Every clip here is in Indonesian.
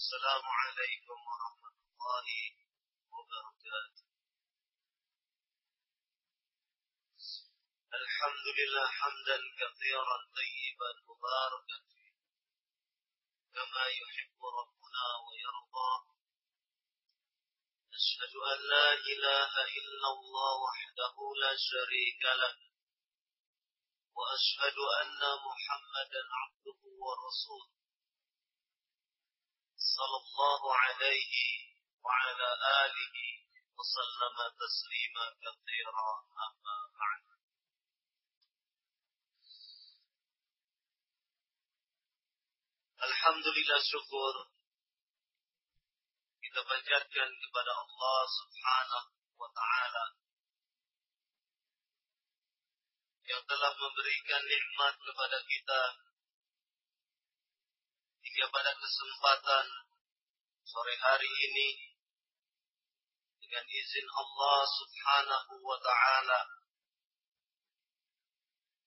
السلام عليكم ورحمة الله وبركاته. الحمد لله حمدا كثيرا طيبا مباركا فيه. كما يحب ربنا ويرضى. أشهد أن لا إله إلا الله وحده لا شريك له. وأشهد أن محمدا عبده ورسوله. صلى الله عليه وعلى آله وسلم تسليما كثيرا أما بعد Alhamdulillah syukur kita panjatkan kepada Allah Subhanahu wa taala yang telah memberikan nikmat kepada kita hingga pada kesempatan sore hari ini dengan izin Allah Subhanahu wa taala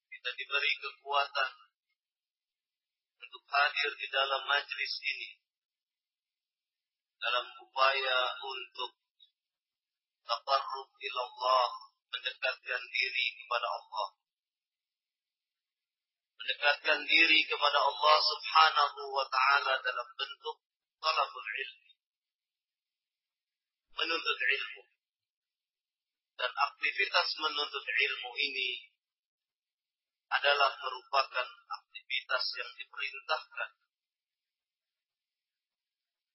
kita diberi kekuatan untuk hadir di dalam majlis ini dalam upaya untuk taqarrub ila Allah mendekatkan diri kepada Allah mendekatkan diri kepada Allah Subhanahu wa taala dalam bentuk talabul ilmi. Menuntut ilmu. Dan aktivitas menuntut ilmu ini adalah merupakan aktivitas yang diperintahkan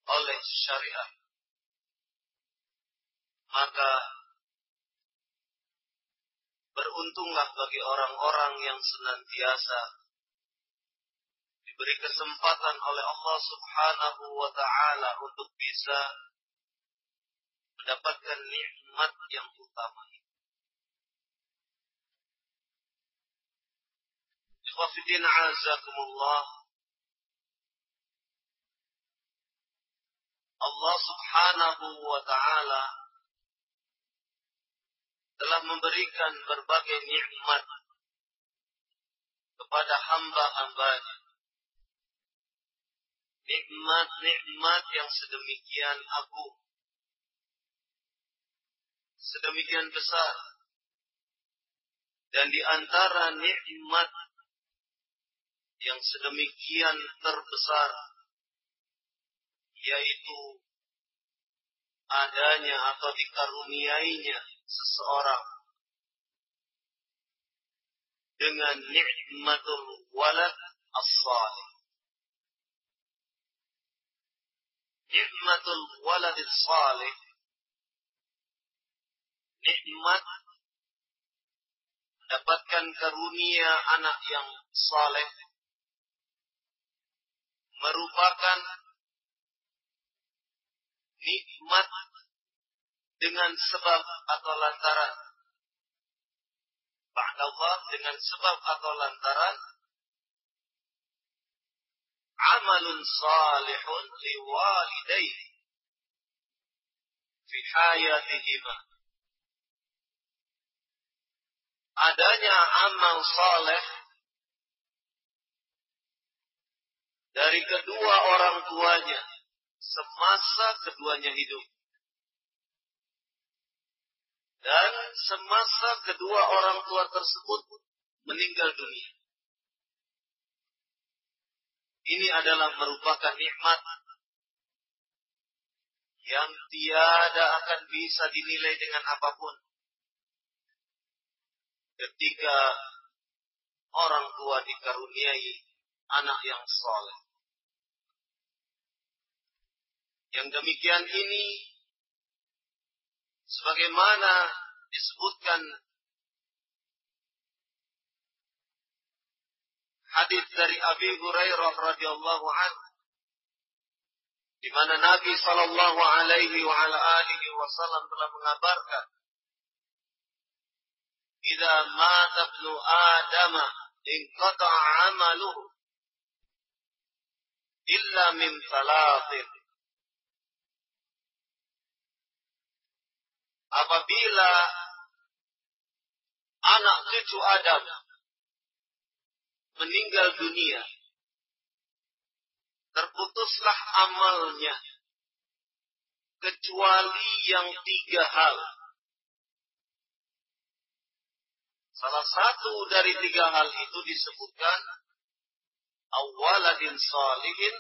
oleh syariat. Maka beruntunglah bagi orang-orang yang senantiasa diberi kesempatan oleh Allah Subhanahu wa taala untuk bisa mendapatkan nikmat yang utama ini. Allah Subhanahu wa taala telah memberikan berbagai nikmat kepada hamba-hambanya. Nikmat-nikmat yang sedemikian agung. Sedemikian besar. Dan di antara nikmat yang sedemikian terbesar yaitu adanya atau dikaruniainya seseorang dengan nikmatul walad as-salih. Nikmatul walad as-salih nikmat mendapatkan karunia anak yang saleh merupakan nikmat dengan sebab atau lantaran. Allah dengan sebab atau lantaran. Amalun salihun liwalidayhi fi hayatihima. Adanya amal saleh dari kedua orang tuanya semasa keduanya hidup dan semasa kedua orang tua tersebut meninggal dunia. Ini adalah merupakan nikmat yang tiada akan bisa dinilai dengan apa pun. Ketika orang tua dikaruniai anak yang soleh. Yang demikian ini sebagaimana disebutkan hadis dari Abi Hurairah radhiyallahu anhu di mana Nabi sallallahu alaihi wa ala alihi wasallam telah mengabarkan "Idza mata ibnu Adam inqata'a 'amaluhu illa min thalathin" apabila anak cucu Adam meninggal dunia terputuslah amalnya kecuali yang tiga hal. Salah satu dari tiga hal itu disebutkan awaladin salihin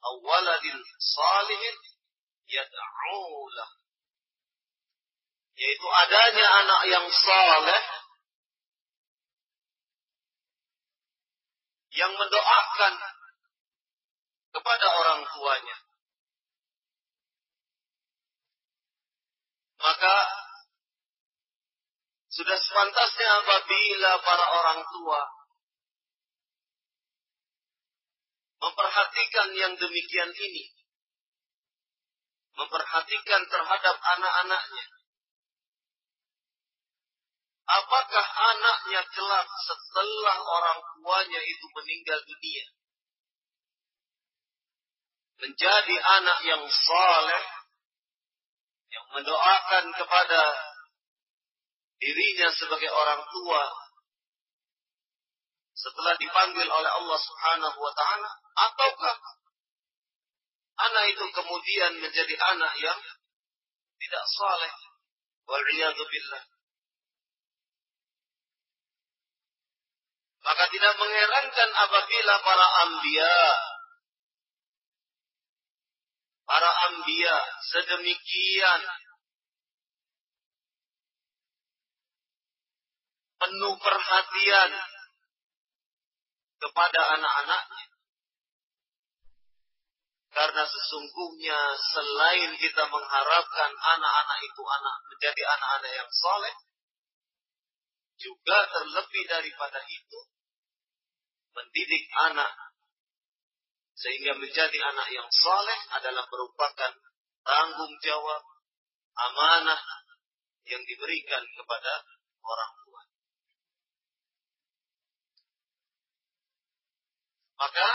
awaladin salihin yad'ulah yaitu adanya anak yang saleh yang mendoakan kepada orang tuanya. Maka sudah sepantasnya apabila para orang tua memperhatikan yang demikian ini, memperhatikan terhadap anak-anaknya. Apakah anaknya kelak setelah orang tuanya itu meninggal dunia? Menjadi anak yang saleh, yang mendoakan kepada dirinya sebagai orang tua. Setelah dipanggil oleh Allah Subhanahu wa taala ataukah anak itu kemudian menjadi anak yang tidak saleh maka tidak mengherankan apabila para ambia para ambia sedemikian penuh perhatian kepada anak-anaknya. Karena sesungguhnya selain kita mengharapkan anak-anak itu anak menjadi anak-anak yang soleh, juga terlebih daripada itu mendidik anak sehingga menjadi anak yang soleh adalah merupakan tanggung jawab amanah yang diberikan kepada orang Maka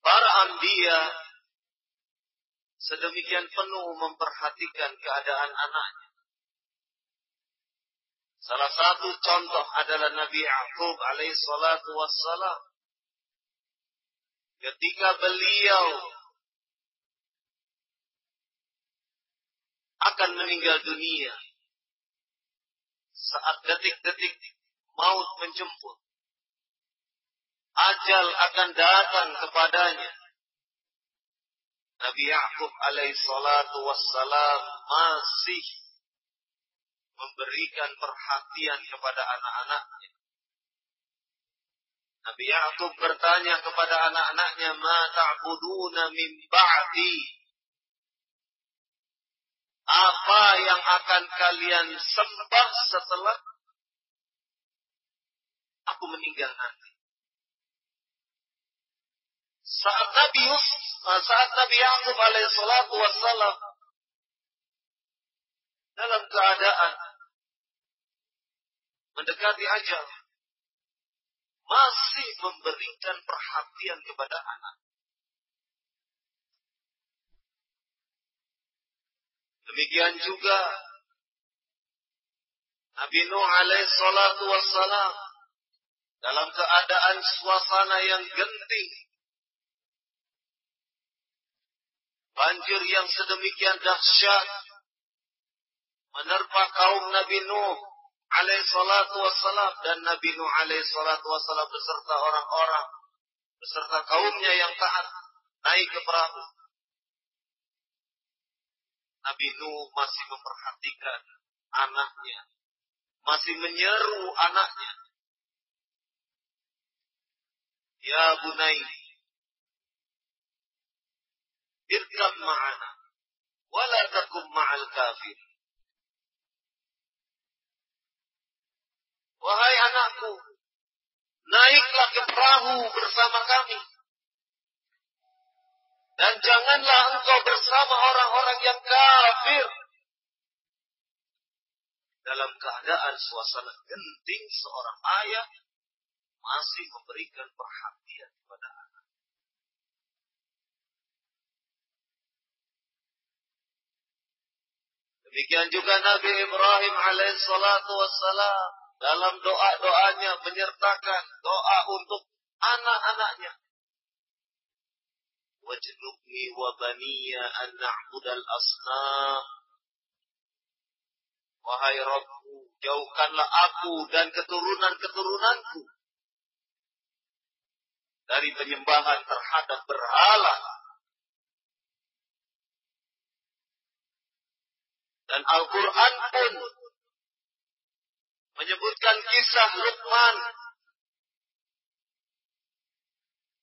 para ambia sedemikian penuh memperhatikan keadaan anaknya. Salah satu contoh adalah Nabi Ya'qub alaihi salatu wassalam. Ketika beliau akan meninggal dunia, saat detik-detik maut menjemput. Ajal akan datang kepadanya. Nabi Ya'qub alaihi salatu wassalam masih memberikan perhatian kepada anak-anaknya. Nabi Ya'qub bertanya kepada anak-anaknya, "Ma ta'buduna min ba'di?" Apa yang akan kalian sembah setelah aku meninggal nanti. Saat Nabi Yusuf, saat Nabi Yakub alaihissalatu wassalam dalam keadaan mendekati ajal, masih memberikan perhatian kepada anak. Demikian juga Nabi Nuh alaihissalatu wassalam dalam keadaan suasana yang genting. Banjir yang sedemikian dahsyat menerpa kaum Nabi Nuh alaih salatu wassalam dan Nabi Nuh alaih salatu wassalam beserta orang-orang beserta kaumnya yang taat naik ke perahu. Nabi Nuh masih memperhatikan anaknya, masih menyeru anaknya Ya bunai. Irkab ma'ana. Wala takum ma'al kafir. Wahai anakku, naiklah ke perahu bersama kami. Dan janganlah engkau bersama orang-orang yang kafir. Dalam keadaan suasana genting seorang ayah masih memberikan perhatian kepada anak. Demikian juga Nabi Ibrahim alaihissalatu wassalam dalam doa-doanya menyertakan doa untuk anak-anaknya. Wajnubni wa baniya an na'budal asnam. Wahai Rabbu, jauhkanlah aku dan keturunan-keturunanku dari penyembahan terhadap berhala. Dan Al-Quran pun menyebutkan kisah Luqman.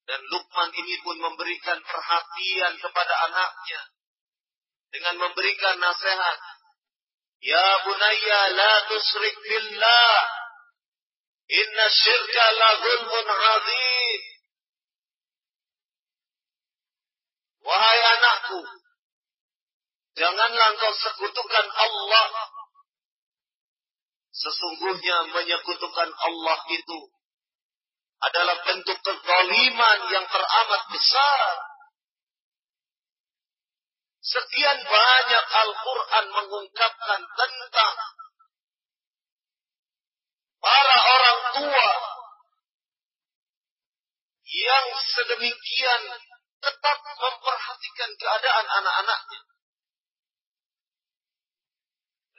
Dan Luqman ini pun memberikan perhatian kepada anaknya. Dengan memberikan nasihat. Ya bunayya la tusrik billah. Inna syirka la zulmun azim. Wahai anakku, janganlah engkau sekutukan Allah Sesungguhnya menyekutukan Allah itu adalah bentuk kezaliman yang teramat besar. Sekian banyak Al-Quran mengungkapkan tentang para orang tua yang sedemikian tetap memperhatikan keadaan anak-anaknya.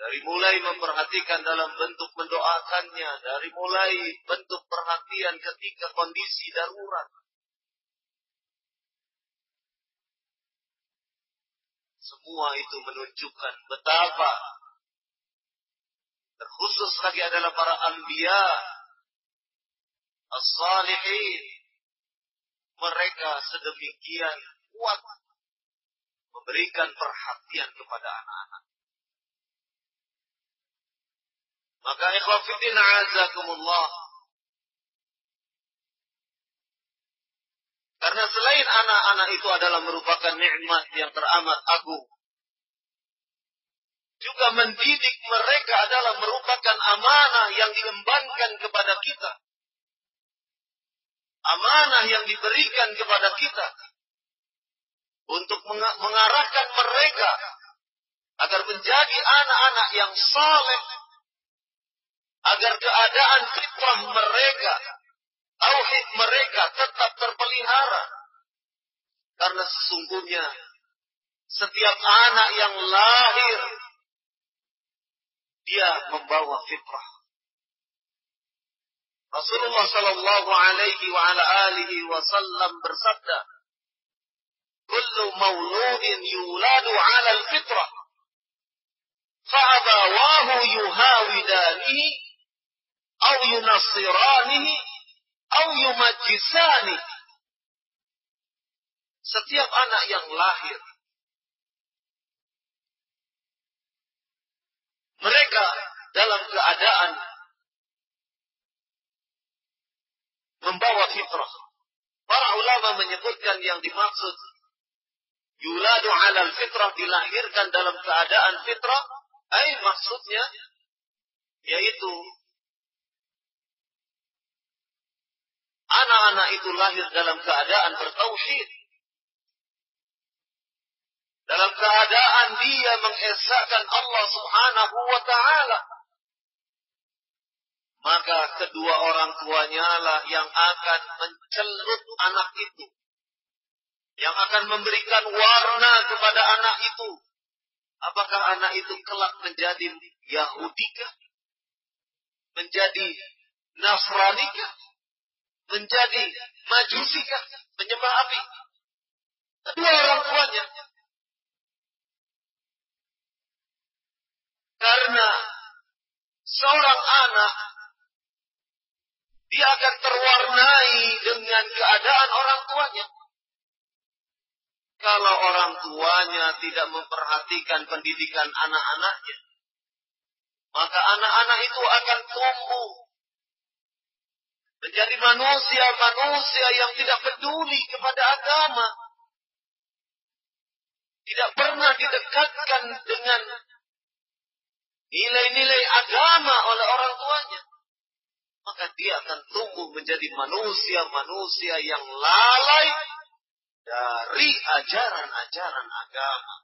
Dari mulai memperhatikan dalam bentuk mendoakannya, dari mulai bentuk perhatian ketika kondisi darurat. Semua itu menunjukkan betapa terkhusus lagi adalah para anbiya as-salihin mereka sedemikian kuat memberikan perhatian kepada anak-anak. Maka ikhwafidin azakumullah. Karena selain anak-anak itu adalah merupakan nikmat yang teramat agung. Juga mendidik mereka adalah merupakan amanah yang diembankan kepada kita. Amanah yang diberikan kepada kita. Untuk mengarahkan mereka agar menjadi anak-anak yang saleh agar keadaan fitrah mereka, tauhid mereka tetap terpelihara. Karena sesungguhnya setiap anak yang lahir dia membawa fitrah. Rasulullah sallallahu alaihi wa ala alihi wasallam bersabda, "Kullu mauludin yuladu 'ala al-fitrah, fa abawahu yuhawidanihi au yunasiranihi au yumajisani. Setiap anak yang lahir mereka dalam keadaan membawa fitrah. Para ulama menyebutkan yang dimaksud yuladu alal fitrah dilahirkan dalam keadaan fitrah, ay maksudnya yaitu Anak-anak itu lahir dalam keadaan bertauhid. Dalam keadaan dia mengesahkan Allah subhanahu wa ta'ala. Maka kedua orang tuanya lah yang akan mencelut anak itu. Yang akan memberikan warna kepada anak itu. Apakah anak itu kelak menjadi Yahudikah? Menjadi Nasranikah? Menjadi majusikah, menyembah api. Kedua orang tuanya. Karena seorang anak dia akan terwarnai dengan keadaan orang tuanya. Kalau orang tuanya tidak memperhatikan pendidikan anak-anaknya, maka anak-anak itu akan tumbuh menjadi manusia-manusia yang tidak peduli kepada agama. Tidak pernah didekatkan dengan nilai-nilai agama oleh orang tuanya. Maka dia akan tumbuh menjadi manusia-manusia yang lalai dari ajaran-ajaran agama.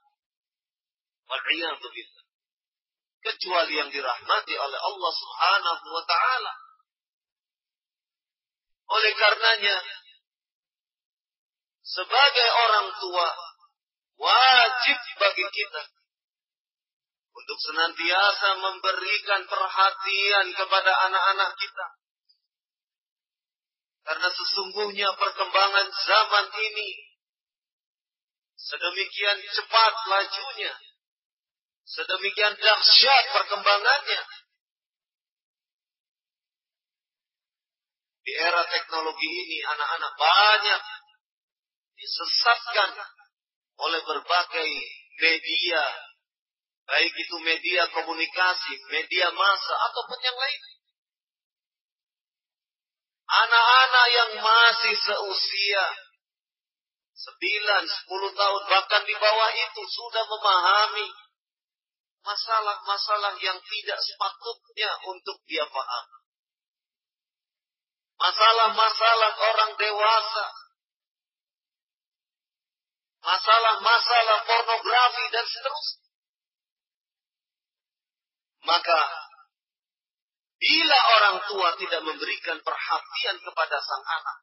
Kecuali yang dirahmati oleh Allah Subhanahu wa taala. Oleh karenanya sebagai orang tua wajib bagi kita untuk senantiasa memberikan perhatian kepada anak-anak kita. Karena sesungguhnya perkembangan zaman ini sedemikian cepat lajunya, sedemikian dahsyat perkembangannya. Di era teknologi ini anak-anak banyak disesatkan oleh berbagai media, baik itu media komunikasi, media massa, ataupun yang lain. Anak-anak yang masih seusia 9, 10 tahun, bahkan di bawah itu sudah memahami masalah-masalah yang tidak sepatutnya untuk dia paham. Masalah-masalah orang dewasa masalah-masalah pornografi dan seterusnya. Maka bila orang tua tidak memberikan perhatian kepada sang anak,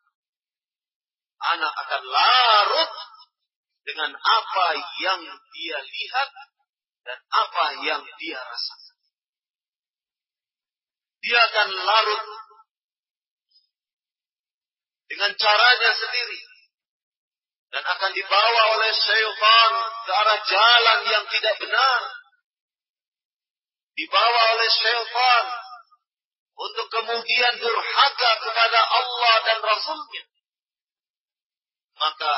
anak akan larut dengan apa yang dia lihat dan apa yang dia rasakan. Dia akan larut dengan caranya sendiri dan akan dibawa oleh syaitan ke arah jalan yang tidak benar. Dibawa oleh syaitan untuk kemudian durhaka kepada Allah dan Rasulnya. Maka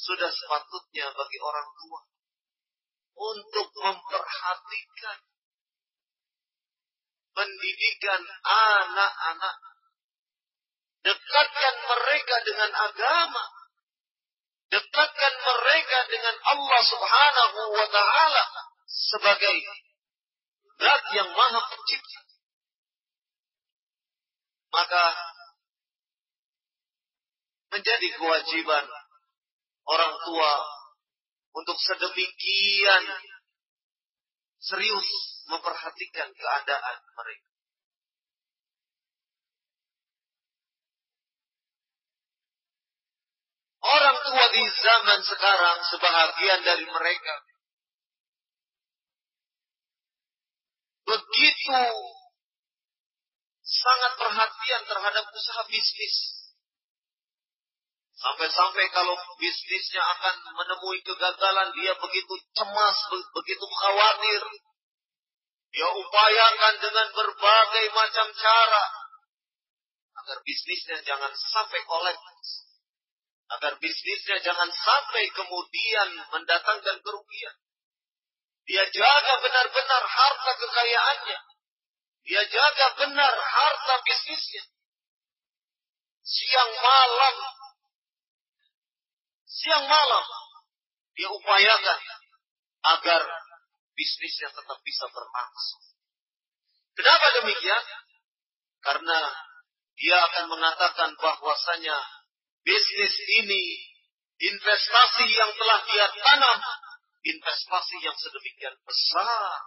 sudah sepatutnya bagi orang tua untuk memperhatikan pendidikan anak-anak. Dekatkan mereka dengan agama dekatkan mereka dengan Allah Subhanahu wa taala sebagai zat yang Maha Pencipta. Maka menjadi kewajiban orang tua untuk sedemikian serius memperhatikan keadaan mereka. Orang tua di zaman sekarang sebahagian dari mereka begitu sangat perhatian terhadap usaha bisnis. Sampai-sampai kalau bisnisnya akan menemui kegagalan, dia begitu cemas, begitu khawatir. Dia upayakan dengan berbagai macam cara agar bisnisnya jangan sampai kolaps agar bisnisnya jangan sampai kemudian mendatangkan kerugian. Dia jaga benar-benar harta kekayaannya. Dia jaga benar harta bisnisnya. Siang malam. Siang malam. Dia upayakan agar bisnisnya tetap bisa berlangsung. Kenapa demikian? Karena dia akan mengatakan bahwasanya bisnis ini, investasi yang telah dia tanam, investasi yang sedemikian besar.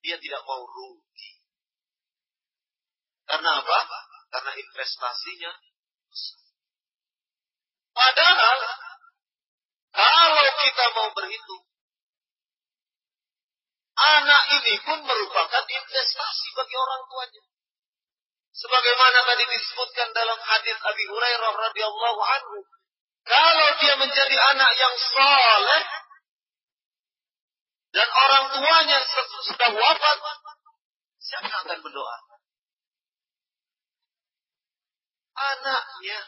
Dia tidak mau rugi. Karena apa? Karena investasinya besar. Padahal, kalau kita mau berhitung, anak ini pun merupakan investasi bagi orang tuanya. Sebagaimana tadi disebutkan dalam hadis Abi Hurairah radhiyallahu anhu, kalau dia menjadi anak yang soleh dan orang tuanya sudah wafat, siapa akan berdoa? Anaknya.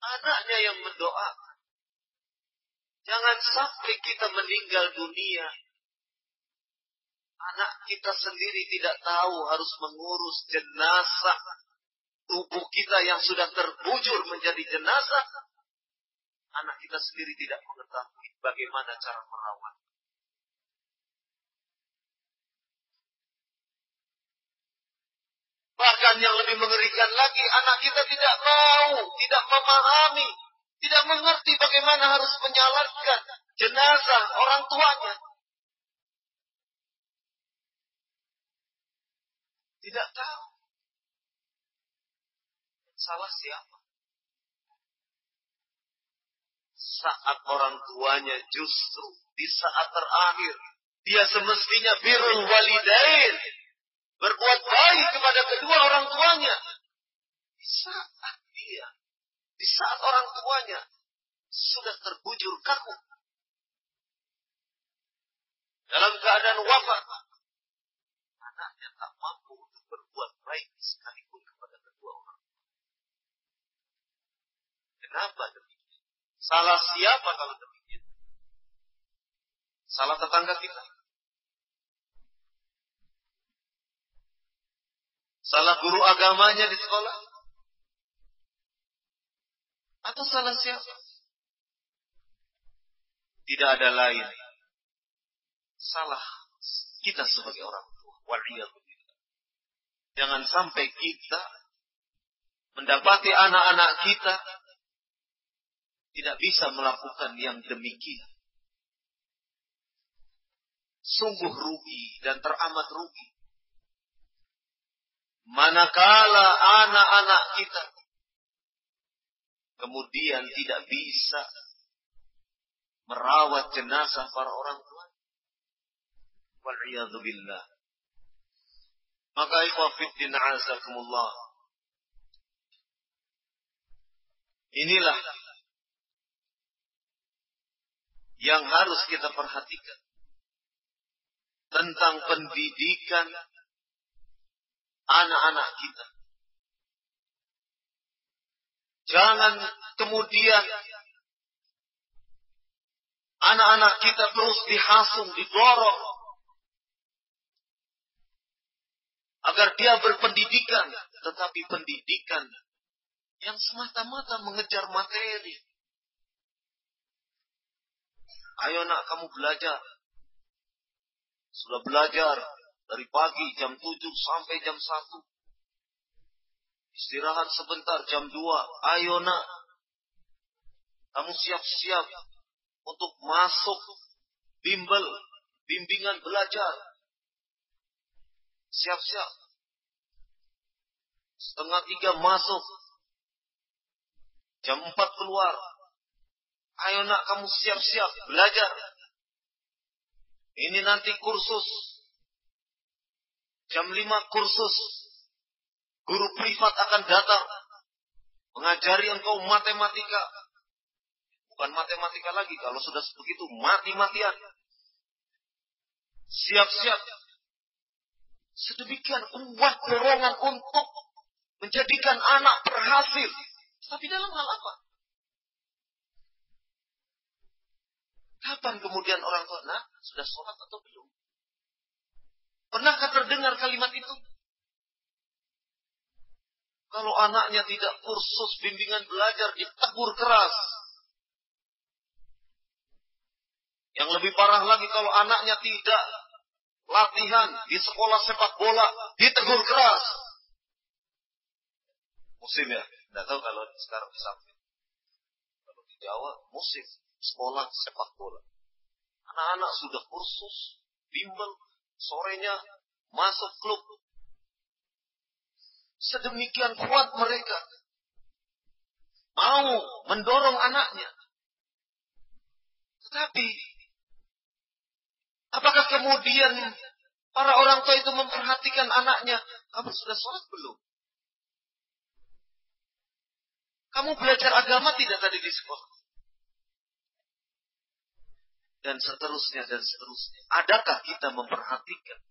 Anaknya yang mendoa. Jangan sampai kita meninggal dunia Anak kita sendiri tidak tahu harus mengurus jenazah tubuh kita yang sudah terbujur menjadi jenazah. Anak kita sendiri tidak mengetahui bagaimana cara merawat. Bahkan yang lebih mengerikan lagi, anak kita tidak mau, tidak memahami Tidak mengerti bagaimana harus menyalatkan jenazah orang tuanya. Tidak tahu. Salah siapa? Saat orang tuanya justru di saat terakhir dia semestinya birrul walidain berbuat baik kepada kedua orang tuanya. Di saat dia, di saat orang tuanya sudah terbujur kaku dalam keadaan wafat, anaknya tak mampu berbuat baik sekalipun kepada kedua orang. Kenapa demikian? Salah siapa kalau demikian? Salah tetangga kita. Salah guru agamanya di sekolah? Atau salah siapa? Tidak ada lain. Salah kita sebagai orang tua. Jangan sampai kita mendapati anak-anak kita tidak bisa melakukan yang demikian. Sungguh rugi dan teramat rugi manakala anak-anak kita kemudian tidak bisa merawat jenazah para orang tua. Wal'iyadzubillah. Maka ikhwafiddin azakumullah. Inilah yang harus kita perhatikan tentang pendidikan anak-anak kita. Jangan kemudian anak-anak kita terus dihasung, didorong agar dia berpendidikan, tetapi pendidikan yang semata-mata mengejar materi. Ayo nak kamu belajar. Sudah belajar, dari pagi jam 7 sampai jam 1. Istirahat sebentar jam 2. Ayo nak. Kamu siap-siap untuk masuk bimbel, bimbingan belajar. Siap-siap. Setengah tiga masuk. Jam empat keluar. Ayo nak kamu siap-siap belajar. Ini nanti kursus Jam 5 kursus. Guru privat akan datang. Mengajari engkau matematika. Bukan matematika lagi. Kalau sudah begitu, mati-matian. Siap-siap. Sedemikian kuat dorongan untuk menjadikan anak berhasil. Tapi dalam hal apa? Kapan kemudian orang tua, nah, sudah sholat atau belum? Pernahkah terdengar kalimat itu? Kalau anaknya tidak kursus bimbingan belajar ditegur keras. Yang lebih parah lagi kalau anaknya tidak latihan di sekolah sepak bola ditegur keras. Musim ya, tidak tahu kalau sekarang di samping. Kalau di Jawa musim sekolah sepak bola. Anak-anak sudah kursus, bimbel, sorenya masuk klub. Sedemikian kuat mereka. Mau mendorong anaknya. Tetapi, apakah kemudian para orang tua itu memperhatikan anaknya? Kamu sudah sholat belum? Kamu belajar agama tidak tadi di sekolah? dan seterusnya dan seterusnya. Adakah kita memperhatikan?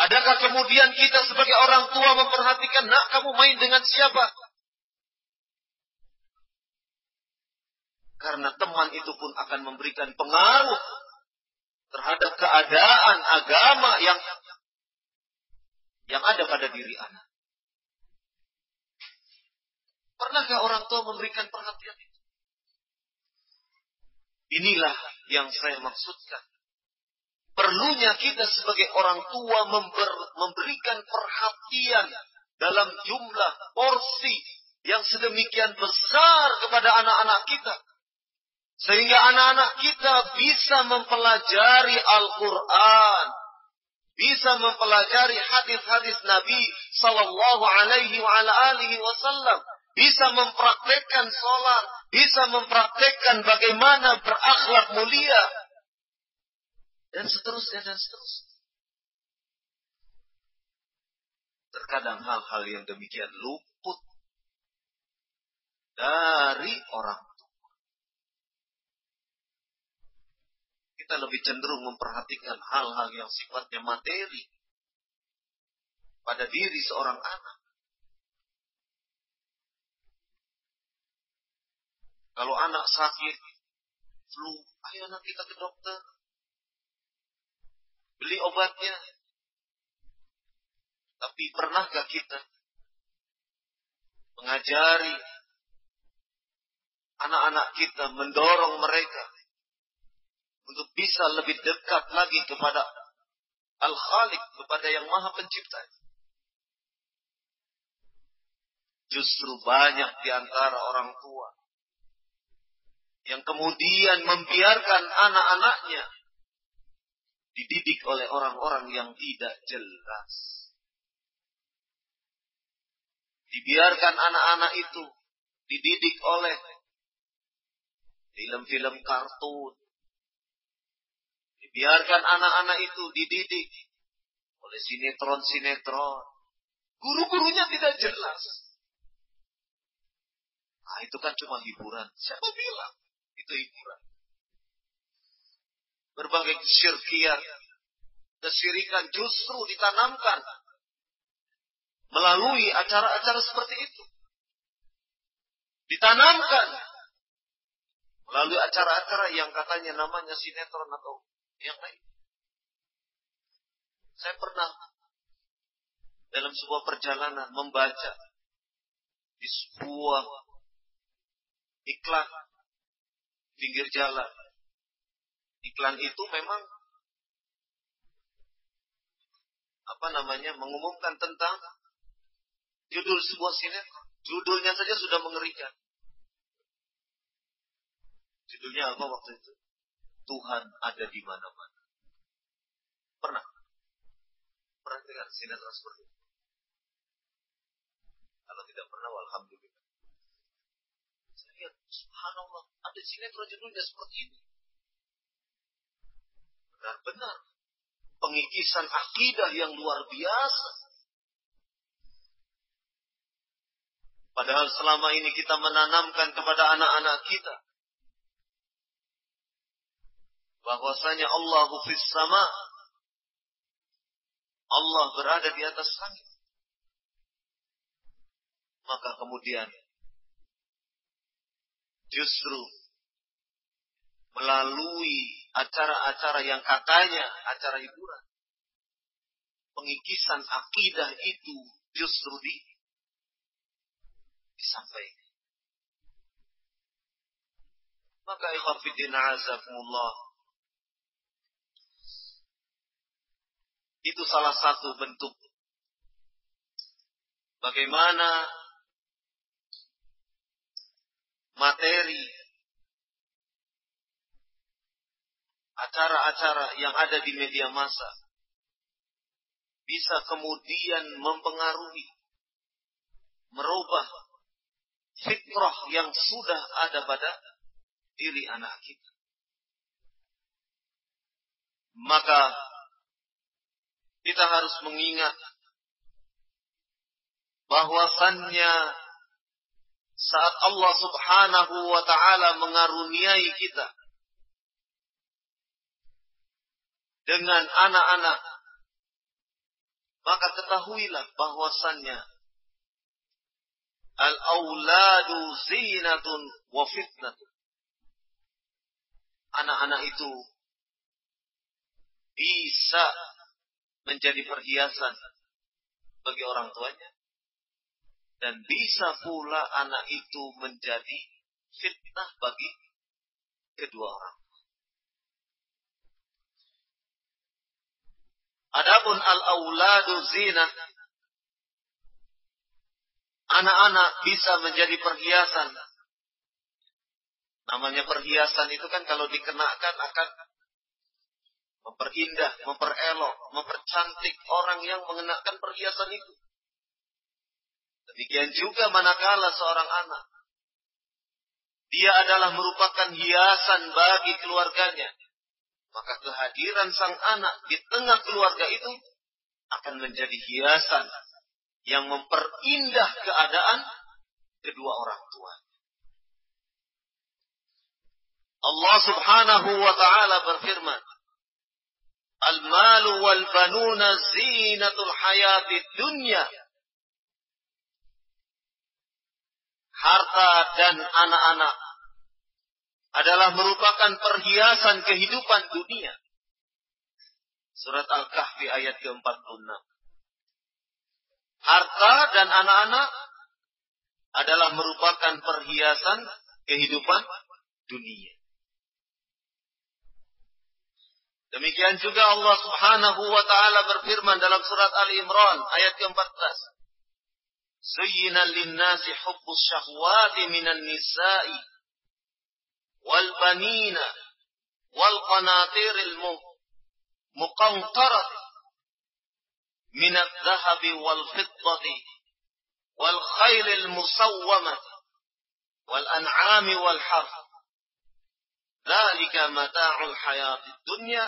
Adakah kemudian kita sebagai orang tua memperhatikan, nak kamu main dengan siapa? Karena teman itu pun akan memberikan pengaruh terhadap keadaan agama yang yang ada pada diri anak. Pernahkah orang tua memberikan perhatian itu? Inilah yang saya maksudkan. Perlunya kita sebagai orang tua member, memberikan perhatian dalam jumlah porsi yang sedemikian besar kepada anak-anak kita. Sehingga anak-anak kita bisa mempelajari Al-Quran. Bisa mempelajari hadis-hadis Nabi Sallallahu Alaihi Wasallam. Bisa mempraktekkan sholat. Bisa mempraktekkan bagaimana berakhlak mulia. Dan seterusnya dan seterusnya. Terkadang hal-hal yang demikian luput dari orang Kita lebih cenderung memperhatikan hal-hal yang sifatnya materi pada diri seorang anak. Kalau anak sakit, flu, ayo anak kita ke dokter. Beli obatnya. Tapi pernahkah kita mengajari anak-anak kita, mendorong mereka untuk bisa lebih dekat lagi kepada Al-Khaliq, kepada yang Maha Pencipta. Justru banyak di antara orang tua yang kemudian membiarkan anak-anaknya dididik oleh orang-orang yang tidak jelas. Dibiarkan anak-anak itu dididik oleh film-film kartun. Dibiarkan anak-anak itu dididik oleh sinetron-sinetron. Guru-gurunya tidak jelas. Nah, itu kan cuma hiburan. Siapa bilang itu hiburan? Berbagai syirkiat, kesirikan justru ditanamkan melalui acara-acara seperti itu. Ditanamkan melalui acara-acara yang katanya namanya sinetron atau yang lain. Saya pernah dalam sebuah perjalanan membaca di sebuah iklan pinggir jalan. Iklan itu memang apa namanya mengumumkan tentang judul sebuah sinetron. Judulnya saja sudah mengerikan. Judulnya apa waktu itu? Tuhan ada di mana-mana. Pernah? Pernah dengar sinetron seperti itu? Kalau tidak pernah, Alhamdulillah. Saya lihat, subhanallah, ada sinetron judulnya seperti ini. Benar-benar. Pengikisan akidah yang luar biasa. Padahal selama ini kita menanamkan kepada anak-anak kita bahwasanya Allah fis sama. Allah berada di atas langit. Maka kemudian justru melalui acara-acara yang katanya acara hiburan pengikisan akidah itu justru di disampaikan. Maka ikhafidina azakumullah Itu salah satu bentuk bagaimana materi acara-acara yang ada di media massa bisa kemudian mempengaruhi, merubah fitrah yang sudah ada pada diri anak kita. Maka kita harus mengingat bahwasannya saat Allah Subhanahu wa taala mengaruniai kita dengan anak-anak maka ketahuilah bahwasannya al-auladu zinatun wa fitnatun. Anak-anak itu bisa menjadi perhiasan bagi orang tuanya. Dan bisa pula anak itu menjadi fitnah bagi kedua orang. Adapun al-auladu zina Anak-anak bisa menjadi perhiasan. Namanya perhiasan itu kan kalau dikenakan akan memperindah, memperelok, mempercantik orang yang mengenakan perhiasan itu. Demikian juga manakala seorang anak. Dia adalah merupakan hiasan bagi keluarganya. Maka kehadiran sang anak di tengah keluarga itu akan menjadi hiasan yang memperindah keadaan kedua orang tua. Allah Subhanahu wa taala berfirman, "Al-malu wal banuna zinatul dunya." Harta dan anak-anak adalah merupakan perhiasan kehidupan dunia. Surat Al-Kahfi ayat ke-46. Harta dan anak-anak adalah merupakan perhiasan kehidupan dunia. Demikian juga Allah Subhanahu wa taala berfirman dalam surat Ali Imran ayat ke-14. Zuyyina lin-nasi hubbus syahwati minan nisa'i wal banina wal qanatiril muqantarah min adh-dhahabi wal fiddati wal khailil musawwamah wal an'ami wal harth Dzalika mata'ul hayatid dunya.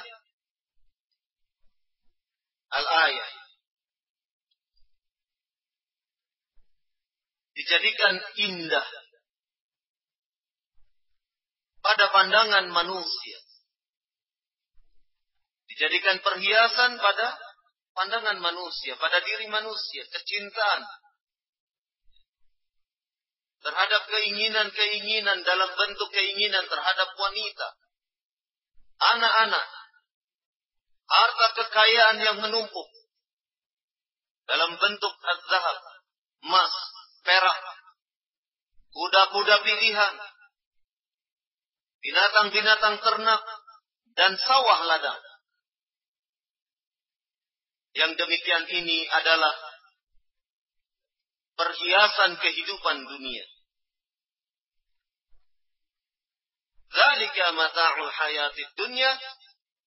Al-ayah. Dijadikan indah pada pandangan manusia. Dijadikan perhiasan pada pandangan manusia, pada diri manusia, kecintaan terhadap keinginan-keinginan dalam bentuk keinginan terhadap wanita, anak-anak, harta kekayaan yang menumpuk dalam bentuk az-zahab, emas, perak, kuda-kuda pilihan, binatang-binatang ternak, dan sawah ladang. Yang demikian ini adalah perhiasan kehidupan dunia. Zalika mata'ul hayatid dunya.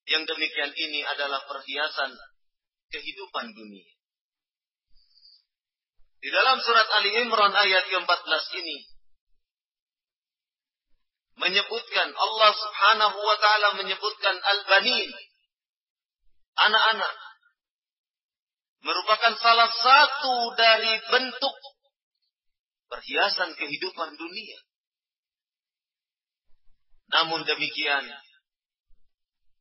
Yang demikian ini adalah perhiasan kehidupan dunia. Di dalam surat Ali Imran ayat ke-14 ini menyebutkan Allah Subhanahu wa taala menyebutkan al-banin anak-anak merupakan salah satu dari bentuk perhiasan kehidupan dunia. Namun demikian,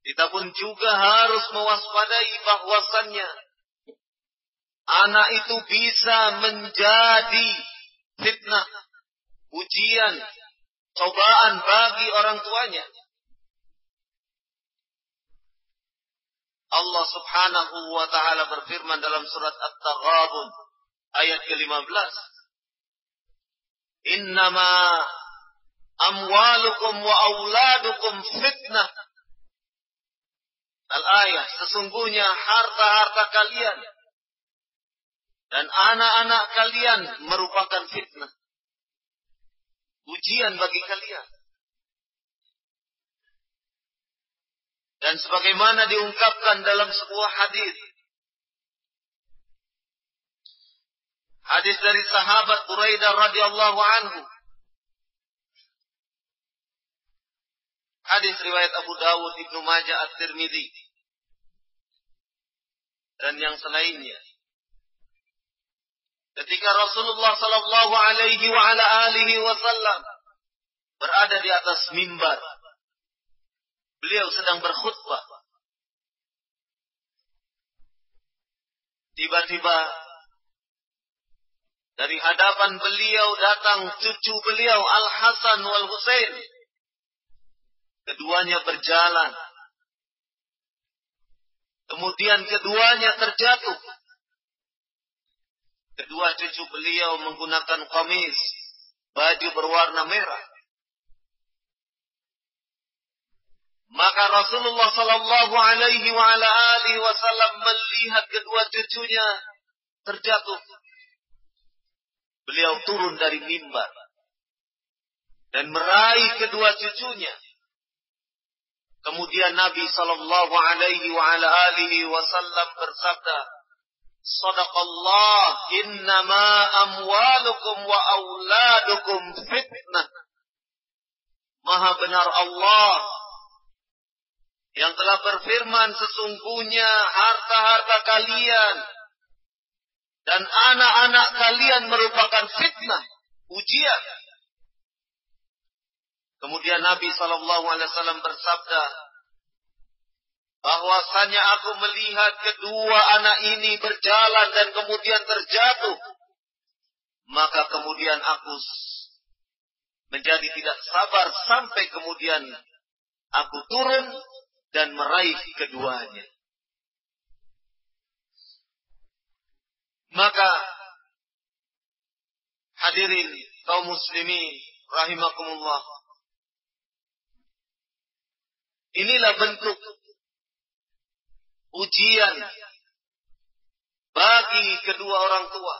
kita pun juga harus mewaspadai bahwasannya anak itu bisa menjadi fitnah, ujian, cobaan bagi orang tuanya. Allah Subhanahu wa taala berfirman dalam surat At-Taghabun ayat ke-15. Innama amwalukum wa auladukum fitnah. Al-ayah, sesungguhnya harta-harta kalian dan anak-anak kalian merupakan fitnah. Ujian bagi kalian. Dan sebagaimana diungkapkan dalam sebuah hadis. Hadis dari sahabat Buraidah radhiyallahu anhu Hadis riwayat Abu Dawud, Ibnu Majah, At-Tirmidzi dan yang selainnya. Ketika Rasulullah sallallahu alaihi wa ala alihi wasallam berada di atas mimbar, beliau sedang berkhutbah. Tiba-tiba dari hadapan beliau datang cucu beliau Al Hasan wal Husain Keduanya berjalan. Kemudian keduanya terjatuh. Kedua cucu beliau menggunakan komis, baju berwarna merah. Maka Rasulullah Sallallahu Alaihi Wasallam melihat kedua cucunya terjatuh. beliau turun dari mimbar dan meraih kedua cucunya. Kemudian Nabi Shallallahu Alaihi Wasallam bersabda, Sadaqallah, innama amwalukum wa auladukum fitnah. Maha benar Allah yang telah berfirman sesungguhnya harta-harta kalian dan anak-anak kalian merupakan fitnah, ujian. Kemudian Nabi Shallallahu Alaihi Wasallam bersabda, bahwasanya aku melihat kedua anak ini berjalan dan kemudian terjatuh, maka kemudian aku menjadi tidak sabar sampai kemudian aku turun dan meraih keduanya. Maka hadirin kaum muslimin rahimakumullah. Inilah bentuk ujian bagi kedua orang tua.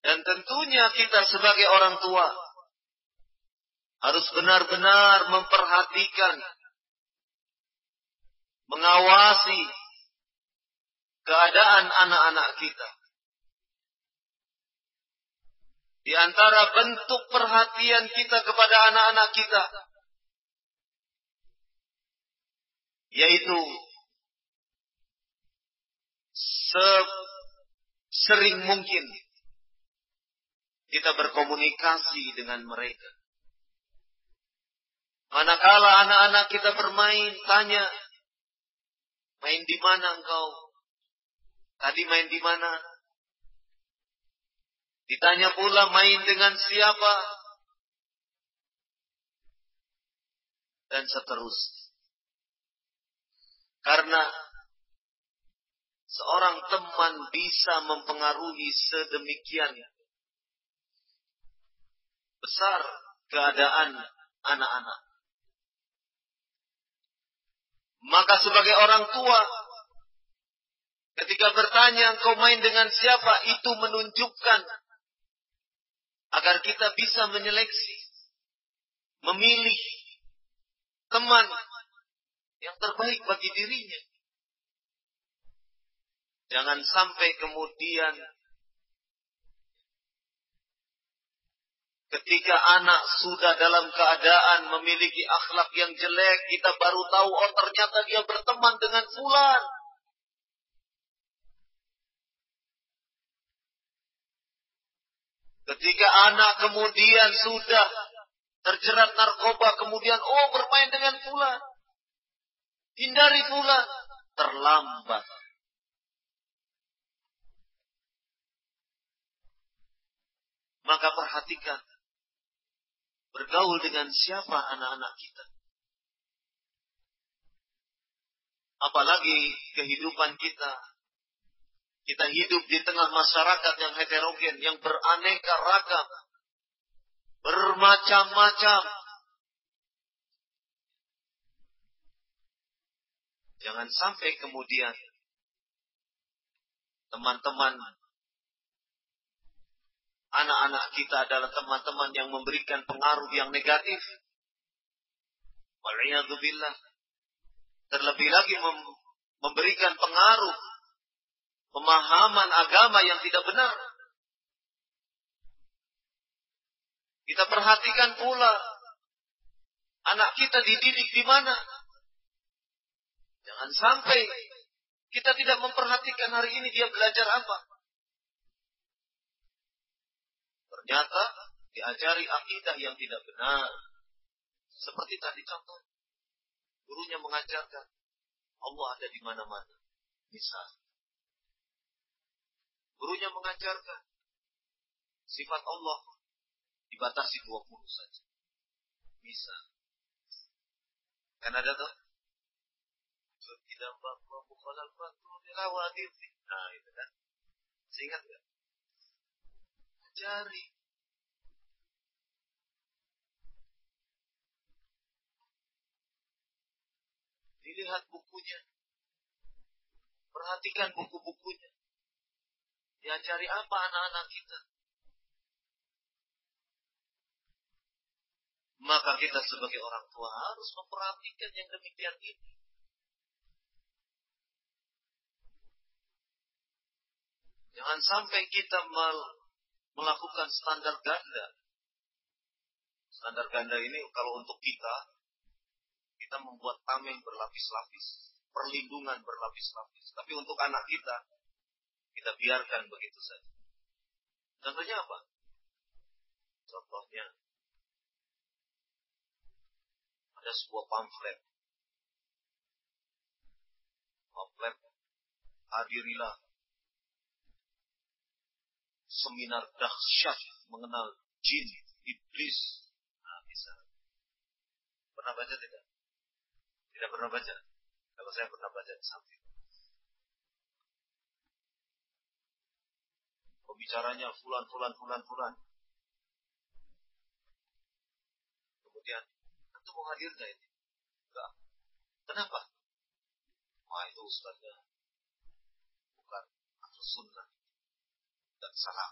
Dan tentunya kita sebagai orang tua harus benar-benar memperhatikan, mengawasi keadaan anak-anak kita. Di antara bentuk perhatian kita kepada anak-anak kita, yaitu sering mungkin kita berkomunikasi dengan mereka. Manakala anak-anak kita bermain, tanya, main di mana engkau? Tadi main di mana? Ditanya pula main dengan siapa? Dan seterusnya. Karena seorang teman bisa mempengaruhi sedemikian besar keadaan anak-anak. Maka sebagai orang tua, ketika bertanya engkau main dengan siapa, itu menunjukkan agar kita bisa menyeleksi, memilih teman yang terbaik bagi dirinya. Jangan sampai kemudian ketika anak sudah dalam keadaan memiliki akhlak yang jelek, kita baru tahu, oh ternyata dia berteman dengan fulan. Ketika anak kemudian sudah terjerat narkoba, kemudian oh bermain dengan fulan. Hindari pula terlambat. Maka perhatikan bergaul dengan siapa anak-anak kita. Apalagi kehidupan kita. Kita hidup di tengah masyarakat yang heterogen, yang beraneka ragam, bermacam-macam, Jangan sampai kemudian teman-teman anak-anak kita adalah teman-teman yang memberikan pengaruh yang negatif. Waliyahzubillah. Terlebih lagi mem memberikan pengaruh pemahaman agama yang tidak benar. Kita perhatikan pula anak kita dididik di mana? Jangan sampai kita tidak memperhatikan hari ini dia belajar apa. Ternyata diajari akidah yang tidak benar. Seperti tadi contoh. Gurunya mengajarkan Allah ada di mana-mana. Bisa. Gurunya mengajarkan sifat Allah dibatasi 20 saja. Bisa. Kan ada tuh tidak bahwa mukhalal fatu bilawadir. Nah, itu kan. Seingat enggak? Cari. Dilihat bukunya. Perhatikan buku-bukunya. Diajari apa anak-anak kita? Maka kita sebagai orang tua harus memperhatikan yang demikian ini. Jangan sampai kita melakukan standar ganda. Standar ganda ini kalau untuk kita, kita membuat tameng berlapis-lapis, perlindungan berlapis-lapis. Tapi untuk anak kita, kita biarkan begitu saja. Contohnya apa? Contohnya, ada sebuah pamflet. Pamflet, hadirilah seminar dahsyat mengenal jin, iblis. Nah, bisa. Pernah baca tidak? Tidak pernah baca. Kalau saya pernah baca di samping. Pembicaranya fulan, fulan, fulan, fulan. Kemudian, itu mau hadir gak ini? Enggak. Kenapa? Wah itu ustaznya bukan ahlu sunnah dan salah.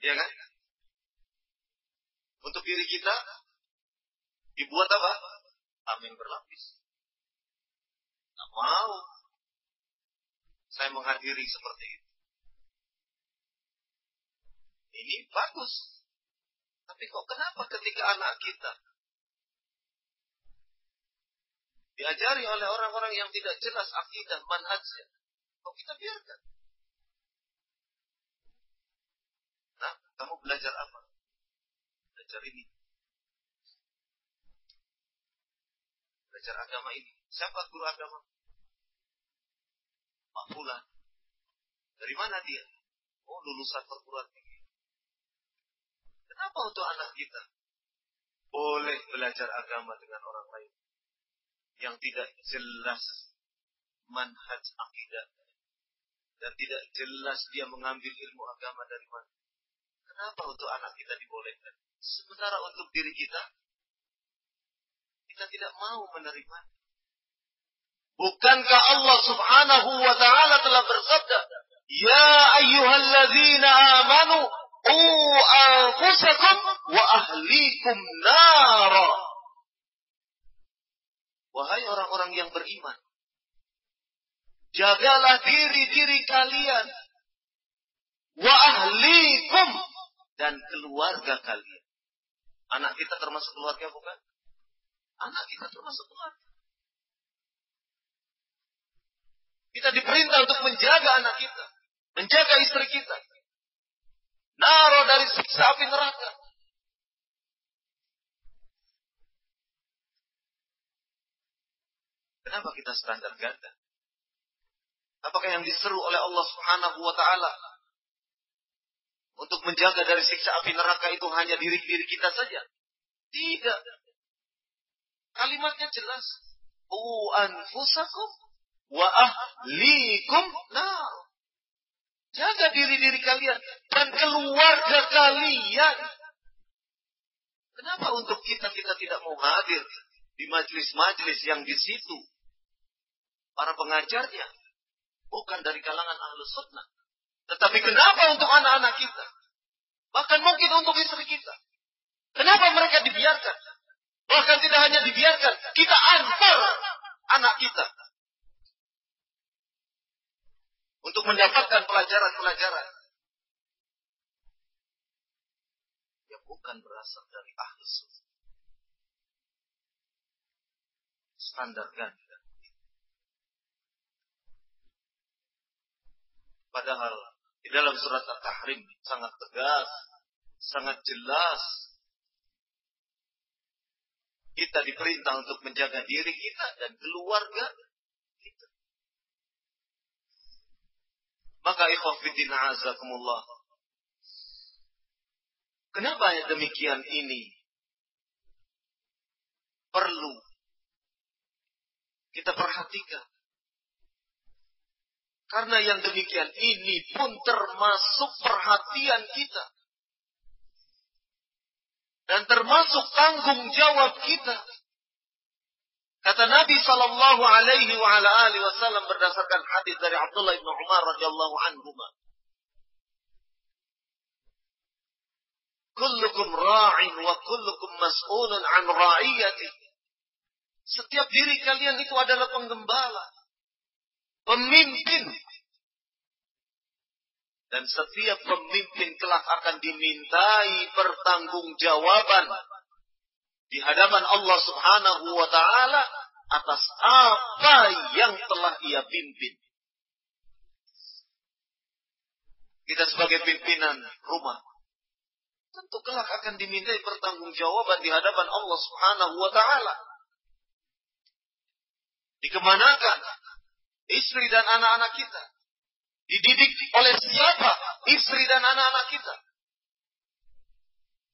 Iya kan? Untuk diri kita dibuat apa? Amin berlapis. Tak mau saya menghadiri seperti itu. Ini bagus. Tapi kok kenapa ketika anak kita diajari oleh orang-orang yang tidak jelas akidah manhajnya, kok kita biarkan? Nah, kamu belajar apa? Belajar ini. Belajar agama ini. Siapa guru agama? Pak Fulan. Dari mana dia? Oh, lulusan perguruan tinggi. Kenapa untuk anak kita? Boleh belajar agama dengan orang lain. Yang tidak jelas manhaj akidah. Dan tidak jelas dia mengambil ilmu agama dari mana. Kenapa untuk anak kita dibolehkan? Sementara untuk diri kita, kita tidak mau menerima. Bukankah Allah subhanahu wa ta'ala telah bersabda, Ya ayyuhalladzina amanu, u anfusakum wa ahlikum nara. Wahai orang-orang yang beriman, jagalah diri-diri kalian wa ahlikum dan keluarga kalian. Anak kita termasuk keluarga bukan? Anak kita termasuk keluarga. Kita diperintah untuk menjaga anak kita. Menjaga istri kita. Naro dari siksa api neraka. Kenapa kita standar ganda? Apakah yang diseru oleh Allah Subhanahu wa taala untuk menjaga dari siksa api neraka itu hanya diri-diri kita saja. Tidak. Kalimatnya jelas. U anfusakum wa ahlikum nar. Jaga diri-diri kalian dan keluarga kalian. Kenapa untuk kita kita tidak mau hadir di majelis-majelis yang di situ para pengajarnya bukan dari kalangan ahlus sunnah tetapi kenapa untuk anak-anak kita? Bahkan mungkin untuk istri kita. Kenapa mereka dibiarkan? Bahkan tidak hanya dibiarkan, kita antar anak kita. Untuk mendapatkan pelajaran-pelajaran. Yang bukan berasal dari ahli Standar ganda. Padahal di dalam surat At-Tahrim sangat tegas, sangat jelas. Kita diperintah untuk menjaga diri kita dan keluarga kita. Maka ikhwafidin azakumullah. Kenapa demikian ini perlu kita perhatikan? Karena yang demikian ini pun termasuk perhatian kita. Dan termasuk tanggung jawab kita. Kata Nabi Shallallahu Alaihi wa ala alihi Wasallam berdasarkan hadis dari Abdullah bin Umar radhiyallahu anhu. Kullukum ra'in wa kullukum mas'ulun an ra'iyati. Setiap diri kalian itu adalah penggembala, pemimpin. Dan setiap pemimpin kelak akan dimintai pertanggungjawaban di hadapan Allah Subhanahu wa taala atas apa yang telah ia pimpin. Kita sebagai pimpinan rumah tentu kelak akan dimintai pertanggungjawaban di hadapan Allah Subhanahu wa taala. Dikemanakan istri dan anak-anak kita? Dididik oleh siapa istri dan anak-anak kita?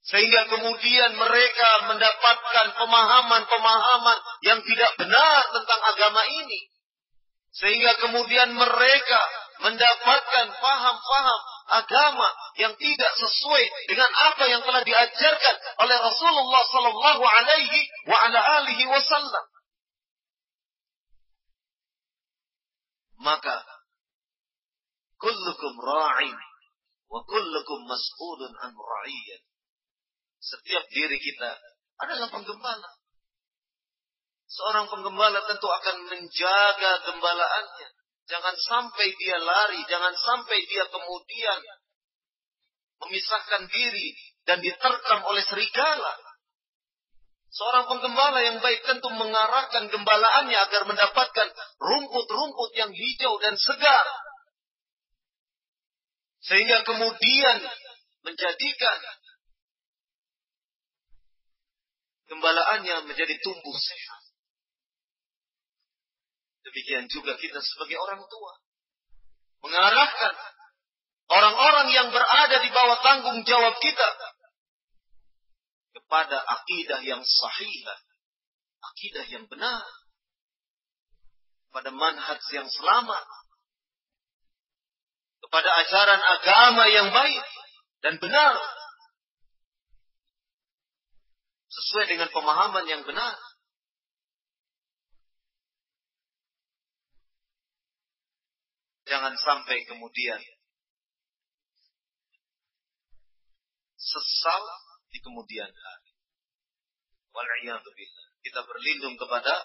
Sehingga kemudian mereka mendapatkan pemahaman-pemahaman yang tidak benar tentang agama ini. Sehingga kemudian mereka mendapatkan paham-paham agama yang tidak sesuai dengan apa yang telah diajarkan oleh Rasulullah sallallahu alaihi wasallam. Maka kullukum ra'in wa kullukum mas'ulun an ra'iyyah. Setiap diri kita adalah penggembala. Seorang penggembala tentu akan menjaga gembalaannya. Jangan sampai dia lari, jangan sampai dia kemudian memisahkan diri dan diterkam oleh serigala. Seorang penggembala yang baik tentu mengarahkan gembalaannya agar mendapatkan rumput-rumput yang hijau dan segar. Sehingga kemudian menjadikan gembalaannya menjadi tumbuh sehat. Demikian juga kita sebagai orang tua. Mengarahkan orang-orang yang berada di bawah tanggung jawab kita kepada akidah yang sahih, akidah yang benar, pada manhaj yang selamat, kepada ajaran agama yang baik dan benar, sesuai dengan pemahaman yang benar. Jangan sampai kemudian sesal di kemudian hari. Wal'iyadzubillah. Kita berlindung kepada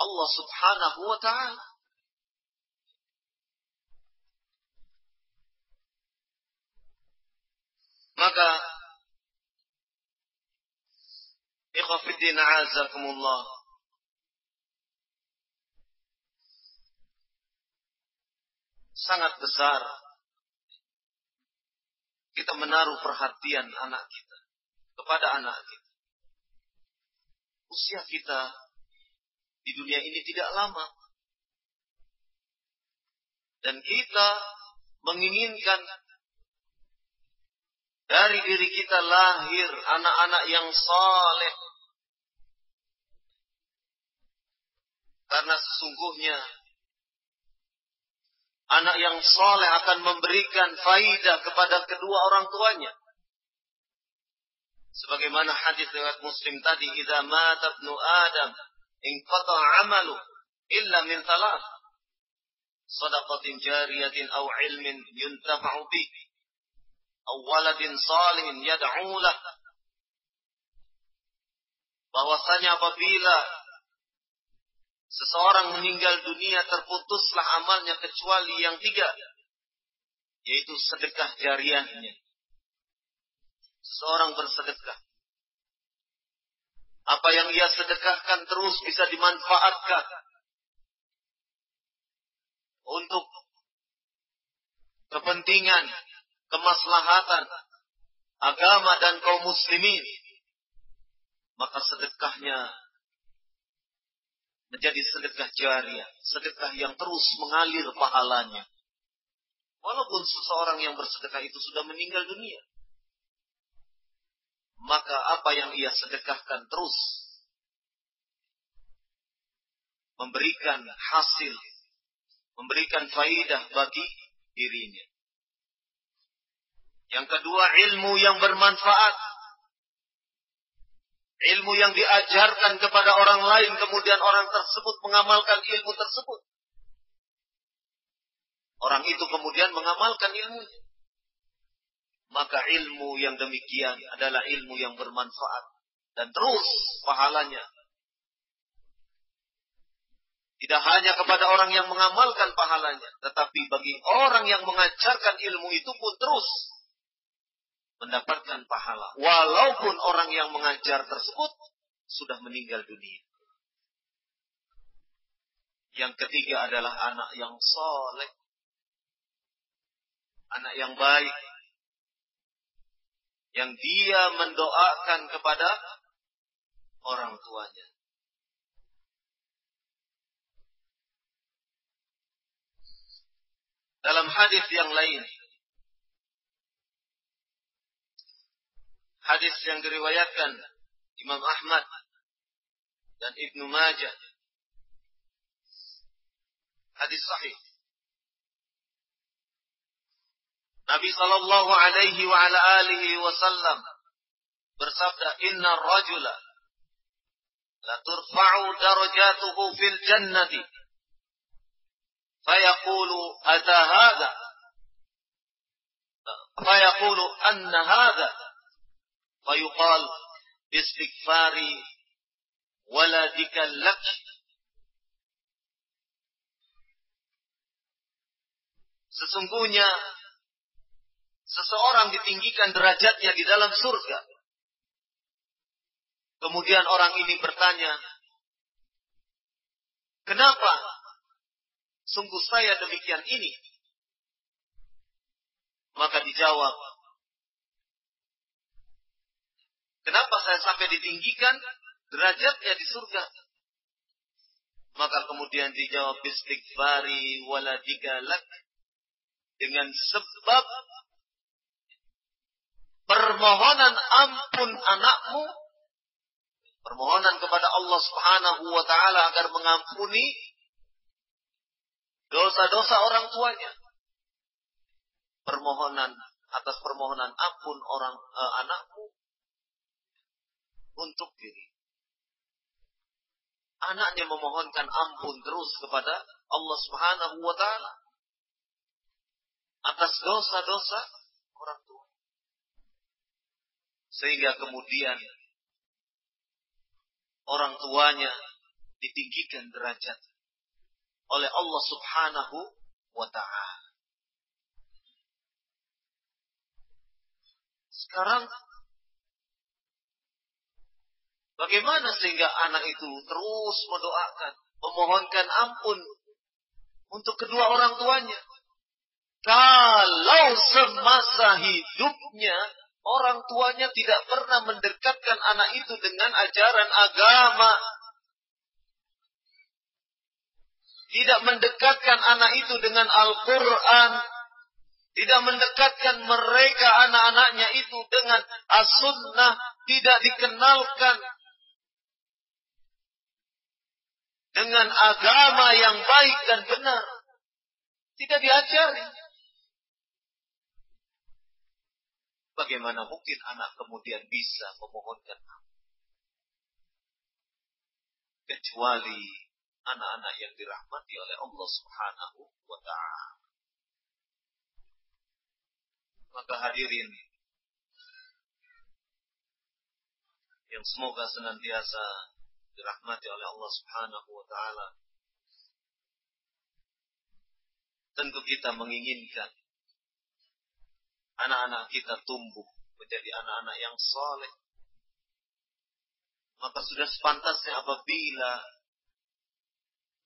Allah subhanahu wa ta'ala. Maka Ikhwafiddin azakumullah. Sangat besar kita menaruh perhatian anak kita kepada anak kita. Usia kita di dunia ini tidak lama. Dan kita menginginkan dari diri kita lahir anak-anak yang saleh. Karena sesungguhnya anak yang saleh akan memberikan faidah kepada kedua orang tuanya. Sebagaimana hadis riwayat Muslim tadi, "Idza mata ibnu Adam, inqata 'amalu illa min thalath." Sadaqatin jariyatin aw ilmin yuntafa'u bihi awaladin salihin yad'ulah bahwasanya apabila seseorang meninggal dunia terputuslah amalnya kecuali yang tiga yaitu sedekah jariahnya seseorang bersedekah. Apa yang ia sedekahkan terus bisa dimanfaatkan? Untuk kepentingan kemaslahatan agama dan kaum muslimin, maka sedekahnya menjadi sedekah jariah, sedekah yang terus mengalir pahalanya. Walaupun seseorang yang bersedekah itu sudah meninggal dunia, maka apa yang ia sedekahkan terus memberikan hasil, memberikan faidah bagi dirinya. Yang kedua ilmu yang bermanfaat. ilmu yang diajarkan kepada orang lain, kemudian orang tersebut mengamalkan ilmu tersebut. Orang itu kemudian mengamalkan ilmunya. Maka ilmu yang demikian adalah ilmu yang bermanfaat. Dan terus pahalanya. Tidak hanya kepada orang yang mengamalkan pahalanya. Tetapi bagi orang yang mengajarkan ilmu itu pun terus mendapatkan pahala. Walaupun orang yang mengajar tersebut sudah meninggal dunia. Yang ketiga adalah anak yang soleh. Anak yang baik. Yang dia mendoakan kepada orang tuanya. Dalam hadis yang lain, hadis yang diriwayatkan Imam Ahmad dan Ibnu Majah. Hadis sahih. Nabi sallallahu alaihi wa ala alihi wasallam bersabda, "Inna rajula la turfa'u darajatuhu fil jannati." فيقول أتى هذا فيقول أن هذا فيقال باستغفار ولدك لك Sesungguhnya seseorang ditinggikan derajatnya di dalam surga. Kemudian orang ini bertanya, "Kenapa sungguh saya demikian ini?" Maka dijawab, Kenapa saya sampai ditinggikan derajatnya di surga? Maka kemudian dijawab istighfari waladika lak dengan sebab permohonan ampun anakmu permohonan kepada Allah Subhanahu wa taala agar mengampuni dosa-dosa orang tuanya permohonan atas permohonan ampun orang uh, anakmu untuk diri. Anaknya memohonkan ampun terus kepada Allah Subhanahu wa taala atas dosa-dosa orang tua. Sehingga kemudian orang tuanya ditinggikan derajat oleh Allah Subhanahu wa taala. Sekarang Bagaimana sehingga anak itu terus mendoakan, memohonkan ampun untuk kedua orang tuanya? Kalau semasa hidupnya orang tuanya tidak pernah mendekatkan anak itu dengan ajaran agama, tidak mendekatkan anak itu dengan Al-Quran, tidak mendekatkan mereka anak-anaknya itu dengan as-sunnah, tidak dikenalkan dengan agama yang baik dan benar. Tidak diajari. Bagaimana mungkin anak kemudian bisa memohonkan Kecuali anak-anak yang dirahmati oleh Allah Subhanahu wa Ta'ala. Maka hadirin yang semoga senantiasa dirahmati oleh Allah Subhanahu wa taala. Tentu kita menginginkan anak-anak kita tumbuh menjadi anak-anak yang soleh. Maka sudah sepantasnya apabila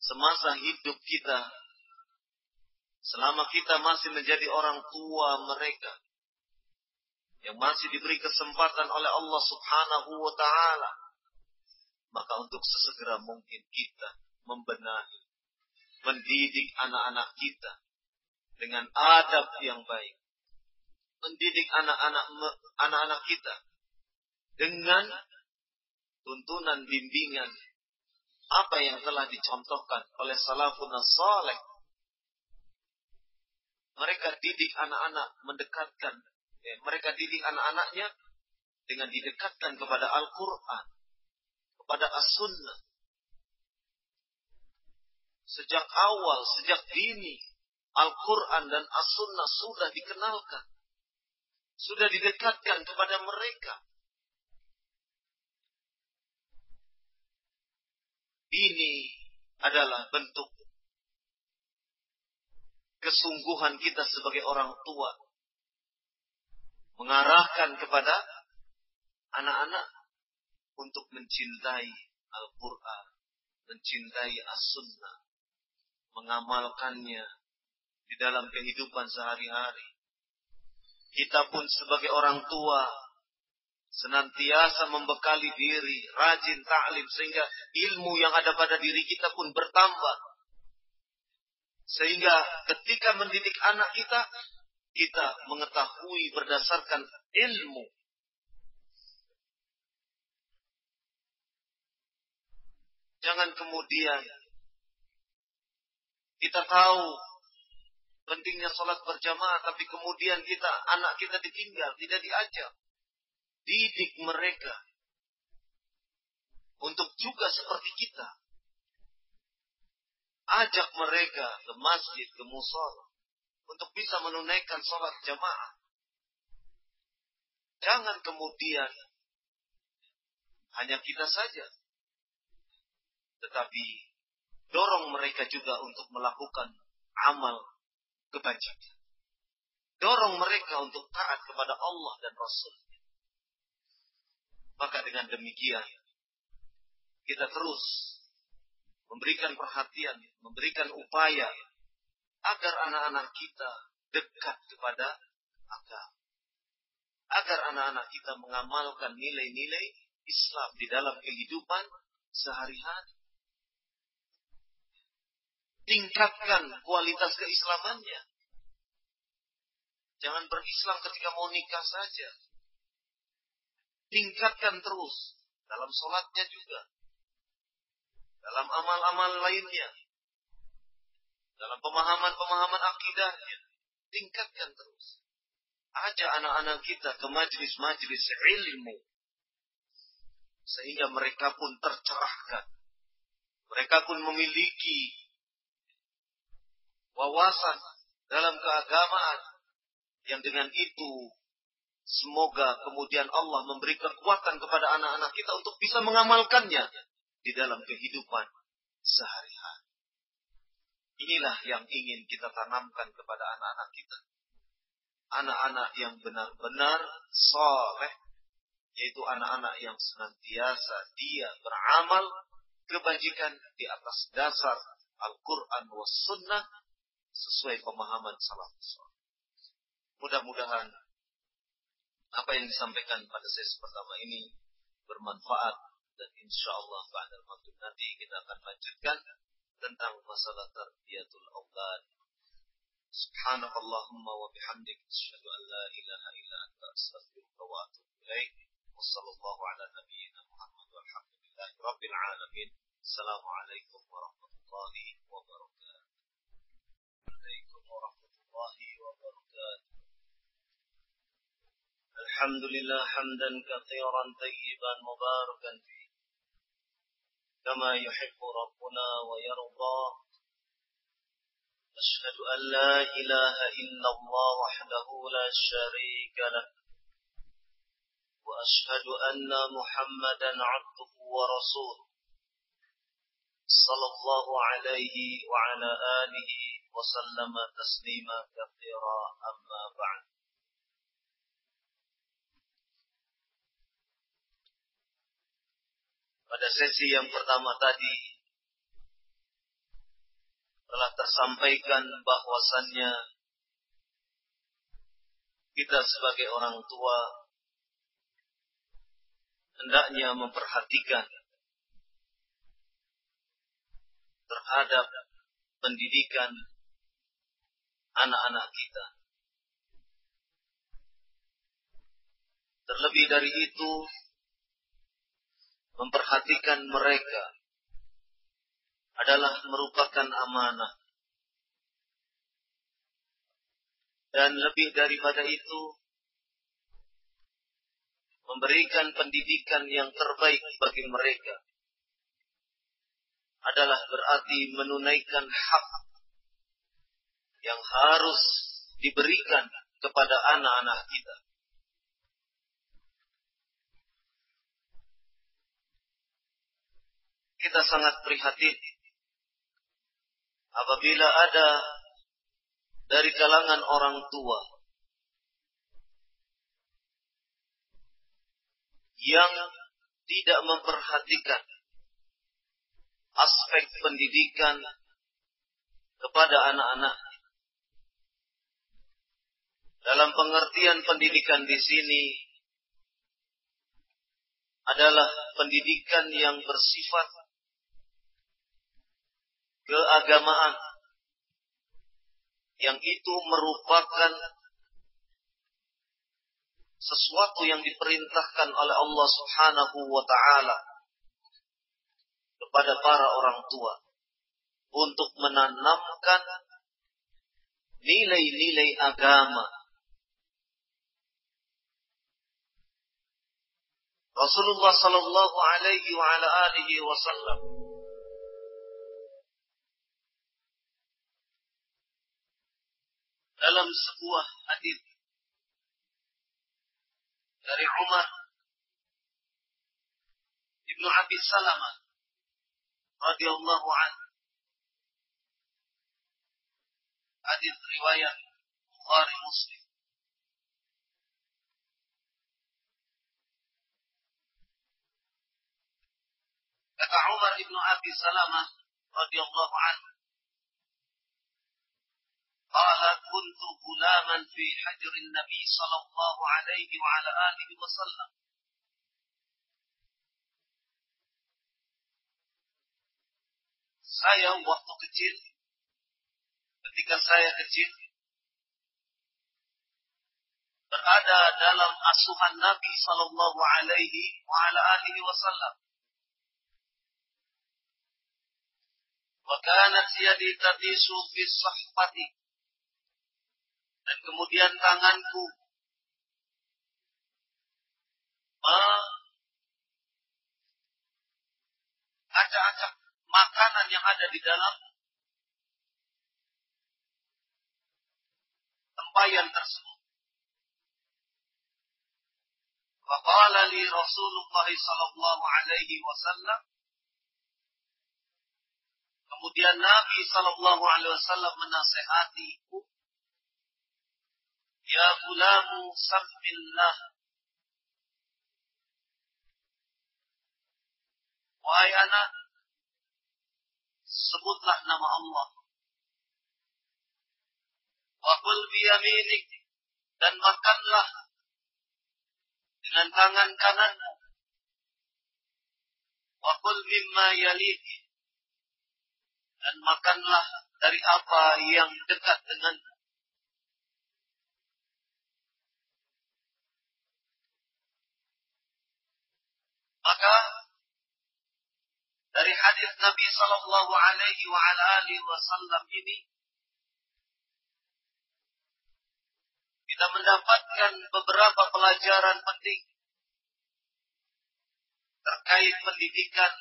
semasa hidup kita, selama kita masih menjadi orang tua mereka, yang masih diberi kesempatan oleh Allah Subhanahu wa taala maka untuk sesegera mungkin kita membenahi, mendidik anak-anak kita dengan adab yang baik. Mendidik anak-anak anak-anak kita dengan tuntunan bimbingan apa yang telah dicontohkan oleh salafun saleh. Mereka didik anak-anak mendekatkan, eh, mereka didik anak-anaknya dengan didekatkan kepada Al-Quran kepada as-sunnah. Sejak awal, sejak dini, Al-Quran dan As-Sunnah sudah dikenalkan. Sudah didekatkan kepada mereka. Ini adalah bentuk kesungguhan kita sebagai orang tua mengarahkan kepada anak-anak untuk mencintai Al-Quran, mencintai As-Sunnah, mengamalkannya di dalam kehidupan sehari-hari. Kita pun sebagai orang tua senantiasa membekali diri, rajin ta'lim sehingga ilmu yang ada pada diri kita pun bertambah. Sehingga ketika mendidik anak kita, kita mengetahui berdasarkan ilmu. Jangan kemudian kita tahu pentingnya sholat berjamaah, tapi kemudian kita anak kita ditinggal, tidak diajak. Didik mereka untuk juga seperti kita. Ajak mereka ke masjid, ke musola untuk bisa menunaikan sholat jamaah. Jangan kemudian hanya kita saja, tetapi dorong mereka juga untuk melakukan amal kebajikan. Dorong mereka untuk taat kepada Allah dan Rasul. Maka dengan demikian, kita terus memberikan perhatian, memberikan upaya agar anak-anak kita dekat kepada agama. Agar anak-anak kita mengamalkan nilai-nilai Islam di dalam kehidupan sehari-hari. Tingkatkan kualitas keislamannya. Jangan berislam ketika mau nikah saja. Tingkatkan terus dalam sholatnya juga. Dalam amal-amal lainnya. Dalam pemahaman-pemahaman akidahnya. Tingkatkan terus. Ajak anak-anak kita ke majlis-majlis ilmu. Sehingga mereka pun tercerahkan. Mereka pun memiliki wawasan dalam keagamaan yang dengan itu semoga kemudian Allah memberi kekuatan kepada anak-anak kita untuk bisa mengamalkannya di dalam kehidupan sehari-hari. Inilah yang ingin kita tanamkan kepada anak-anak kita. Anak-anak yang benar-benar soleh, yaitu anak-anak yang senantiasa dia beramal kebajikan di atas dasar Al-Quran was sunnah sesuai pemahaman salafus Mudah-mudahan apa yang disampaikan pada sesi pertama ini bermanfaat dan insya Allah pada waktu nanti kita akan lanjutkan tentang masalah tarbiyatul aulad. Subhanakallahumma wa bihamdik asyhadu an la ilaha illa anta astaghfiruka wa atubu ilaik. Wassallallahu ala nabiyyina Muhammad walhamdulillahi rabbil alamin. Assalamualaikum warahmatullahi wabarakatuh. عليكم ورحمة الله وبركاته. الحمد لله حمدا كثيرا طيبا مباركا فيه. كما يحب ربنا ويرضى. أشهد أن لا إله إلا الله وحده لا شريك له. وأشهد أن محمدا عبده ورسوله. صلى الله عليه وعلى آله وسلم تسليما كثيرا أما بعد Pada sesi yang pertama tadi telah tersampaikan bahwasannya kita sebagai orang tua hendaknya memperhatikan terhadap pendidikan anak-anak kita. Terlebih dari itu, memperhatikan mereka adalah merupakan amanah. Dan lebih daripada itu, memberikan pendidikan yang terbaik bagi mereka adalah berarti menunaikan hak yang harus diberikan kepada anak-anak kita. Kita sangat prihatin apabila ada dari kalangan orang tua yang tidak memperhatikan aspek pendidikan kepada anak-anak. Dalam pengertian pendidikan di sini adalah pendidikan yang bersifat keagamaan yang itu merupakan sesuatu yang diperintahkan oleh Allah Subhanahu wa taala kepada para orang tua untuk menanamkan nilai-nilai agama. Rasulullah sallallahu alaihi wa ala alihi wasallam dalam sebuah hadis dari Umar Ibnu Abi Salamah radhiyallahu anhu. Hadis riwayat Bukhari Muslim. Kata Umar ibnu Abi Salamah radhiyallahu anhu, قال كنت غلاما في حجر النبي صلى الله عليه وعلى آله وسلم saya waktu kecil, ketika saya kecil, berada dalam asuhan Nabi Sallallahu Alaihi Wasallam. Wakanat yadi tadisu fi sahfati. Dan kemudian tanganku acak-acak makanan yang ada di dalam tempayan tersebut. Faqala li Rasulullah sallallahu alaihi wasallam Kemudian Nabi sallallahu alaihi wasallam menasehatiku Ya gulamu sabbillah Wahai anak sebutlah nama Allah. Wakul biyaminik dan makanlah dengan tangan kananmu. Wakul mimma yaliki dan makanlah dari apa yang dekat denganmu. Maka dari hadis Nabi Sallallahu Alaihi wa ala Wasallam ini kita mendapatkan beberapa pelajaran penting terkait pendidikan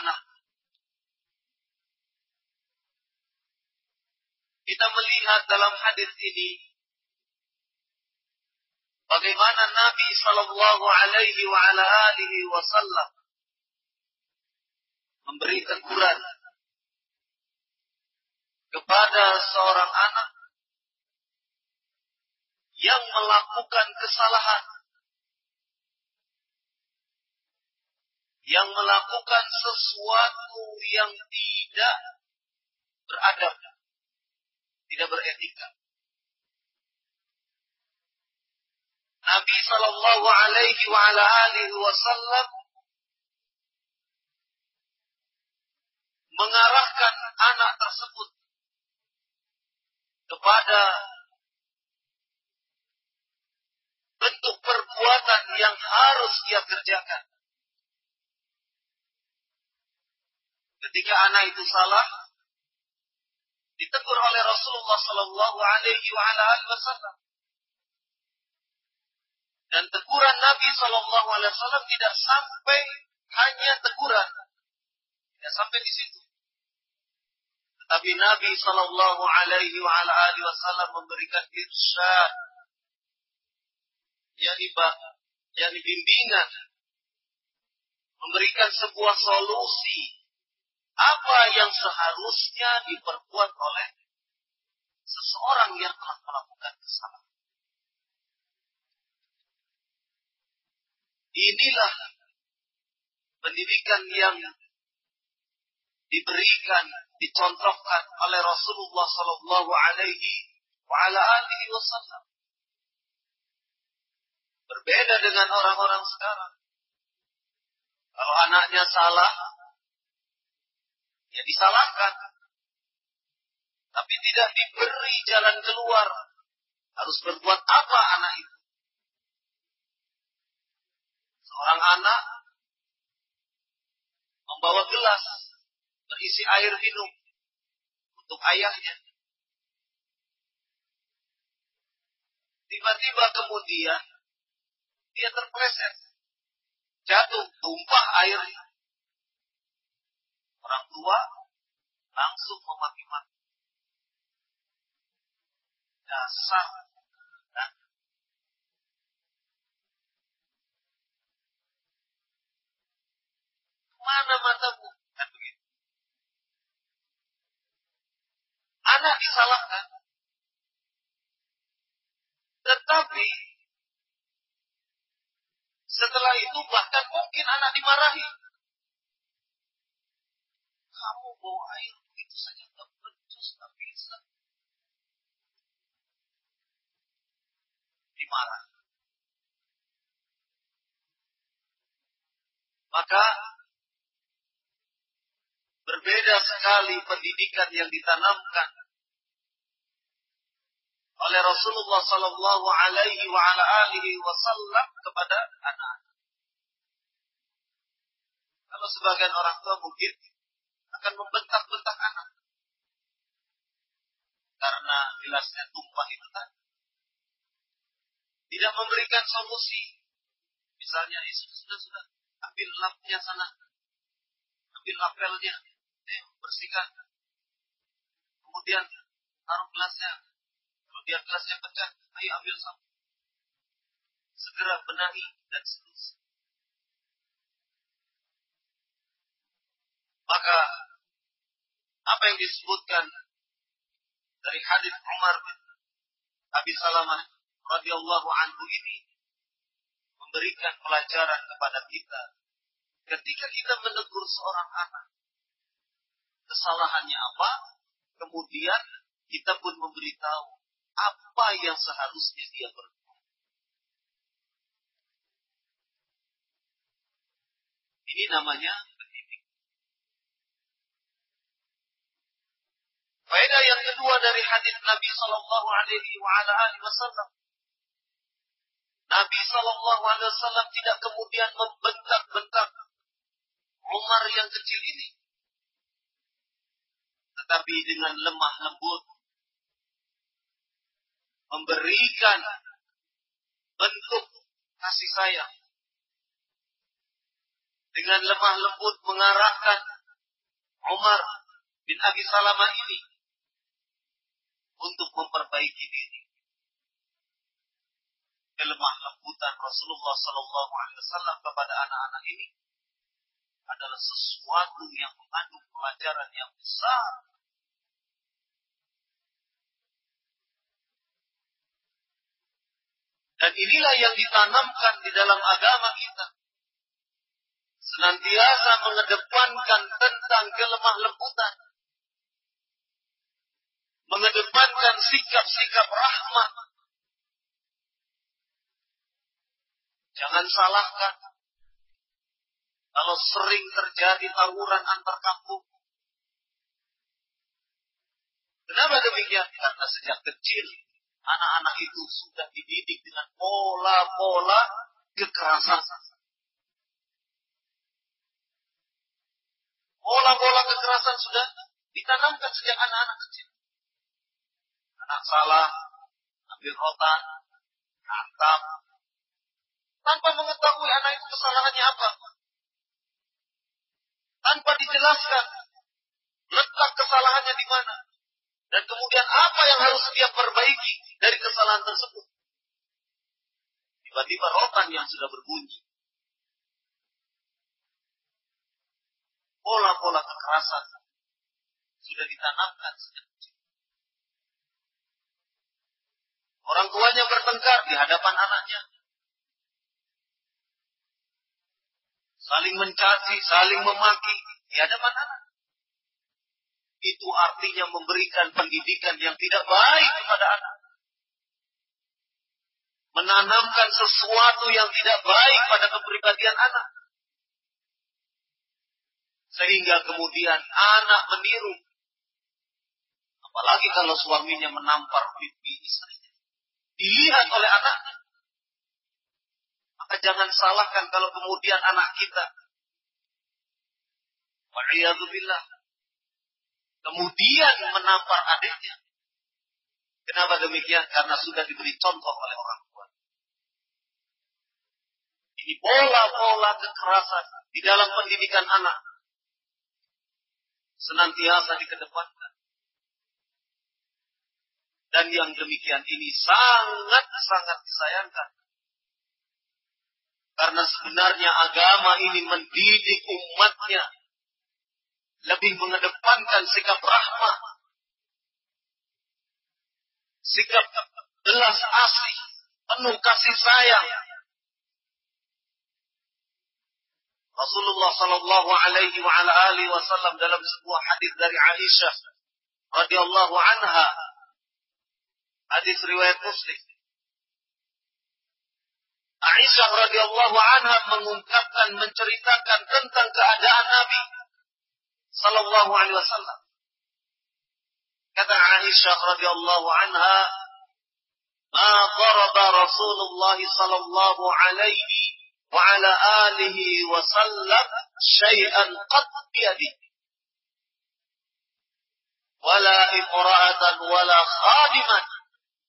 anak. Kita melihat dalam hadis ini bagaimana Nabi Shallallahu Alaihi wa ala alihi Wasallam memberi teguran kepada seorang anak yang melakukan kesalahan, yang melakukan sesuatu yang tidak beradab, tidak beretika. Nabi Shallallahu Alaihi Wasallam mengarahkan anak tersebut kepada bentuk perbuatan yang harus dia kerjakan. Ketika anak itu salah, ditegur oleh Rasulullah Sallallahu Alaihi Wasallam. Dan teguran Nabi Shallallahu Alaihi Wasallam tidak sampai hanya teguran. Ya sampai di situ. Tetapi Nabi Shallallahu Alaihi Wasallam memberikan irsyad, yakni yakni bimbingan, memberikan sebuah solusi apa yang seharusnya diperbuat oleh seseorang yang telah melakukan kesalahan. Inilah pendidikan yang diberikan, dicontohkan oleh Rasulullah Sallallahu Alaihi Wasallam. Berbeda dengan orang-orang sekarang. Kalau anaknya salah, ya disalahkan. Tapi tidak diberi jalan keluar. Harus berbuat apa anak itu? Seorang anak membawa gelas berisi air minum untuk ayahnya. Tiba-tiba kemudian dia terpleset. Jatuh, tumpah airnya. Orang tua langsung memaki-maki. Dasar. Nah. Mana matamu? Kan begitu. Anak disalahkan. Tetapi setelah itu bahkan mungkin anak dimarahi. Bawa air begitu saja tak becus, tak bisa. Dimarahi. Maka berbeda sekali pendidikan yang ditanamkan oleh Rasulullah Sallallahu Alaihi wa ala alihi Wasallam kepada anak. Kalau sebagian orang tua mungkin akan membentak-bentak anak karena gelasnya tumpah itu tadi. Tidak memberikan solusi. Misalnya, eh, sudah, sudah, sudah, ambil lapnya sana, ambil lapelnya, eh, bersihkan. Kemudian taruh gelasnya, Kemudian gelasnya pecah, ayo ambil sapu. Segera benahi dan seterusnya. Maka apa yang disebutkan dari hadis Umar bin Abi Salamah radhiyallahu anhu ini memberikan pelajaran kepada kita ketika kita menegur seorang anak kesalahannya apa kemudian kita pun memberitahu apa yang seharusnya dia berbuat. Ini namanya pendidik. Faedah yang kedua dari hadis Nabi Shallallahu Alaihi Wasallam. Nabi Shallallahu Alaihi Wasallam tidak kemudian membentak-bentak Umar yang kecil ini, tetapi dengan lemah lembut memberikan bentuk kasih sayang. Dengan lemah lembut mengarahkan Umar bin Abi Salamah ini untuk memperbaiki diri. Kelemah lembutan Rasulullah Sallallahu Alaihi Wasallam kepada anak-anak ini adalah sesuatu yang mengandung pelajaran yang besar Dan inilah yang ditanamkan di dalam agama kita. Senantiasa mengedepankan tentang kelemah lembutan. Mengedepankan sikap-sikap rahmat. Jangan salahkan. Kalau sering terjadi tawuran antar kampung. Kenapa demikian? Karena sejak kecil anak-anak itu sudah dididik dengan pola-pola kekerasan. Pola-pola kekerasan sudah ditanamkan sejak anak-anak kecil. Anak salah, ambil rotan, hantam, tanpa mengetahui anak itu kesalahannya apa. tanpa dijelaskan letak kesalahannya di mana dan kemudian apa yang harus dia perbaiki dari kesalahan tersebut. Tiba-tiba rotan yang sudah berbunyi. Pola-pola kekerasan sudah ditanamkan sejak kecil. Orang tuanya bertengkar di hadapan anaknya. Saling mencaci, saling memaki di hadapan anak. Itu artinya memberikan pendidikan yang tidak baik kepada anak. Menanamkan sesuatu yang tidak baik pada kepribadian anak. Sehingga kemudian anak meniru. Apalagi kalau suaminya menampar pipi istrinya. Dilihat oleh anaknya. Maka jangan salahkan kalau kemudian anak kita. Wa'iyadzubillah. Kemudian menampar adiknya. Kenapa demikian? Karena sudah diberi contoh oleh orang tua. Ini pola-pola kekerasan di dalam pendidikan anak. Senantiasa dikedepankan. Dan yang demikian ini sangat-sangat disayangkan. Karena sebenarnya agama ini mendidik umatnya lebih mengedepankan sikap rahmah, sikap belas asih, penuh kasih sayang. Rasulullah Sallallahu Alaihi wa ala alihi Wasallam dalam sebuah hadis dari Aisyah radhiyallahu anha, hadis riwayat Muslim. Aisyah radhiyallahu anha mengungkapkan, menceritakan tentang keadaan Nabi sallallahu alaihi wasallam. Kata Aisyah radhiyallahu anha, "Ma daraba Rasulullah sallallahu alaihi wa ala alihi wasallam syai'an qat biyadihi." ولا امرأة ولا خادما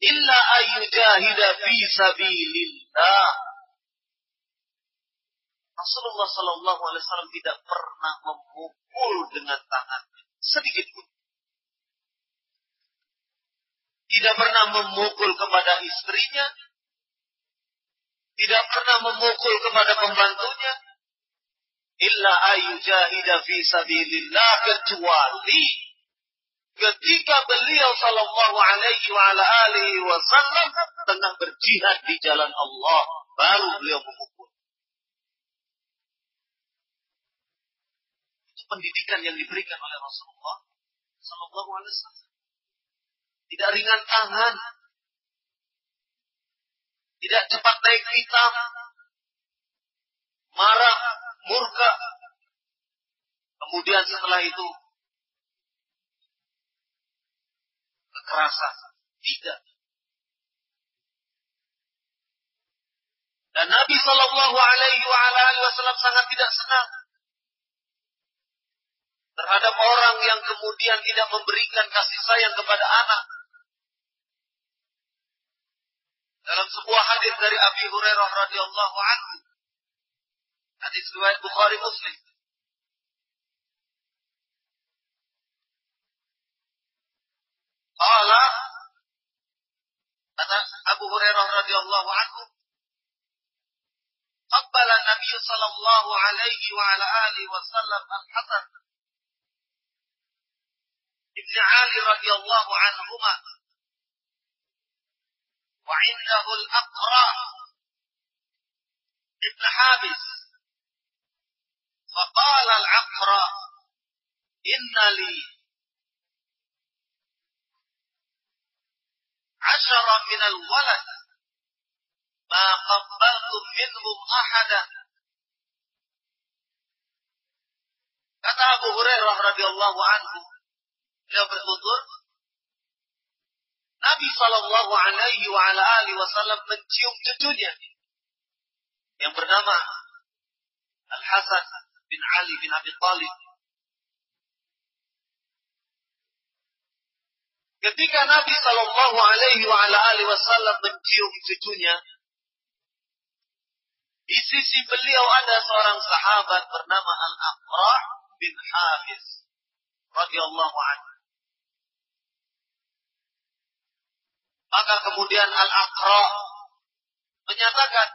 illa ayyujahida fi sabilillah. Rasulullah Shallallahu Alaihi Wasallam tidak pernah memukul dengan tangannya sedikit pun. Tidak pernah memukul kepada istrinya, tidak pernah memukul kepada pembantunya, illa ayyujahida fi sabilillah kecuali ketika beliau sallallahu alaihi wa ala alihi wasallam tengah berjihad di jalan Allah baru beliau memukul pendidikan yang diberikan oleh Rasulullah Sallallahu Alaihi Wasallam. Tidak ringan tangan, tidak cepat naik hitam, marah, murka. Kemudian setelah itu kekerasan. Tidak. Dan Nabi Shallallahu Alaihi Wasallam sangat tidak senang terhadap orang yang kemudian tidak memberikan kasih sayang kepada anak. Dalam sebuah hadis dari Abi Hurairah radhiyallahu anhu, hadis riwayat Bukhari Muslim. قال أبو هريرة رضي الله عنه قبل النبي صلى الله عليه وعلى آله وسلم الحسن ابن علي رضي الله عنهما وعنده الأقرع ابن حابس. فقال العقرع إن لي asyara minal walad ma qabbaltum minhum ahada kata Abu Hurairah radhiyallahu anhu beliau bertutur Nabi Shallallahu Alaihi wa ala alihi Wasallam mencium cucunya yang bernama Al Hasan bin Ali bin Abi Thalib Ketika Nabi Shallallahu Alaihi Wasallam mencium cucunya, di sisi beliau ada seorang sahabat bernama Al Aqra bin Habis radhiyallahu anhu. Maka kemudian Al-Aqra menyatakan,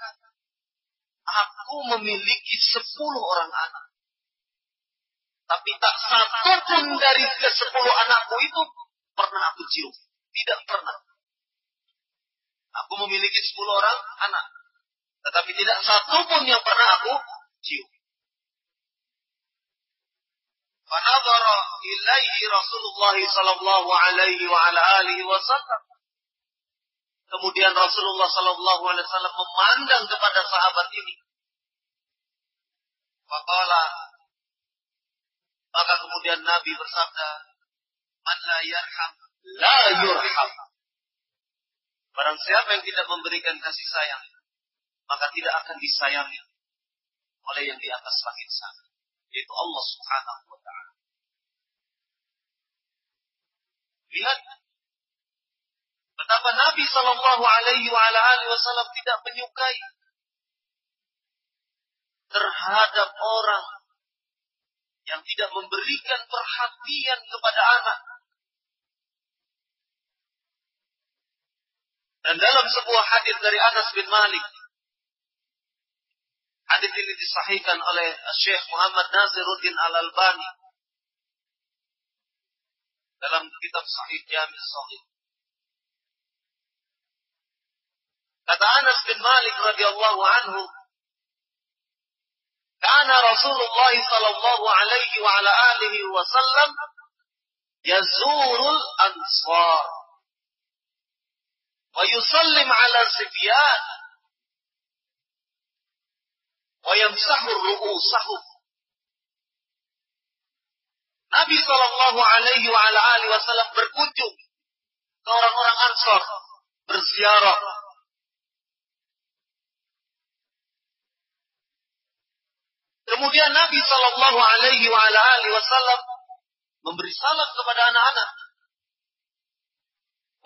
aku memiliki sepuluh orang anak. Tapi tak satu pun dari ke sepuluh anakku itu pernah aku cium. Tidak pernah. Aku memiliki sepuluh orang anak. Tetapi tidak satu pun yang pernah aku cium. Kemudian Rasulullah sallallahu alaihi wasallam memandang kepada sahabat ini. Maka kemudian Nabi bersabda, "Man la yarham la yurham." Barang siapa yang tidak memberikan kasih sayang, maka tidak akan disayangi oleh yang di atas langit sana, yaitu Allah Subhanahu wa taala. Lihat betapa Nabi Shallallahu alaihi wasallam tidak menyukai terhadap orang yang tidak memberikan perhatian kepada anak. Dan dalam sebuah hadis dari Anas bin Malik, hadis ini disahihkan oleh Syekh Muhammad Naziruddin Al-Albani dalam kitab Sahih Jami' Sahih. Kata Anas bin Malik radhiyallahu anhu, كان رسول الله صلى الله عليه وعلى آله وسلم يزور الأنصار wa على ala ويمسح wa Nabi Shallallahu Alaihi wa ala alihi Wasallam berkunjung ke orang-orang Ansor berziarah. Kemudian Nabi Shallallahu Alaihi wa ala alihi Wasallam memberi salam kepada anak-anak.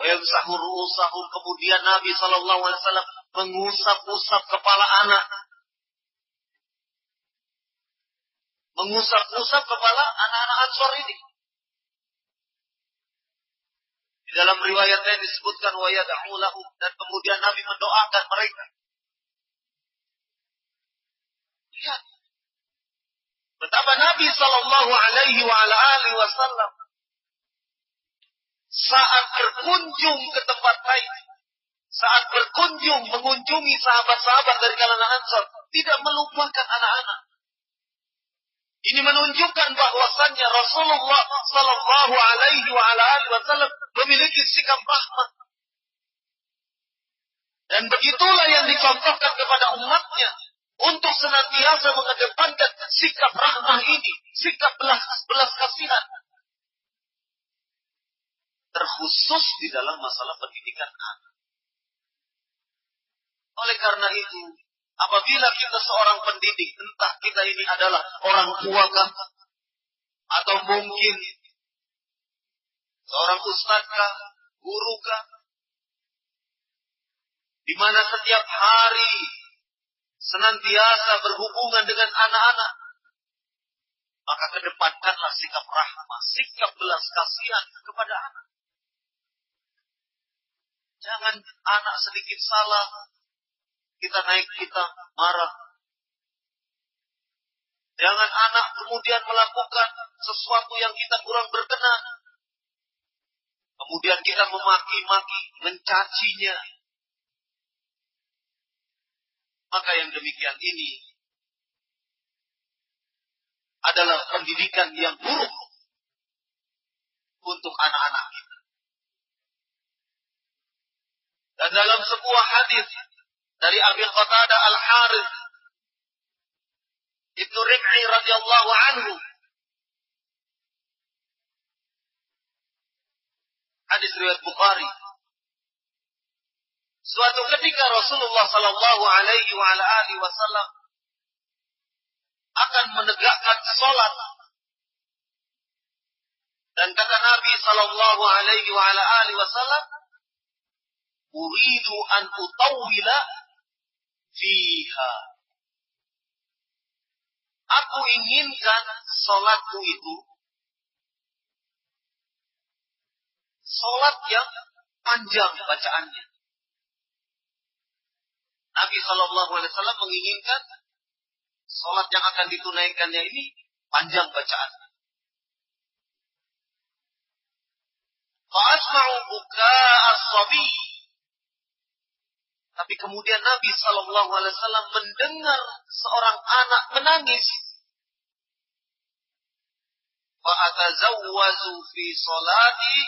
Wayamsahu ru'usahum. Kemudian Nabi Shallallahu Alaihi Wasallam mengusap-usap kepala anak. Mengusap-usap kepala anak-anak Ansor ini. Di dalam riwayat lain disebutkan wa dan kemudian Nabi mendoakan mereka. Lihat, Betapa Nabi Shallallahu Alaihi Wasallam saat berkunjung ke tempat lain, saat berkunjung mengunjungi sahabat-sahabat dari kalangan Ansar, tidak melupakan anak-anak. Ini menunjukkan bahwasannya Rasulullah Shallallahu Alaihi Wasallam memiliki sikap rahmat. Dan begitulah yang dicontohkan kepada umatnya untuk senantiasa mengedepankan sikap rahmah ini, sikap belas, belas kasihan. Terkhusus di dalam masalah pendidikan anak. Oleh karena itu, apabila kita seorang pendidik, entah kita ini adalah orang tua kah, atau mungkin seorang ustadz kah, guru kah, di mana setiap hari senantiasa berhubungan dengan anak-anak, maka kedepankanlah sikap rahmah, sikap belas kasihan kepada anak. Jangan anak sedikit salah, kita naik kita marah. Jangan anak kemudian melakukan sesuatu yang kita kurang berkenan. Kemudian kita memaki-maki, mencacinya, maka yang demikian ini adalah pendidikan yang buruk untuk anak-anak kita. Dan dalam sebuah hadis dari Abi Qatadah Al-Harith Ibnu Rib'i radhiyallahu anhu hadis riwayat Bukhari. Suatu ketika Rasulullah Sallallahu Alaihi Wasallam akan menegakkan sholat. Dan kata Nabi Sallallahu Alaihi Wasallam, "Uridu an utawila fiha." Aku inginkan Salatku itu salat yang panjang bacaannya. Nabi Shallallahu Alaihi Wasallam menginginkan salat yang akan ditunaikannya ini panjang bacaan. Fa'asma'u buka as-sabi. Tapi kemudian Nabi Shallallahu Alaihi Wasallam mendengar seorang anak menangis. Fa'atazawwazu fi salati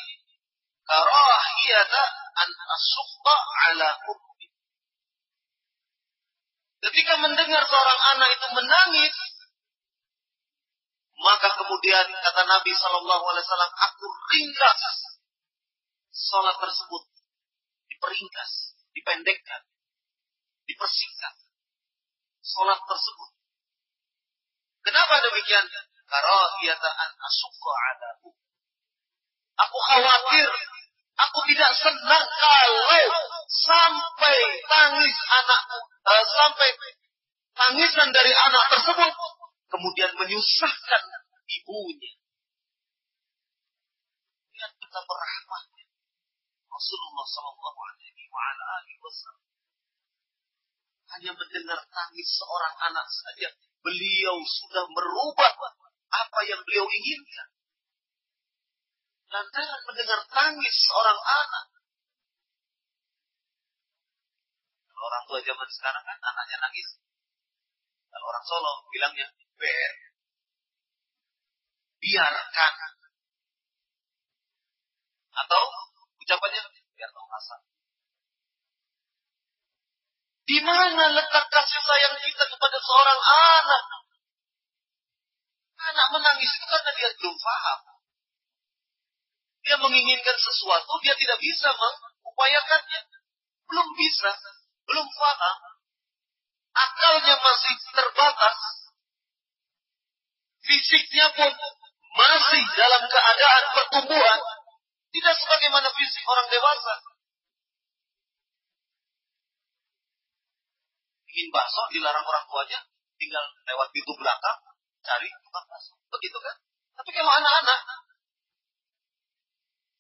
karahiyata an asukta ala hubbi. Ketika mendengar seorang anak itu menangis, maka kemudian kata Nabi Shallallahu Alaihi Wasallam, aku ringkas sholat tersebut, diperingkas, dipendekkan, dipersingkat. Sholat tersebut. Kenapa demikian? Karahiyata an asukka adahu. Aku khawatir, aku tidak senang kalau sampai tangis anakku, uh, sampai tangisan dari anak tersebut kemudian menyusahkan ibunya. Lihat kita berahmat Rasulullah Shallallahu Alaihi Wasallam hanya mendengar tangis seorang anak saja, beliau sudah merubah apa yang beliau inginkan. Lantaran mendengar tangis seorang anak. Kalau orang tua zaman sekarang kan anaknya nangis. Kalau orang Solo bilangnya ber. Biarkan. Atau ucapannya biar tahu rasa. Di mana letak kasih sayang kita kepada seorang anak? Anak menangis itu karena dia belum paham. Dia menginginkan sesuatu, dia tidak bisa mengupayakannya. Belum bisa, belum paham. Akalnya masih terbatas. Fisiknya pun masih dalam keadaan pertumbuhan. Tidak sebagaimana fisik orang dewasa. Ingin bakso dilarang orang tuanya, tinggal lewat pintu belakang, cari tukang bakso. Begitu kan? Tapi kalau anak-anak,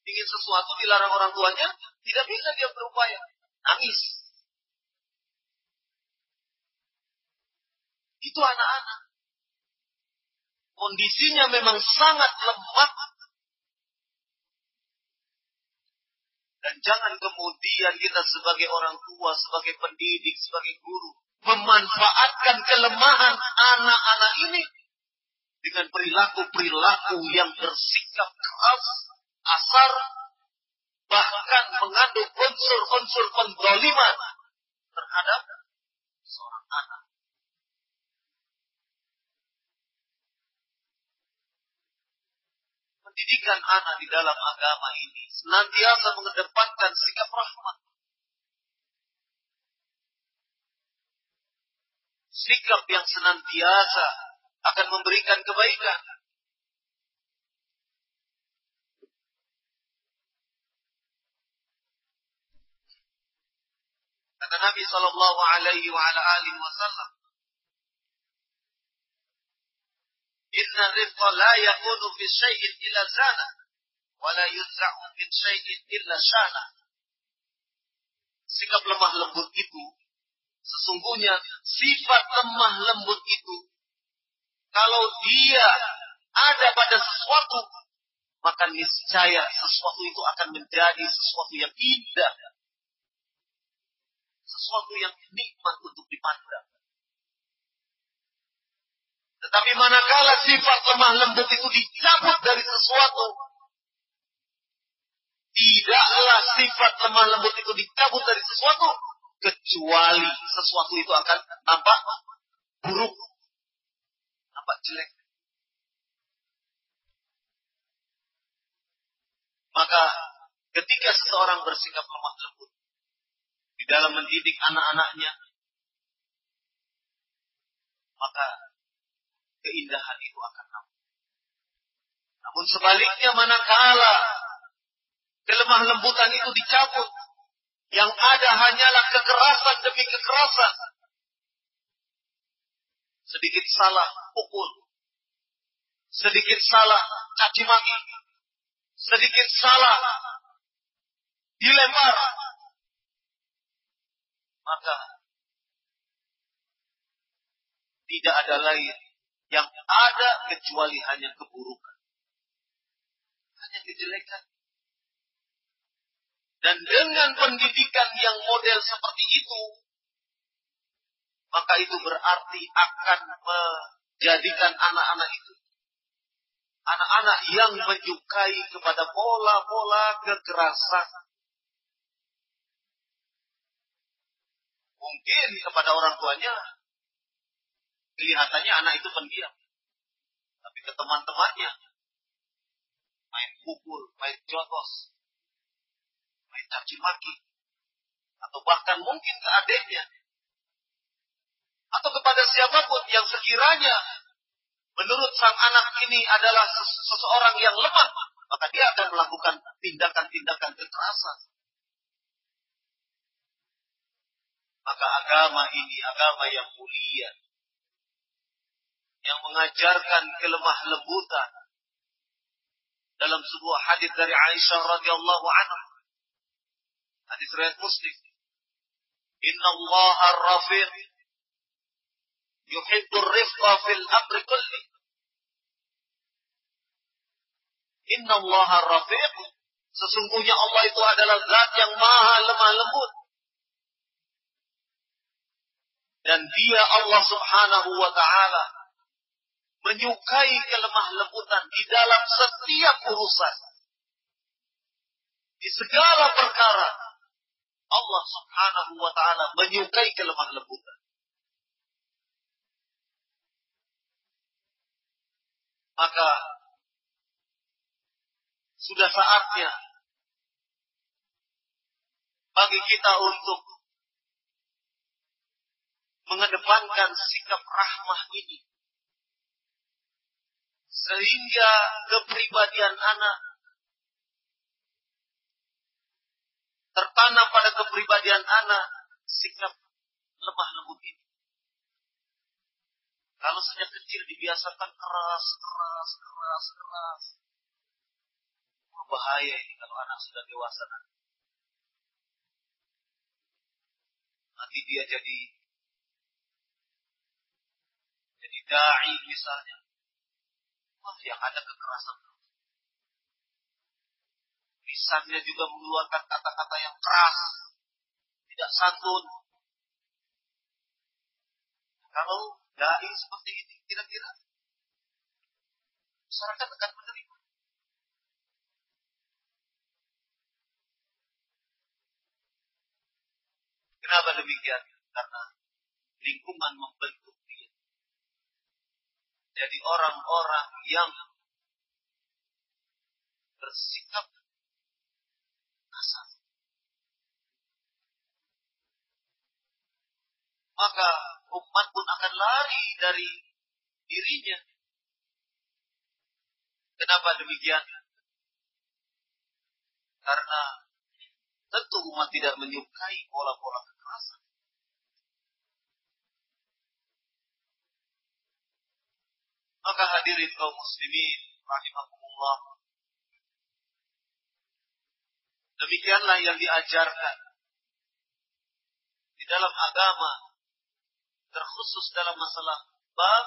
ingin sesuatu dilarang orang tuanya, tidak bisa dia berupaya. Nangis. Itu anak-anak. Kondisinya memang sangat lemah Dan jangan kemudian kita sebagai orang tua, sebagai pendidik, sebagai guru, memanfaatkan kelemahan anak-anak ini dengan perilaku-perilaku yang bersikap keras, asar, bahkan mengandung unsur-unsur pendoliman terhadap seorang anak. Pendidikan anak di dalam agama ini senantiasa mengedepankan sikap rahmat. Sikap yang senantiasa akan memberikan kebaikan. Kata Nabi Shallallahu Alaihi Wasallam, Inna rizqa la yakunu fi syai'in illa zana wa la yunza'u min syai'in illa syana. Sikap lemah lembut itu sesungguhnya sifat lemah lembut itu kalau dia ada pada sesuatu maka niscaya sesuatu itu akan menjadi sesuatu yang indah sesuatu yang nikmat untuk dipandang tetapi manakala sifat lemah lembut itu dicabut dari sesuatu, tidaklah sifat lemah lembut itu dicabut dari sesuatu, kecuali sesuatu itu akan nampak buruk, nampak jelek. Maka ketika seseorang bersikap lemah lembut di dalam mendidik anak-anaknya, maka keindahan itu akan nampak. Namun sebaliknya manakala kelemah lembutan itu dicabut, yang ada hanyalah kekerasan demi kekerasan. Sedikit salah pukul, sedikit salah caci maki, sedikit salah dilempar, maka tidak ada lain yang ada kecuali hanya keburukan. Hanya kejelekan. Dan dengan pendidikan yang model seperti itu, maka itu berarti akan menjadikan anak-anak itu anak-anak yang menyukai kepada pola-pola kekerasan. Mungkin kepada orang tuanya kelihatannya anak itu pendiam. Tapi ke teman-temannya main pukul, main jotos, main caci maki, atau bahkan mungkin ke adiknya, atau kepada siapa pun yang sekiranya menurut sang anak ini adalah seseorang yang lemah, maka dia akan melakukan tindakan-tindakan kekerasan. Maka agama ini agama yang mulia, yang mengajarkan kelemah lembutan. Dalam sebuah hadis dari Aisyah radhiyallahu anha, hadis riwayat Muslim, Inna Allah ar-rafiq yuhibbur rifqa fil amri kulli. Inna Allah rafiq. Sesungguhnya Allah itu adalah zat yang maha lemah lembut. Dan dia Allah subhanahu wa ta'ala menyukai kelemah lembutan di dalam setiap urusan. Di segala perkara Allah subhanahu wa ta'ala menyukai kelemah lembutan. Maka sudah saatnya bagi kita untuk mengedepankan sikap rahmah ini. Sehingga kepribadian anak tertanam pada kepribadian anak sikap lemah lembut ini. Kalau sejak kecil dibiasakan keras, keras, keras, keras. Bahaya ini kalau anak sudah dewasa nanti. Nanti dia jadi jadi dai misalnya. Wah, yang ada kekerasan Lisannya juga mengeluarkan kata-kata yang keras, tidak santun. Kalau dai seperti ini kira-kira masyarakat akan menerima. Kenapa demikian? Karena lingkungan membentuk. Jadi orang-orang yang bersikap kasar. Maka umat pun akan lari dari dirinya. Kenapa demikian? Karena tentu umat tidak menyukai pola-pola kekerasan. Maka hadirin kaum muslimin rahimahumullah. Demikianlah yang diajarkan di dalam agama terkhusus dalam masalah bab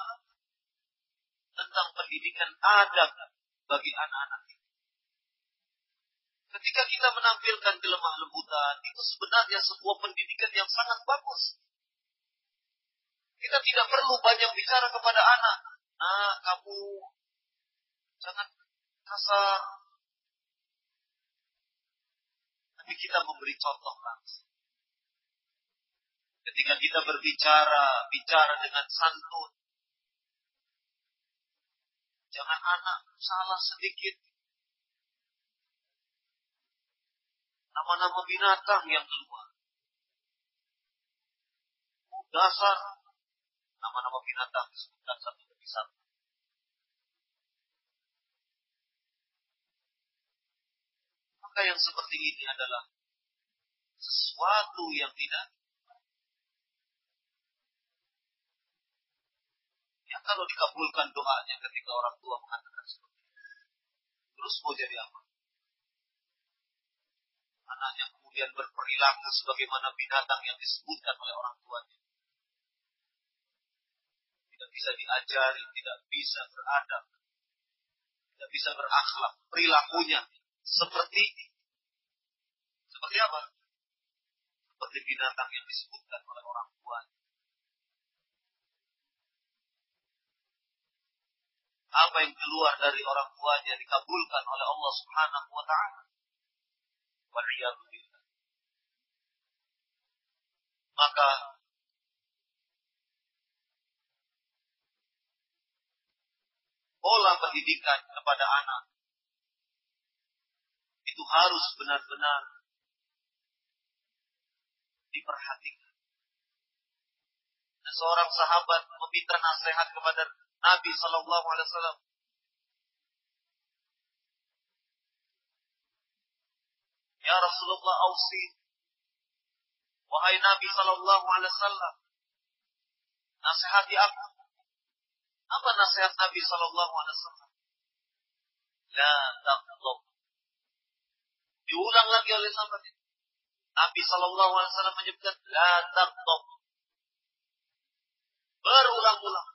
tentang pendidikan adab bagi anak-anak kita. Ketika kita menampilkan kelemah lembutan, itu sebenarnya sebuah pendidikan yang sangat bagus. Kita tidak perlu banyak bicara kepada anak. Nah, kamu jangan kasar. Tapi kita memberi contoh langsung. Ketika kita berbicara, bicara dengan santun. Jangan anak salah sedikit. Nama-nama binatang yang keluar. Dasar nama-nama binatang disebutkan satu satu. Maka yang seperti ini adalah sesuatu yang tidak kalau dikabulkan doanya ketika orang tua mengatakan seperti itu. Terus mau jadi apa? Anaknya kemudian berperilaku sebagaimana binatang yang disebutkan oleh orang tuanya. Tidak bisa diajari, tidak bisa beradab, tidak bisa berakhlak, perilakunya seperti seperti apa? Seperti binatang yang disebutkan oleh orang tuanya. apa yang keluar dari orang tuanya dikabulkan oleh Allah Subhanahu wa taala. Maka pola pendidikan kepada anak itu harus benar-benar diperhatikan. Dan seorang sahabat meminta nasihat kepada Nabi Shallallahu Alaihi Wasallam. Ya Rasulullah Ausi, wahai Nabi Shallallahu Alaihi Wasallam, nasihati aku. Apa nasihat Nabi Shallallahu Alaihi Wasallam? La taqlub. Diulang lagi oleh sahabat itu. Nabi Shallallahu Alaihi Wasallam menyebutkan la taqlub. Berulang-ulang.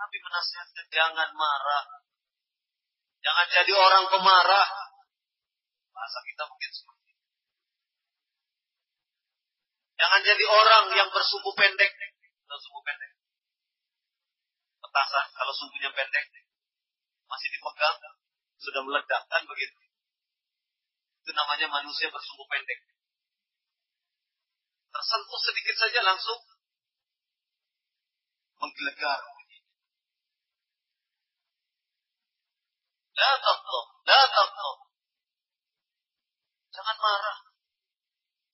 Nabi menasihatkan jangan marah. Jangan jadi orang pemarah. Bahasa kita mungkin seperti itu. Jangan jadi orang yang bersumbu pendek. Bersumbu pendek. Petasan kalau sumbunya pendek. Masih dipegang. Sudah meledak. Kan begitu. Itu namanya manusia bersumbu pendek. Tersentuh sedikit saja langsung menggelegar La taqlub, la taqlub. Jangan marah.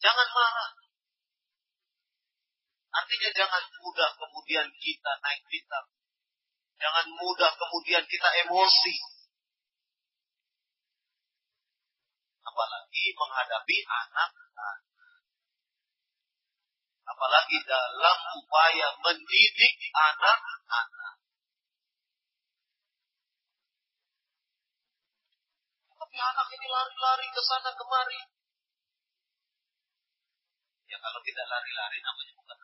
Jangan marah. Artinya jangan mudah kemudian kita naik pitam. Jangan mudah kemudian kita emosi. Apalagi menghadapi anak Apalagi dalam upaya mendidik anak-anak. Tapi anak ini lari-lari ke sana kemari. Ya kalau tidak lari-lari namanya bukan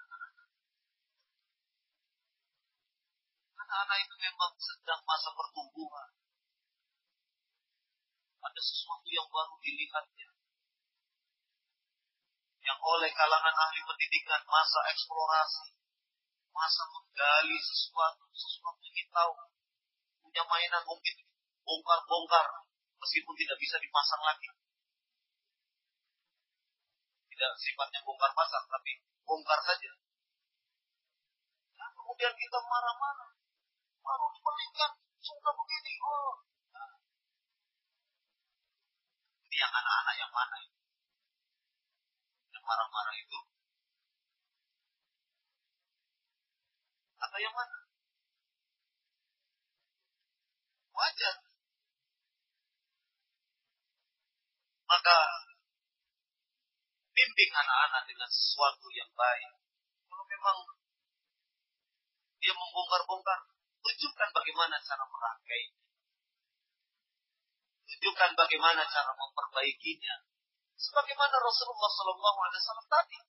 Anak-anak itu memang sedang masa pertumbuhan. Ada sesuatu yang baru dilihatnya. Yang oleh kalangan ahli pendidikan masa eksplorasi. Masa menggali sesuatu, sesuatu yang kita tahu. Punya mainan mungkin bongkar-bongkar meskipun tidak bisa dipasang lagi. Tidak sifatnya bongkar pasang, tapi bongkar saja. Nah, kemudian kita marah-marah. Baru dibelikan, sudah begini. Oh. Nah. Yang anak-anak yang mana? Yang marah-marah itu? Atau yang mana? Wajar. Maka bimbing anak-anak dengan sesuatu yang baik. Kalau memang dia membongkar-bongkar, tunjukkan bagaimana cara merangkai. Tunjukkan bagaimana cara memperbaikinya. Sebagaimana Rasulullah SAW tadi.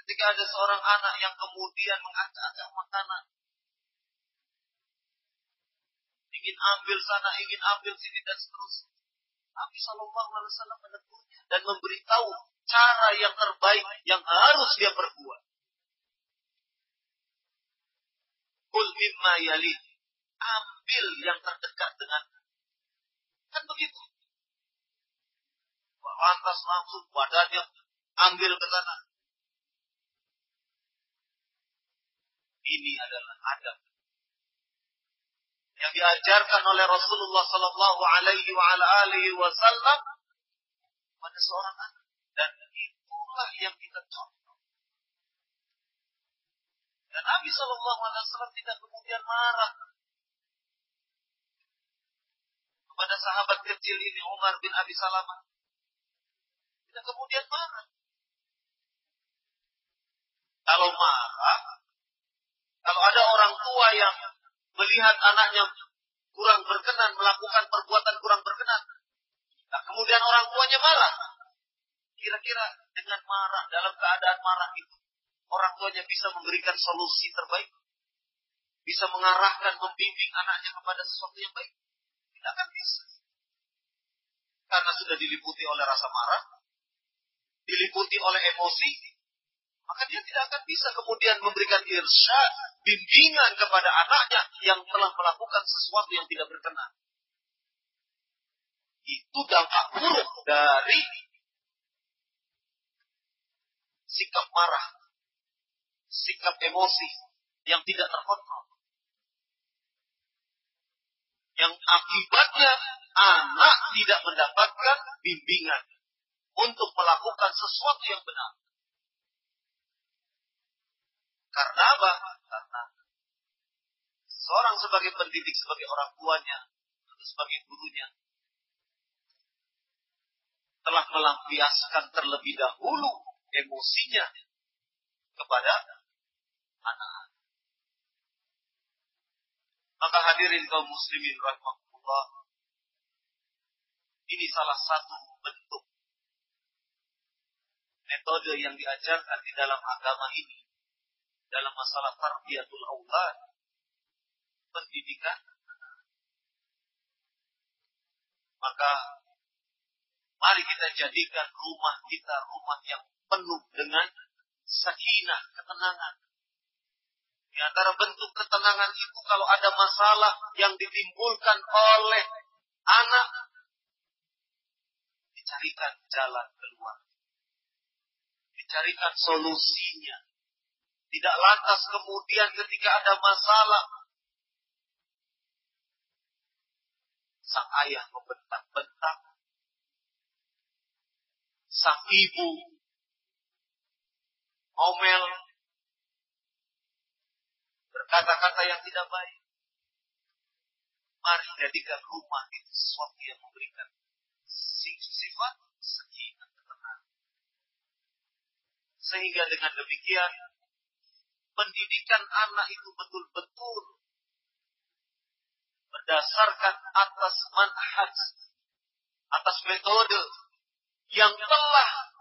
Ketika ada seorang anak yang kemudian mengacak-acak makanan. Ingin ambil sana, ingin ambil sini, dan seterusnya. Nabi Shallallahu Alaihi Wasallam menegurnya dan memberitahu cara yang terbaik yang harus dia perbuat. Kul mimma yali. Ambil yang terdekat dengan kan begitu. Lantas langsung badannya ambil ke sana. Ini adalah adab yang diajarkan oleh Rasulullah Sallallahu Alaihi Wasallam pada seorang anak dan itulah yang kita contoh. Dan Nabi Sallallahu Alaihi Wasallam tidak kemudian marah kepada sahabat kecil ini Umar bin Abi Salamah. Tidak kemudian marah. Kalau marah, Kalau ada orang tua yang melihat anaknya kurang berkenan, melakukan perbuatan kurang berkenan, nah kemudian orang tuanya marah. Kira-kira dengan marah, dalam keadaan marah itu, orang tuanya bisa memberikan solusi terbaik? Bisa mengarahkan, membimbing anaknya kepada sesuatu yang baik? Tidak akan bisa. Karena sudah diliputi oleh rasa marah, diliputi oleh emosi, maka dia tidak akan bisa kemudian memberikan irsyad, bimbingan kepada anaknya yang telah melakukan sesuatu yang tidak berkenan. Itu dampak buruk dari sikap marah, sikap emosi yang tidak terkontrol. Yang akibatnya anak tidak mendapatkan bimbingan untuk melakukan sesuatu yang benar. Karena apa? Karena seorang sebagai pendidik, sebagai orang tuanya, atau sebagai gurunya, telah melampiaskan terlebih dahulu emosinya kepada anak. Maka hadirin kaum muslimin rahmatullah, ini salah satu bentuk metode yang diajarkan di dalam agama ini dalam masalah tarbiyatul aulad pendidikan maka mari kita jadikan rumah kita rumah yang penuh dengan sakinah ketenangan di antara bentuk ketenangan itu kalau ada masalah yang ditimbulkan oleh anak dicarikan jalan keluar dicarikan solusinya. Tidak lantas kemudian ketika ada masalah, sang ayah membentak-bentak, sang ibu omel, berkata-kata yang tidak baik. Mari jadikan rumah itu sesuatu yang memberikan sifat sekian sehingga dengan demikian pendidikan anak itu betul-betul berdasarkan atas manhaj, atas metode yang telah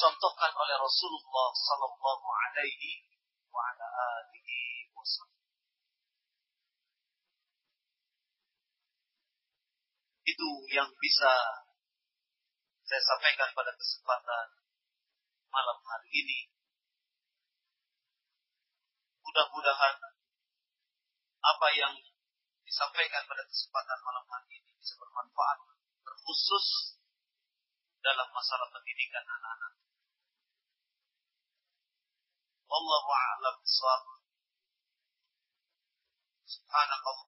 dicontohkan oleh Rasulullah Sallallahu Alaihi wasallam. Itu yang bisa saya sampaikan pada kesempatan malam hari ini. Mudah-mudahan apa yang disampaikan pada kesempatan malam hari ini bisa bermanfaat, terkhusus dalam masalah pendidikan anak-anak. Wallahu a'lam bishawab. Subhanakallah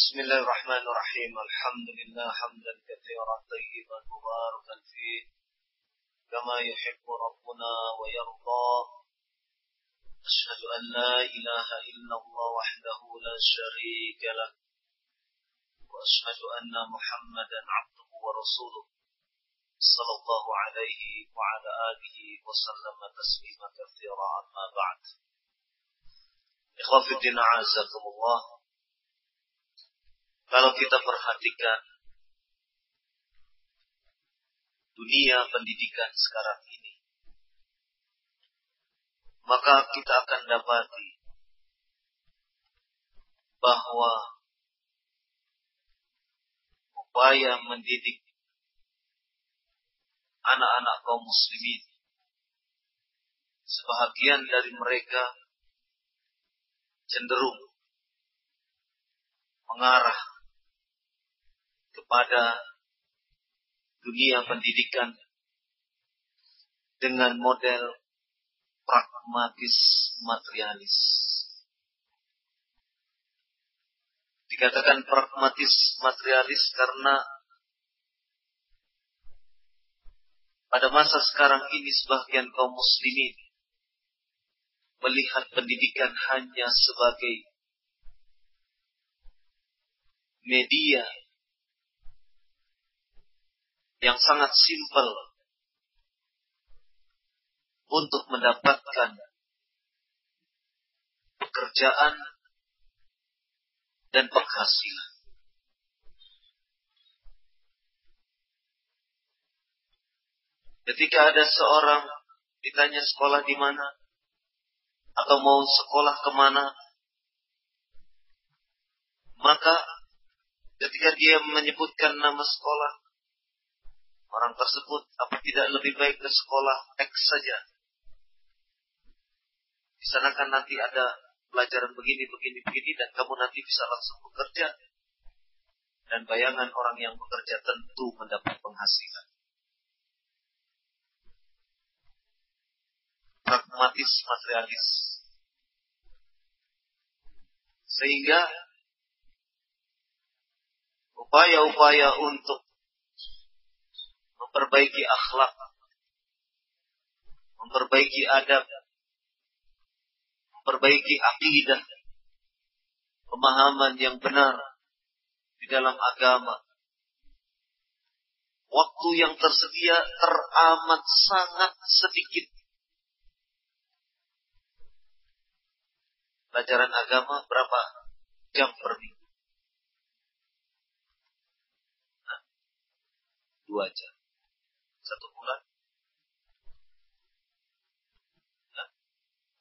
بسم الله الرحمن الرحيم. الحمد لله حمدا كثيرا طيبا مباركا فيه. كما يحب ربنا ويرضى. أشهد أن لا إله إلا الله وحده لا شريك له. وأشهد أن محمدا عبده ورسوله. صلى الله عليه وعلى آله وسلم تسليما كثيرا. أما بعد. إخوة الدين أعزكم الله. Kalau kita perhatikan dunia pendidikan sekarang ini, maka kita akan dapati bahwa upaya mendidik anak-anak kaum muslimin sebahagian dari mereka cenderung mengarah kepada dunia pendidikan dengan model pragmatis materialis. Dikatakan pragmatis materialis karena pada masa sekarang ini sebagian kaum muslimin melihat pendidikan hanya sebagai media yang sangat simpel untuk mendapatkan pekerjaan dan penghasilan. Ketika ada seorang ditanya sekolah di mana atau mau sekolah ke mana, maka ketika dia menyebutkan nama sekolah, orang tersebut apa tidak lebih baik ke sekolah X saja? Di sana kan nanti ada pelajaran begini, begini, begini, dan kamu nanti bisa langsung bekerja. Dan bayangan orang yang bekerja tentu mendapat penghasilan. pragmatis materialis. Sehingga upaya-upaya untuk memperbaiki akhlak, memperbaiki adab, memperbaiki akidah, pemahaman yang benar di dalam agama. Waktu yang tersedia teramat sangat sedikit. pelajaran agama berapa jam per minggu? Nah, dua jam.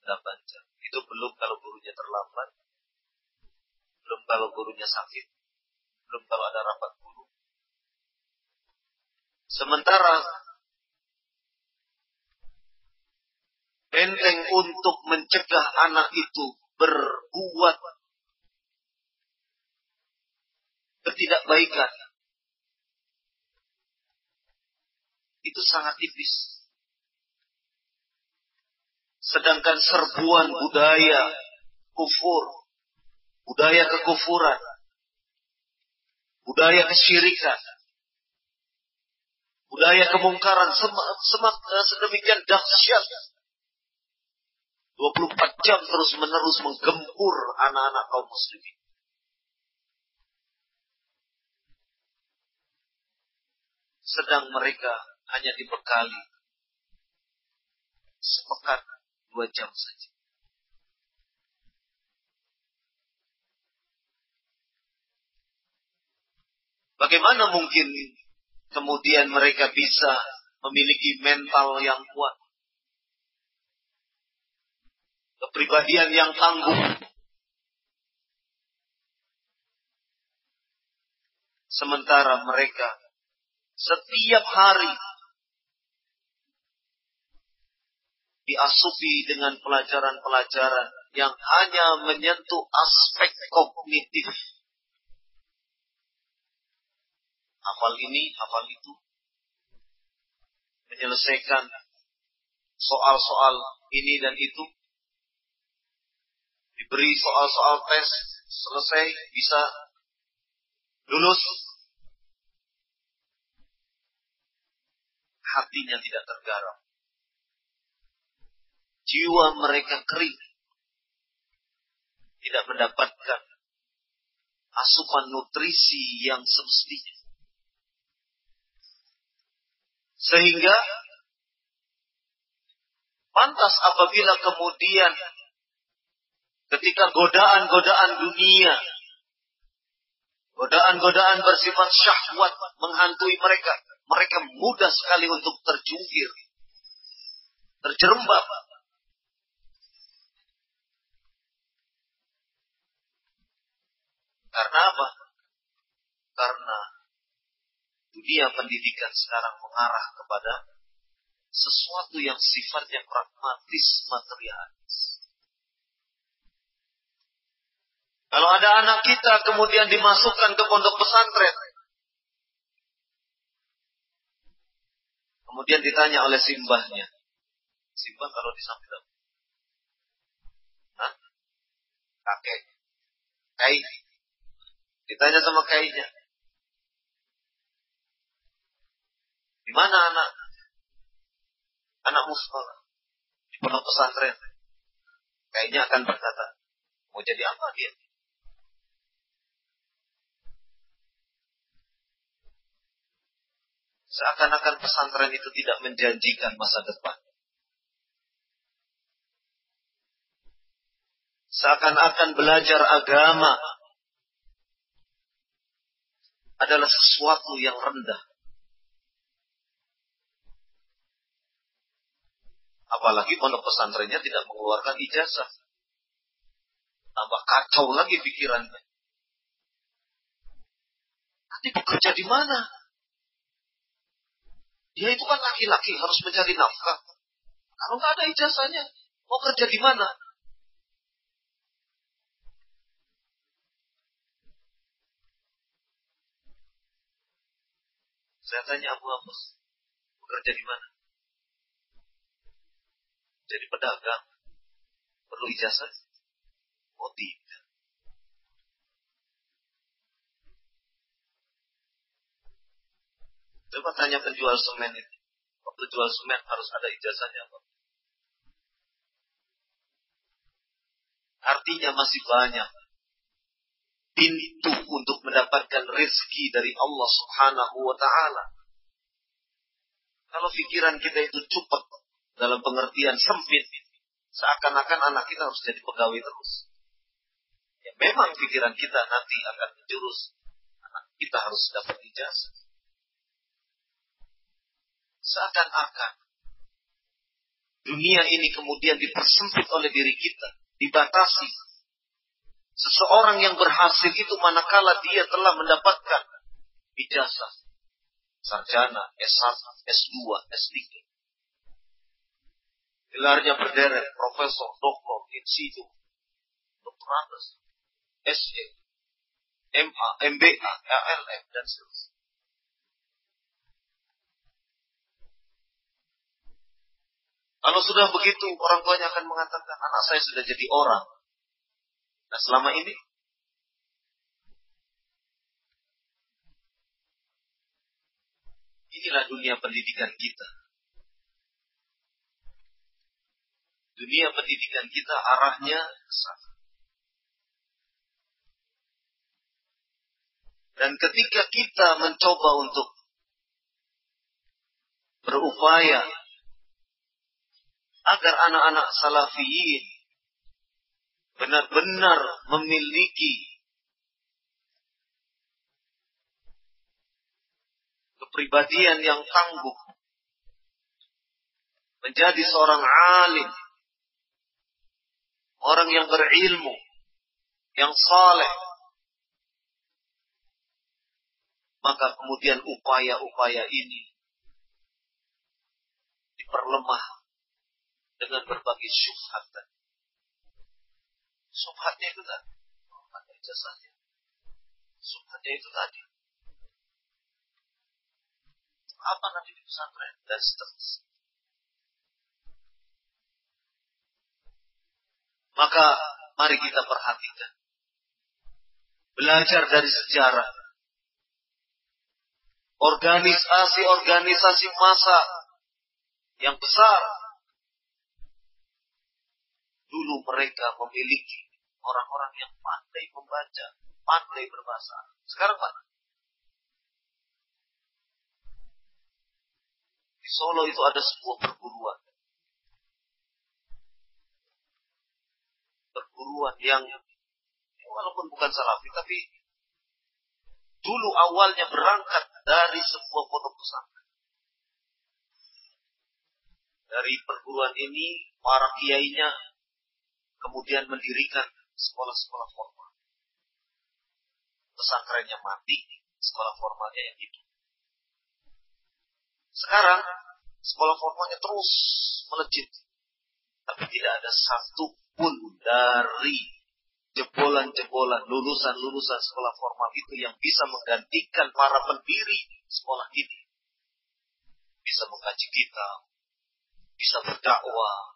8 jam. Itu belum kalau gurunya terlambat, belum kalau gurunya sakit, belum kalau ada rapat guru. Sementara benteng untuk mencegah anak itu berbuat ketidakbaikan itu sangat tipis Sedangkan serbuan budaya kufur, budaya kekufuran, budaya kesyirikan, budaya kemungkaran semak, semak, sedemikian dahsyat 24 jam terus menerus menggempur anak-anak kaum muslimin. Sedang mereka hanya dibekali sepekan dua jam saja. Bagaimana mungkin kemudian mereka bisa memiliki mental yang kuat? kepribadian yang tangguh. Sementara mereka setiap hari diasupi dengan pelajaran-pelajaran yang hanya menyentuh aspek kognitif. Hafal ini, hafal itu. Menyelesaikan soal-soal ini dan itu diberi soal-soal tes, selesai, bisa lulus. Hatinya tidak tergarap. Jiwa mereka kering. Tidak mendapatkan asupan nutrisi yang semestinya. Sehingga pantas apabila kemudian ketika godaan-godaan dunia, godaan-godaan bersifat syahwat menghantui mereka, mereka mudah sekali untuk terjungkir, terjerembab. Karena apa? Karena dunia pendidikan sekarang mengarah kepada sesuatu yang sifatnya pragmatis material. Kalau ada anak kita kemudian dimasukkan ke pondok pesantren. Kemudian ditanya oleh simbahnya. Simpan kalau di samping? Kakek. Ditanya sama kainya. Di mana anak? Anakmu sekolah. Di pondok pesantren. Kayaknya akan berkata, mau jadi apa dia? Seakan-akan pesantren itu tidak menjanjikan masa depan. Seakan-akan belajar agama adalah sesuatu yang rendah. Apalagi pondok pesantrennya tidak mengeluarkan ijazah. Tambah kacau lagi pikirannya. Nanti bekerja di mana? Dia itu kan laki-laki harus mencari nafkah. Kalau nggak ada ijazahnya, mau kerja di mana? Saya tanya Abu Amos, bekerja di mana? jadi pedagang perlu ijazah? Oh tidak. Coba tanya penjual semen itu. Waktu jual semen harus ada ijazahnya Pak. Artinya masih banyak pintu untuk mendapatkan rezeki dari Allah Subhanahu wa taala. Kalau pikiran kita itu cepat dalam pengertian sempit. Seakan-akan anak kita harus jadi pegawai terus. Ya, memang pikiran kita nanti akan menjurus. Anak kita harus dapat ijazah. Seakan-akan dunia ini kemudian dipersempit oleh diri kita. Dibatasi. Seseorang yang berhasil itu manakala dia telah mendapatkan ijazah. Sarjana, S1, S2, S3 Gelarnya berderet, profesor, doktor, insidu, doktoratus, SE, MA, MBA, ALM, dan seterusnya. Kalau sudah begitu, orang tuanya akan mengatakan, anak saya sudah jadi orang. Nah selama ini, inilah dunia pendidikan kita. dunia pendidikan kita arahnya ke sana. Dan ketika kita mencoba untuk berupaya agar anak-anak salafiyin benar-benar memiliki kepribadian yang tangguh, menjadi seorang alim, orang yang berilmu, yang saleh, maka kemudian upaya-upaya ini diperlemah dengan berbagai syubhat tadi. Syubhatnya itu tadi, ada ijazahnya. Syubhatnya itu tadi. Apa nanti di pesantren dan seterusnya. Maka mari kita perhatikan. Belajar dari sejarah. Organisasi-organisasi masa yang besar. Dulu mereka memiliki orang-orang yang pandai membaca, pandai berbahasa. Sekarang mana? Di Solo itu ada sebuah perguruan perguruan yang walaupun bukan salafi tapi dulu awalnya berangkat dari sebuah pondok pesantren. Dari perguruan ini para kiainya kemudian mendirikan sekolah-sekolah formal. Pesantrennya mati, sekolah formalnya yang hidup. Sekarang sekolah formalnya terus melejit. Tapi tidak ada satu pun dari jebolan-jebolan lulusan-lulusan sekolah formal itu yang bisa menggantikan para pendiri sekolah ini. Bisa mengkaji kitab, bisa berdakwah.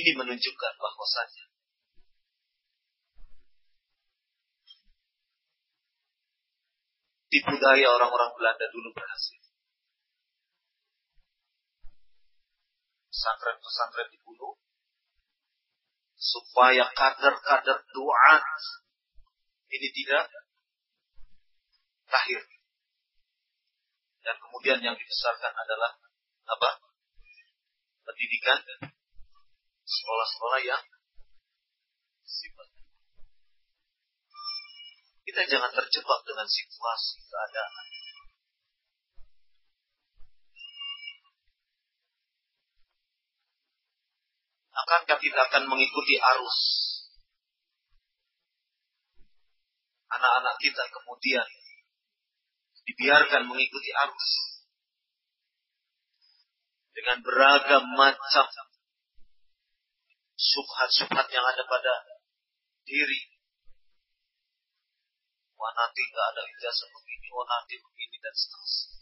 Ini menunjukkan bahwasanya di budaya orang-orang Belanda dulu berhasil. Pesantren-pesantren dibunuh supaya kader-kader doa ini tidak lahir. Dan kemudian yang dibesarkan adalah apa? Pendidikan sekolah-sekolah yang sifat. Kita jangan terjebak dengan situasi keadaan. Akankah kita akan mengikuti arus? Anak-anak kita kemudian dibiarkan mengikuti arus dengan beragam macam subhat-subhat yang ada pada diri. Wah nanti nggak ada ijazah begini, wah nanti begini dan seterusnya.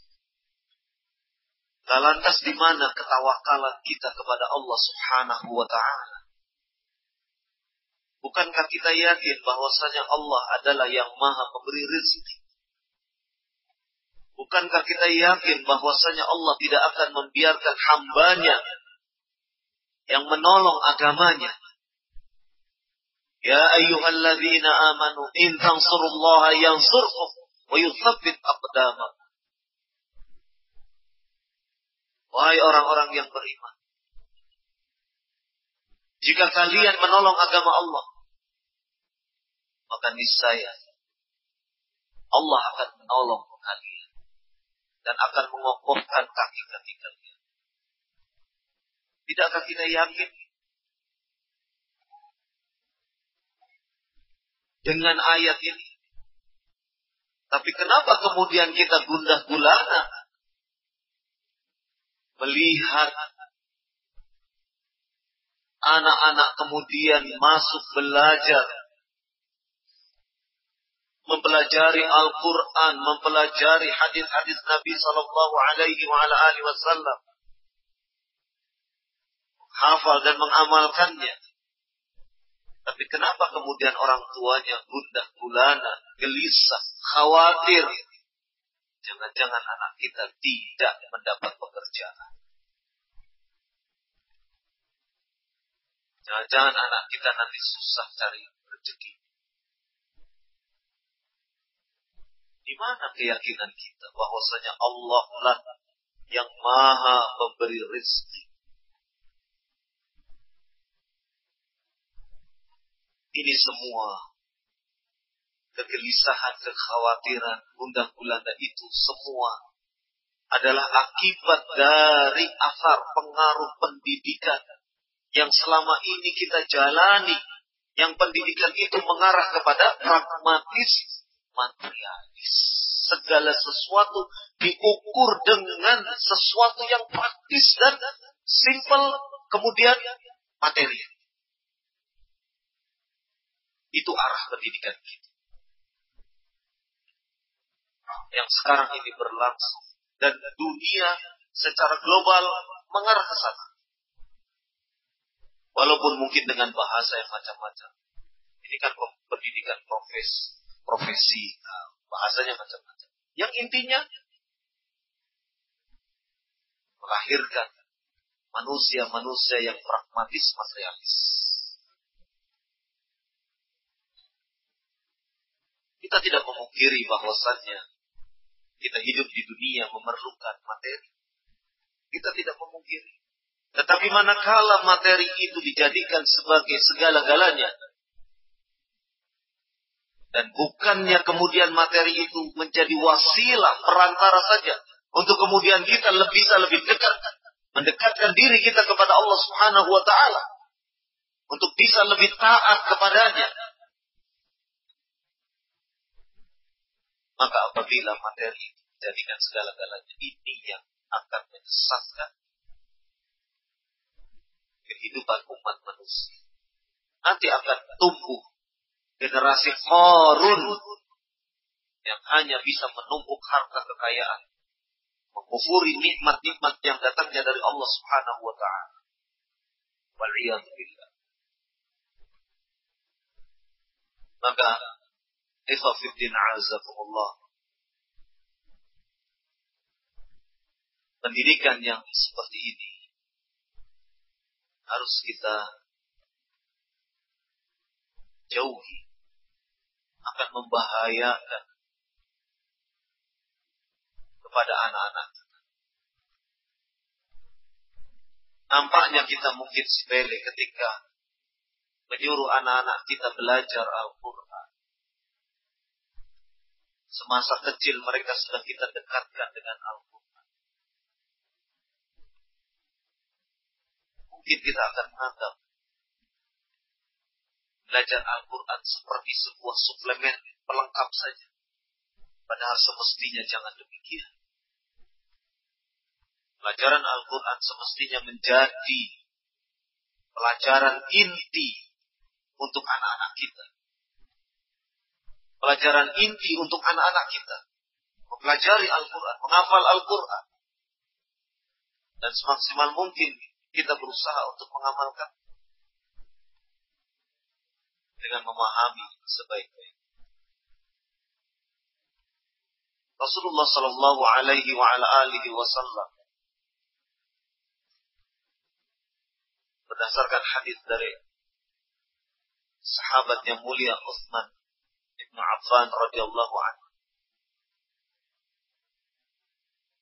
Nah, lantas di mana ketawakalan kita kepada Allah Subhanahu wa taala? Bukankah kita yakin bahwasanya Allah adalah yang Maha Pemberi rezeki? Bukankah kita yakin bahwasanya Allah tidak akan membiarkan hambanya yang menolong agamanya. Ya ayyuhalladzina amanu in tansurullaha yansurkum wa yuthabbit aqdamakum. Wahai orang-orang yang beriman. Jika kalian menolong agama Allah, maka niscaya Allah akan menolong kalian dan akan mengokohkan kaki-kaki kalian. Tidakkah kita yakin? Dengan ayat ini? Tapi kenapa kemudian kita gundah gulana melihat anak-anak kemudian masuk belajar. Mempelajari Al-Quran, mempelajari hadis-hadis Nabi Sallallahu Alaihi Wasallam, hafal dan mengamalkannya. Tapi kenapa kemudian orang tuanya gundah gulana, gelisah, khawatir? Jangan-jangan anak kita tidak mendapat pekerjaan. Jangan-jangan anak kita nanti susah cari rezeki. Di mana keyakinan kita bahwasanya Allah lah yang maha memberi rezeki Ini semua kegelisahan, kekhawatiran, gundah gulana itu semua adalah akibat dari asar pengaruh pendidikan yang selama ini kita jalani. Yang pendidikan itu mengarah kepada pragmatis, materialis. Segala sesuatu diukur dengan sesuatu yang praktis dan simple, kemudian material. Itu arah pendidikan kita. Yang sekarang ini berlangsung. Dan dunia secara global mengarah ke sana. Walaupun mungkin dengan bahasa yang macam-macam. Ini kan pendidikan profes, profesi, nah, bahasanya macam-macam. Yang intinya melahirkan manusia-manusia yang pragmatis materialis. Kita tidak memungkiri bahwasannya kita hidup di dunia memerlukan materi. Kita tidak memungkiri. Tetapi manakala materi itu dijadikan sebagai segala-galanya, dan bukannya kemudian materi itu menjadi wasilah perantara saja untuk kemudian kita lebih bisa lebih dekat mendekatkan diri kita kepada Allah Subhanahu wa taala untuk bisa lebih taat kepadanya Maka apabila materi itu dijadikan segala-galanya, ini yang akan menyesatkan kehidupan umat manusia. Nanti akan tumbuh generasi korun yang hanya bisa menumpuk harta kekayaan, mengkufuri nikmat-nikmat yang datangnya dari Allah Subhanahu wa taala. Waliyadzubillah. Maka ikhwafiddin azakumullah. Pendidikan yang seperti ini harus kita jauhi akan membahayakan kepada anak-anak. Nampaknya kita mungkin sepele ketika menyuruh anak-anak kita belajar Al-Quran. Semasa kecil mereka sudah kita dekatkan dengan Al-Quran. Mungkin kita akan menganggap belajar Al-Quran seperti sebuah suplemen pelengkap saja. Padahal semestinya jangan demikian. Pelajaran Al-Quran semestinya menjadi pelajaran inti untuk anak-anak kita. Pelajaran inti untuk anak-anak kita. Mempelajari Al-Quran, menghafal Al-Quran. Dan semaksimal mungkin kita berusaha untuk mengamalkan dengan memahami sebaik-baik. Rasulullah Sallallahu Alaihi wa ala alihi Wasallam berdasarkan hadis dari sahabat yang mulia Utsman Affan radhiyallahu anhu.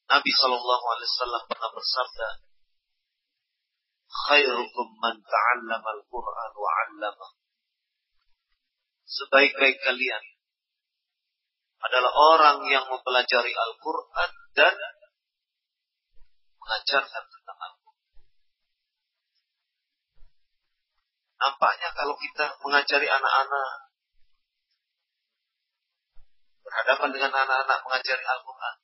Nabi Sallallahu Alaihi Wasallam pernah bersabda, "Khairukum man ta'allama al-Quran wa 'allama." Sebaik-baik kalian adalah orang yang mempelajari Al-Quran dan mengajarkan tentang Al-Quran. Nampaknya kalau kita mengajari anak-anak, berhadapan dengan anak-anak mengajari Al-Quran,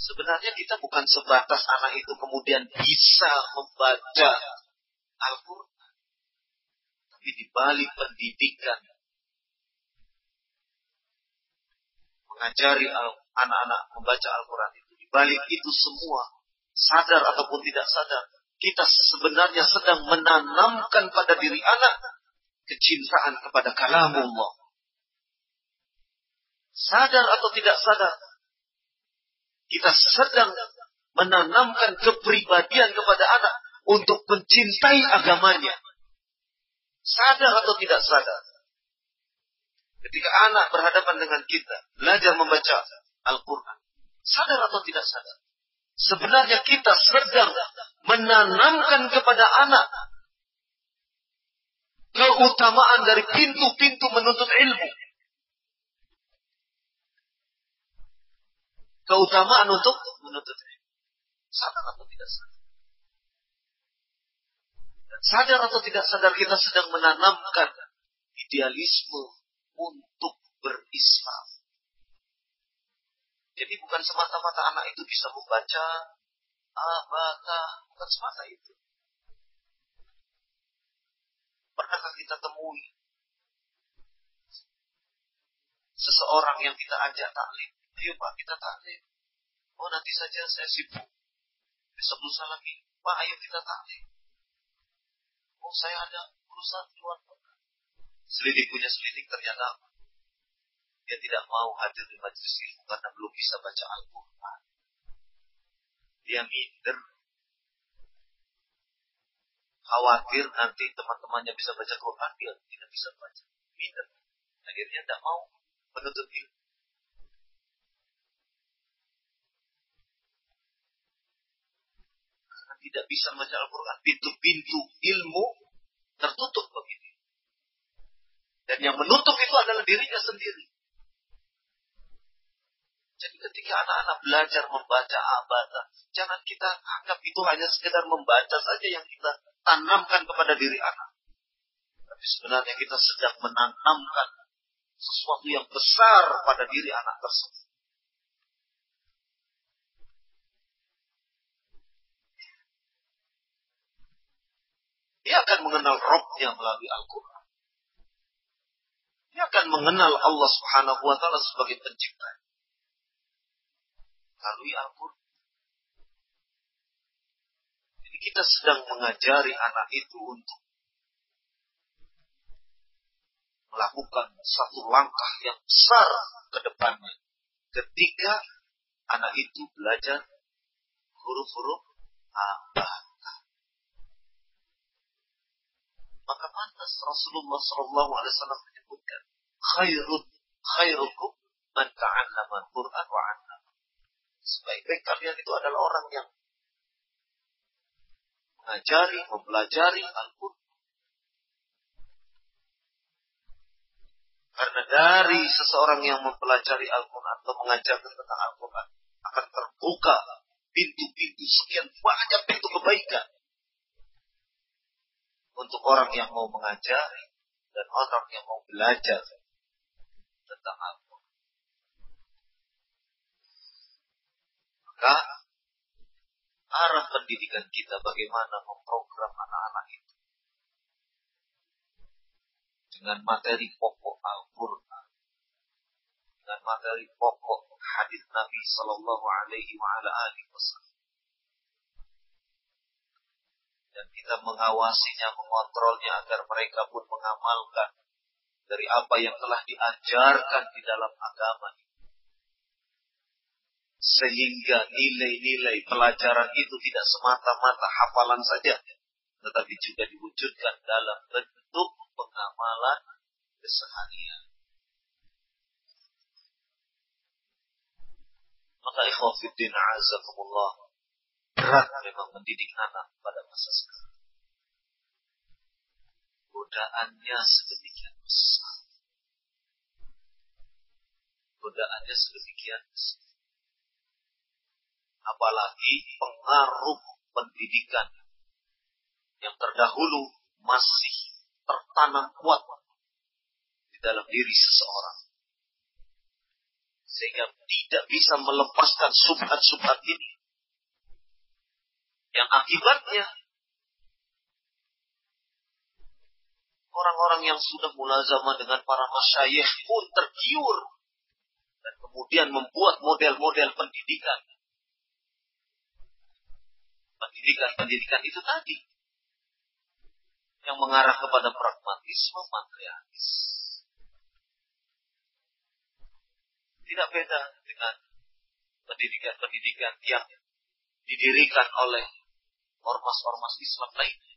sebenarnya kita bukan sebatas anak itu kemudian bisa membaca Al-Quran. Tapi di balik pendidikan mengajari anak-anak membaca Al-Quran itu. Di balik itu semua, sadar ataupun tidak sadar, kita sebenarnya sedang menanamkan pada diri anak kecintaan kepada kalamullah. Sadar atau tidak sadar, kita sedang menanamkan kepribadian kepada anak untuk mencintai agamanya. Sadar atau tidak sadar. Ketika anak berhadapan dengan kita, belajar membaca Al-Quran. Sadar atau tidak sadar? Sebenarnya kita sedang menanamkan kepada anak keutamaan dari pintu-pintu menuntut ilmu. Keutamaan untuk menuntut ilmu. Sadar atau tidak sadar? sadar atau tidak sadar kita sedang menanamkan idealisme untuk berislam. Jadi bukan semata-mata anak itu bisa membaca abata, bukan semata itu. Pernahkah kita temui seseorang yang kita ajak taklim? Ayo Pak, kita taklim. Oh nanti saja saya sibuk. Besok lusa lagi. Pak, ayo kita taklim. Oh saya ada urusan keluar kota. Selidik punya selidik ternyata dia tidak mau hadir di majelis ilmu karena belum bisa baca Al-Quran. Dia minder. Khawatir nanti teman-temannya bisa baca Quran, dia tidak bisa baca. Minder. Akhirnya tidak mau menuntut ilmu. Tidak bisa membaca Al-Quran. Pintu-pintu ilmu tertutup begini. Dan yang menutup itu adalah dirinya sendiri. Jadi ketika anak-anak belajar membaca abada, jangan kita anggap itu hanya sekedar membaca saja yang kita tanamkan kepada diri anak. Tapi sebenarnya kita sedang menanamkan sesuatu yang besar pada diri anak tersebut. Dia akan mengenal Robnya melalui Al-Quran. mengenal Allah Subhanahu wa taala sebagai pencipta. Melalui Al-Qur'an. Jadi kita sedang mengajari anak itu untuk melakukan satu langkah yang besar ke depannya. Ketika anak itu belajar huruf-huruf apa. Maka pantas Rasulullah Shallallahu Alaihi Wasallam menyebutkan khairut khairukum man ta'allama Quran wa 'allama. Sebaik-baik kalian itu adalah orang yang mengajari, mempelajari Al-Quran Karena dari seseorang yang mempelajari Al-Quran atau mengajarkan tentang Al-Quran akan terbuka pintu-pintu sekian banyak pintu kebaikan untuk orang yang mau mengajari dan orang yang mau belajar tentang Al-Quran. Maka arah pendidikan kita bagaimana memprogram anak-anak itu dengan materi pokok Al-Quran, dengan materi pokok hadis Nabi Sallallahu Alaihi Wasallam. Dan kita mengawasinya, mengontrolnya agar mereka pun mengamalkan dari apa yang telah diajarkan di dalam agama Sehingga nilai-nilai pelajaran itu tidak semata-mata hafalan saja, tetapi juga diwujudkan dalam bentuk pengamalan keseharian. Maka ikhwafiddin azakumullah berat memang mendidik anak pada masa sekarang. Godaannya sedemikian besar. Godaannya sedemikian besar. Apalagi pengaruh pendidikan yang terdahulu masih tertanam kuat di dalam diri seseorang. Sehingga tidak bisa melepaskan subhat-subhat ini. Yang akibatnya orang-orang yang sudah mulazamah dengan para masyayikh pun tergiur dan kemudian membuat model-model pendidikan. Pendidikan-pendidikan itu tadi yang mengarah kepada pragmatisme materialis. Tidak beda dengan pendidikan-pendidikan yang didirikan oleh ormas-ormas Islam lainnya.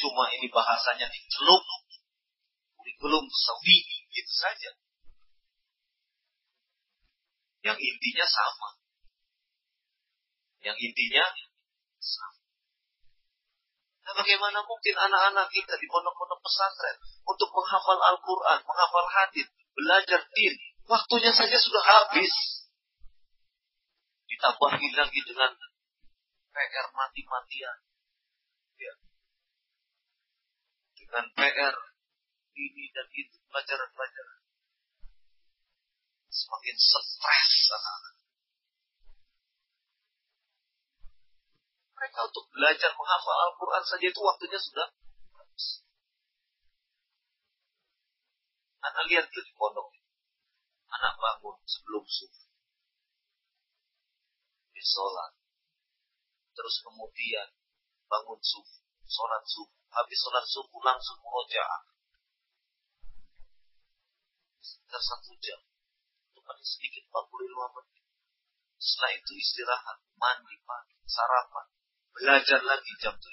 Cuma ini bahasanya dicelup, kurikulum sawi, gitu saja. Yang intinya sama. Yang intinya sama. Nah, bagaimana mungkin anak-anak kita di pondok-pondok pesantren untuk menghafal Al-Quran, menghafal hadis, belajar din, waktunya saja sudah habis. Ditambahi lagi dengan PR mati-matian. Ya. Dengan PR ini dan itu, pelajaran-pelajaran. Semakin stres anak-anak. Mereka untuk belajar menghafal Al-Quran saja itu waktunya sudah habis. Anak lihat tuh di pondok. Anak bangun sebelum subuh. Dia sholat. Terus kemudian bangun subuh. Sholat subuh. Habis sholat subuh langsung murojaah. Sekitar satu jam. Itu sedikit 45 menit. Setelah itu istirahat, mandi pagi, sarapan, Belajar lagi jam 7.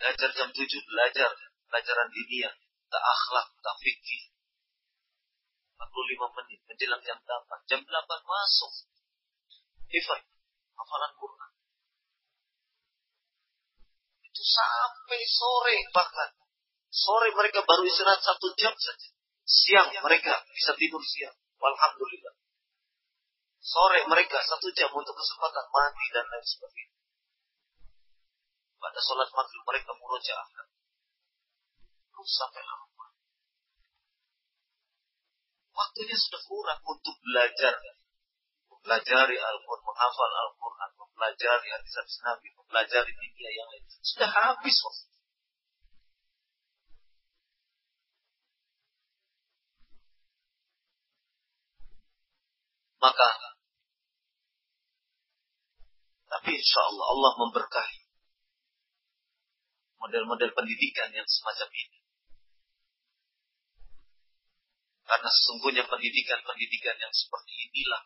Belajar jam 7, belajar pelajaran diniyah, tak akhlak, tak fikih. 45 menit menjelang jam 8. Jam 8 masuk. Hifai, hafalan Quran. Itu sampai sore bahkan. Sore mereka baru istirahat satu jam saja. Siang mereka bisa tidur siang. Alhamdulillah. Sore mereka satu jam untuk kesempatan mandi dan lain sebagainya. Pada sholat maghrib mereka murojaah. Terus sampai lama. Waktunya sudah kurang untuk belajar mempelajari Al-Quran, menghafal Al-Quran, mempelajari hadis Nabi, mempelajari media yang lain. Sudah habis waktu. Maka, tapi insya Allah Allah memberkahi model-model pendidikan yang semacam ini. Karena sesungguhnya pendidikan-pendidikan yang seperti inilah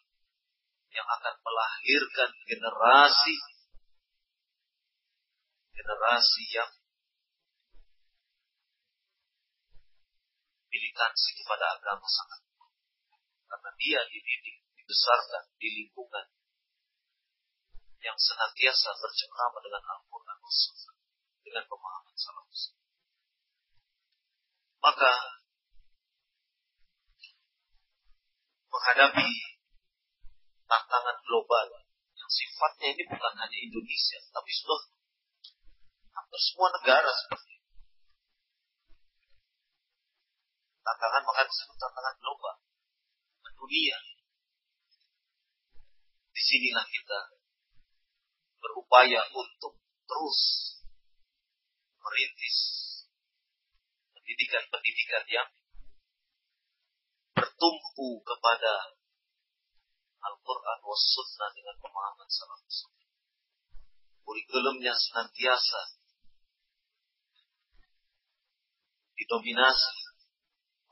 yang akan melahirkan generasi generasi yang militansi kepada agama sangat karena dia dididik dibesarkan di lingkungan yang senantiasa bercengkrama dengan Al-Quran dengan pemahaman salafus. Maka menghadapi tantangan global yang sifatnya ini bukan hanya Indonesia, tapi sudah hampir semua negara seperti itu. Tantangan maka disebut tantangan global, dunia. Di sinilah kita berupaya untuk terus merintis pendidikan-pendidikan yang bertumpu kepada Al-Quran was sunnah dengan pemahaman salafus. Kurikulumnya senantiasa didominasi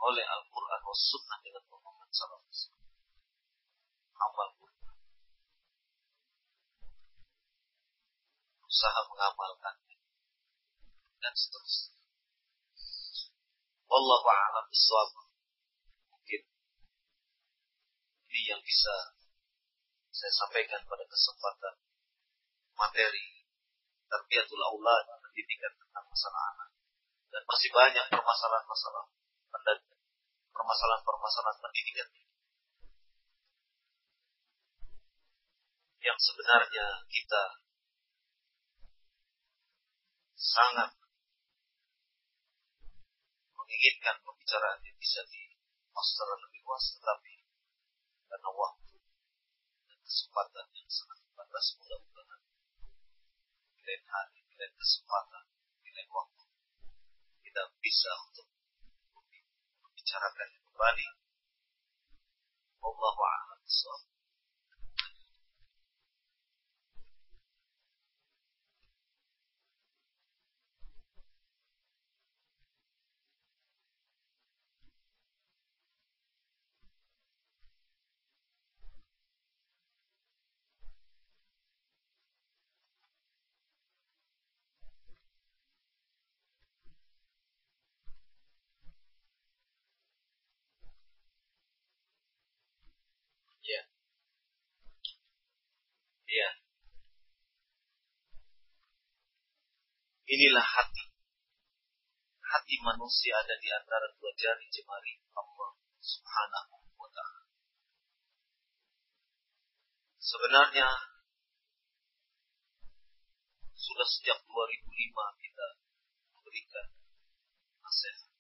oleh Al-Quran was sunnah dengan pemahaman salafus. Amal usaha mengamalkannya dan seterusnya. Wallahu a'lam bishawab. Mungkin ini yang bisa saya sampaikan pada kesempatan materi terbiatul aulad pendidikan tentang masalah anak. Dan masih banyak permasalahan-masalah permasalahan-permasalahan pendidikan. Yang sebenarnya kita sangat menginginkan pembicaraan yang bisa di lebih luas, tetapi karena waktu kesempatan yang sangat terbatas mudah-mudahan. Di lain hari, di lain kesempatan, di lain waktu. Kita bisa untuk membicarakan kembali. Allahu a'lam Iya. Inilah hati. Hati manusia ada di antara dua jari jemari Allah Subhanahu wa taala. Sebenarnya sudah sejak 2005 kita memberikan nasihat.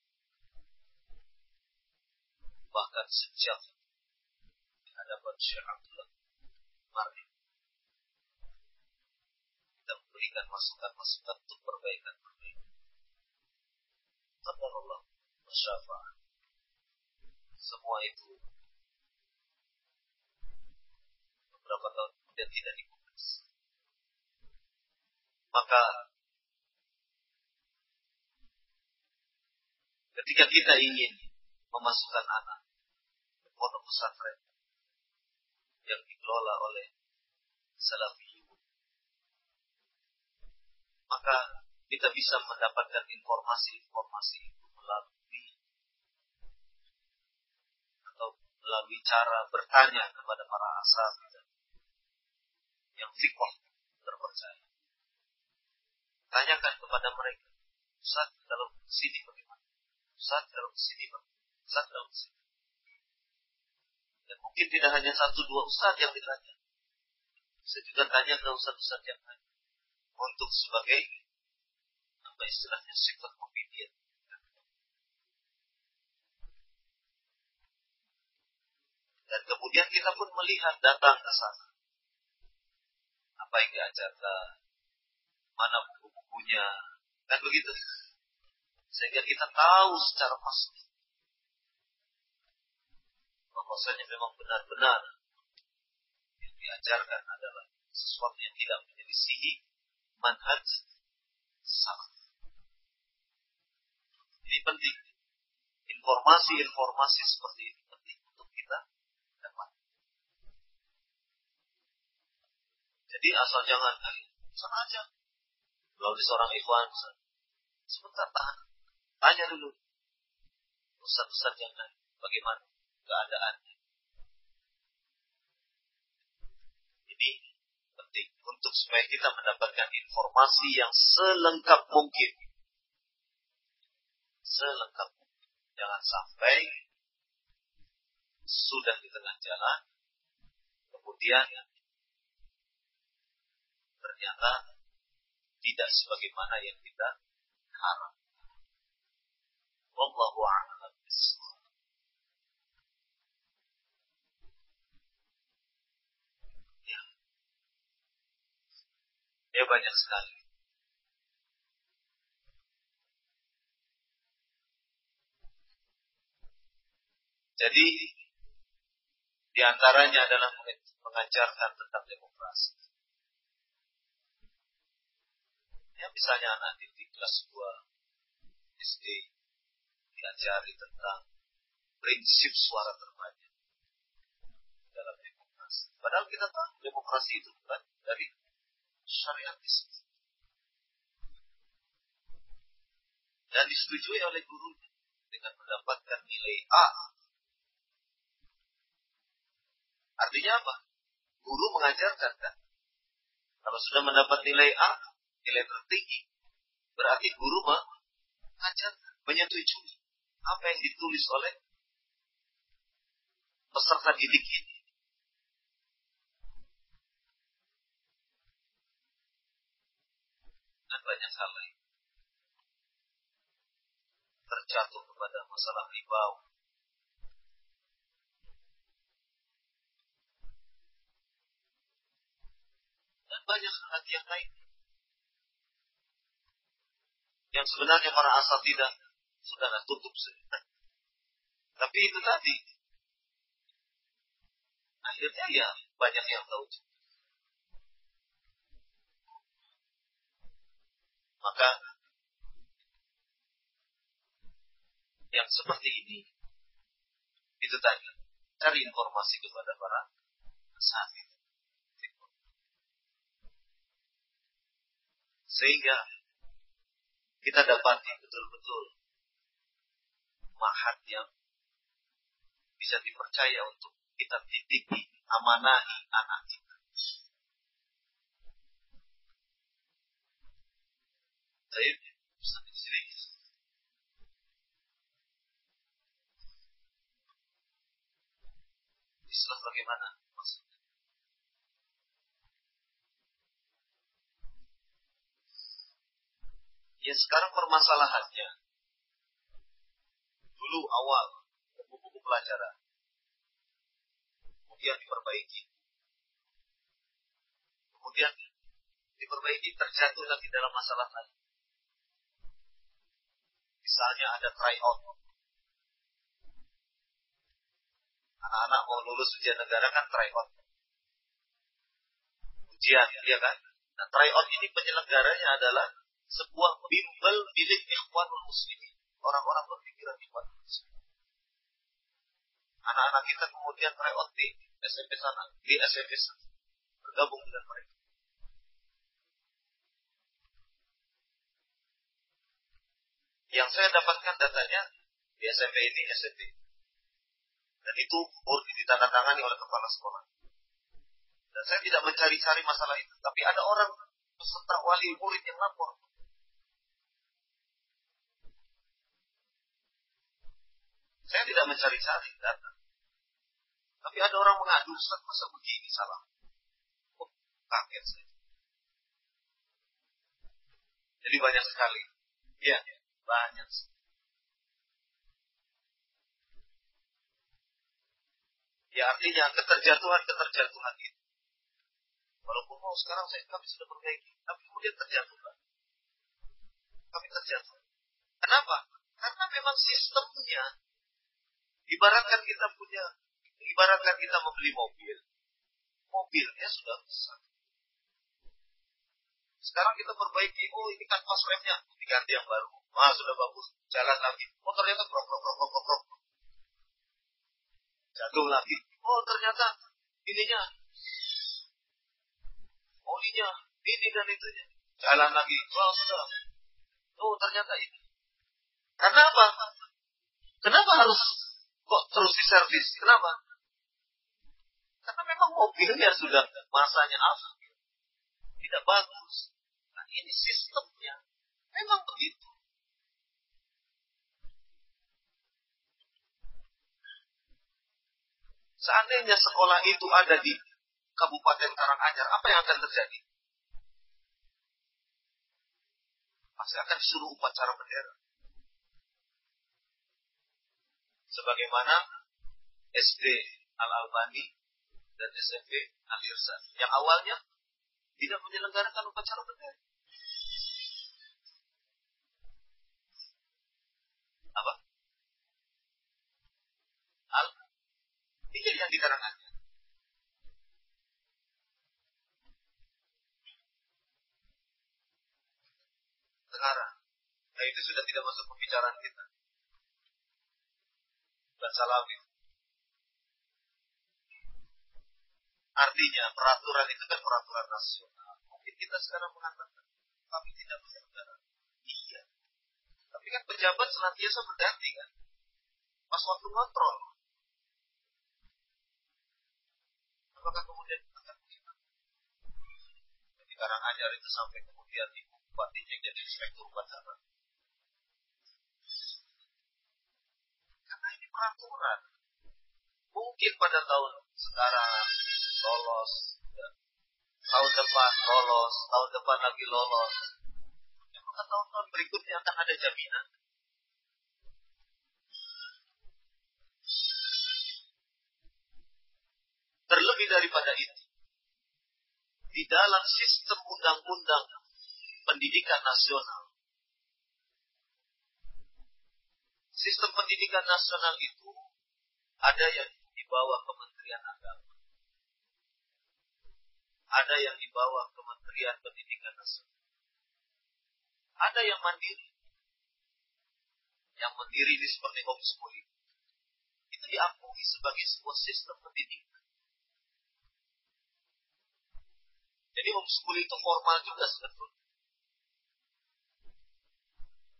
Bahkan sejak di hadapan Syekh Abdullah Marif memberikan masukan-masukan untuk perbaikan-perbaikan. Allah bersyafaat. Semua itu beberapa tahun kemudian tidak dibahas. Maka ketika kita ingin memasukkan anak ke pondok pesantren yang dikelola oleh Salafi maka kita bisa mendapatkan informasi-informasi itu melalui atau melalui cara bertanya kepada para asal yang fikih terpercaya. Tanyakan kepada mereka, Ustaz kalau sini bagaimana? Ustaz kalau sini bagaimana? Ustaz kalau sini. Dan mungkin tidak hanya satu dua ustaz yang ditanya. Saya juga tanya ke ustaz-ustaz yang lain untuk sebagai apa istilahnya sifat opinion. Dan kemudian kita pun melihat datang ke sana. Apa yang diajarkan, mana buku-bukunya, dan begitu. Sehingga kita tahu secara pasti bahwasanya memang benar-benar diajarkan adalah sesuatu yang tidak menyelisihi manhaj salaf. Ini penting. Informasi-informasi seperti ini penting untuk kita dapat. Jadi asal jangan sengaja melalui seorang ikhwan sebentar tahan tanya dulu ustaz-ustaz yang lain bagaimana keadaannya ini penting untuk supaya kita mendapatkan informasi yang selengkap mungkin. Selengkap mungkin. Jangan sampai sudah di tengah jalan kemudian ternyata tidak sebagaimana yang kita harap. Wallahu Ya. Ya banyak sekali. Jadi di antaranya adalah mengajarkan tentang demokrasi. Ya, misalnya anak di kelas 2 SD diajari tentang prinsip suara terbanyak dalam demokrasi. Padahal kita tahu demokrasi itu bukan dari syariat Islam. Dan disetujui oleh gurunya dengan mendapatkan nilai A. Artinya apa? Guru mengajarkan kan? Kalau sudah mendapat nilai A, nilai tertinggi. Berarti guru mengajar, menyetujui apa yang ditulis oleh peserta didik ini. Dan banyak hal lain. Terjatuh kepada masalah riba. Dan banyak hal yang lain yang sebenarnya para tidak sudahlah tutup sudah. Tapi itu tadi akhirnya ya banyak yang tahu. Maka yang seperti ini itu tadi cari informasi kepada para asatid sehingga kita dapati betul-betul mahat yang bisa dipercaya untuk kita titipi, amanahi anak kita. Saya bisa. Islah bagaimana maksudnya? Ya sekarang permasalahannya. Dulu awal buku-buku pelajaran. Kemudian diperbaiki. Kemudian diperbaiki terjatuh lagi dalam masalah lain. Misalnya ada try out. Anak-anak mau lulus ujian negara kan try out. Ujian, ya kan? Nah, try out ini penyelenggaranya adalah sebuah bimbel milik ikhwanul muslimin. Orang-orang berpikiran ikhwanul muslimin. Anak-anak kita kemudian tryout di SMP sana, di SMP sana. Bergabung dengan mereka. Yang saya dapatkan datanya di SMP ini SMP. Dan itu murni ditandatangani oleh kepala sekolah. Dan saya tidak mencari-cari masalah itu. Tapi ada orang peserta wali murid yang lapor. Saya tidak mencari-cari data. Tapi ada orang mengadu, Ustaz, masa begini salah. Oh, kaget saya. Jadi banyak sekali. Iya, banyak Ya artinya keterjatuhan-keterjatuhan itu. Walaupun mau sekarang saya kami sudah perbaiki, tapi kemudian terjatuh. Kami terjatuh. Kenapa? Karena memang sistemnya Ibaratkan kita punya, ibaratkan kita membeli mobil. mobilnya sudah rusak. Sekarang kita perbaiki, oh ini kan pas remnya, diganti yang baru. Ah sudah bagus, jalan lagi. Oh ternyata krok krok krok krok krok. Jatuh lagi. Oh ternyata ininya, olinya, ini dan itunya. Jalan lagi, oh sudah. Oh ternyata ini. Karena apa? Kenapa harus kok terus diservis? Kenapa? Karena memang mobilnya sudah masanya apa? Tidak bagus. Nah ini sistemnya. Memang begitu. Seandainya sekolah itu ada di Kabupaten Karanganyar, apa yang akan terjadi? Pasti akan disuruh upacara bendera. Sebagaimana SD Al-Albani dan SMP Al-Irsan. Yang awalnya tidak menyelenggarakan upacara bendera. Apa? Al ini yang di Karanganyar. Sekarang, nah itu sudah tidak masuk pembicaraan kita. Baca lagi. Artinya peraturan itu kan peraturan nasional. Mungkin kita sekarang mengatakan kami tidak menyelenggarakan. Iya. Tapi kan pejabat senantiasa berganti kan. Pas waktu kontrol. Apakah kemudian akan begitu? Jadi Karanganyar itu sampai kemudian di bupatinya jadi inspektur upacara. Karena ini peraturan. Mungkin pada tahun sekarang lolos, ya. tahun depan lolos, tahun depan lagi lolos. Maka tahun-tahun berikutnya akan ada jaminan. Terlebih daripada itu, di dalam sistem undang-undang pendidikan nasional, sistem pendidikan nasional itu ada yang di bawah Kementerian Agama ada yang di bawah Kementerian Pendidikan Nasional. Ada yang mandiri. Yang mandiri ini seperti homeschooling. Itu diakui sebagai sebuah sistem pendidikan. Jadi homeschooling itu formal juga sebetulnya.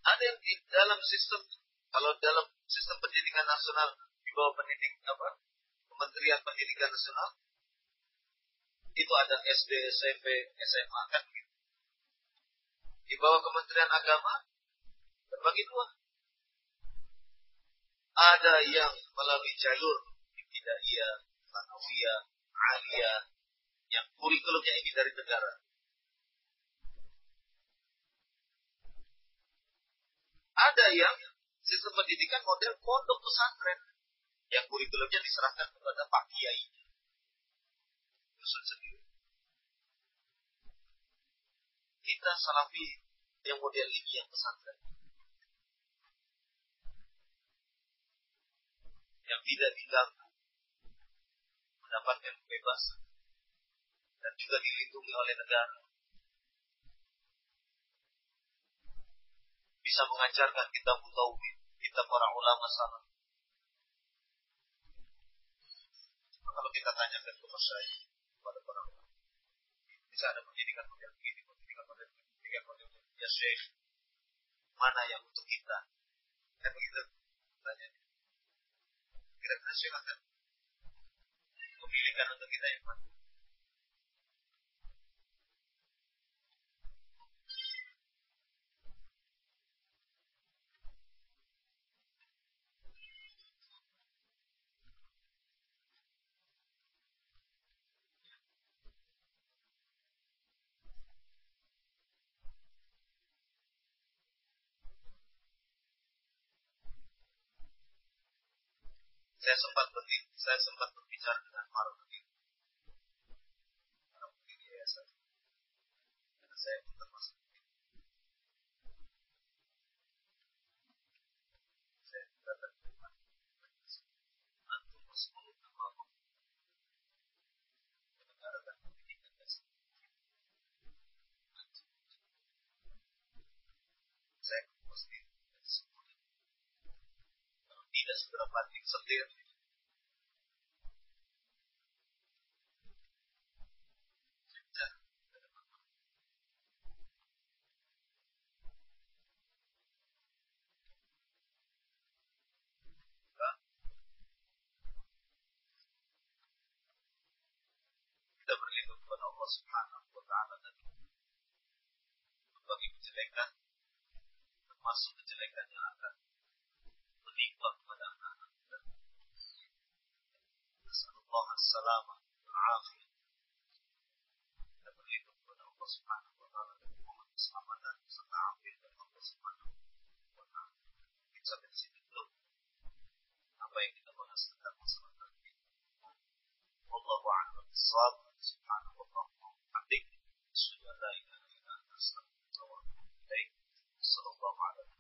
Ada yang di dalam sistem, kalau dalam sistem pendidikan nasional di bawah pendidik apa? Kementerian Pendidikan Nasional, itu ada SD, SMP, SMA kan begitu. Di bawah Kementerian Agama terbagi dua. Ada yang melalui jalur ibtidaiyah, sanawiyah, aliyah, yang kurikulumnya ini dari negara. Ada yang sistem pendidikan model pondok pesantren yang kurikulumnya diserahkan kepada pak kiai. Kita salafi yang model ini yang pesantren. Yang tidak diganggu. Mendapatkan kebebasan. Dan juga dilindungi oleh negara. Bisa mengajarkan kita tauhid, kita para ulama salaf. Kalau kita tanyakan ke masyarakat, kepada para ulama. Bisa ada pendidikan model begini, pendidikan model begini. Ya Syekh, mana yang untuk kita? Kan begitu tanya. Kira-kira Syekh akan memilihkan untuk kita yang mana? saya sempat berbicara dengan para pendiri para pendiri yayasan. Saya pun termasuk. Saya katakan tidak segera banting setir. Subhanahu wa taala tadi. Bagi kejelekan termasuk kejelekan yang akan طريقا ولا معنى نسأل الله السلامة والعافية نبغي الله سبحانه وتعالى لكم keselamatan serta hampir dan Allah Subhanahu wa Ta'ala. Kita dari sini dulu apa yang kita bahas tentang masalah tadi. Allah wa'ala bisawab subhanahu wa ta'ala adik sudah la ilaha illa anta astaghfiruka wa atubu ilaik. Sallallahu alaihi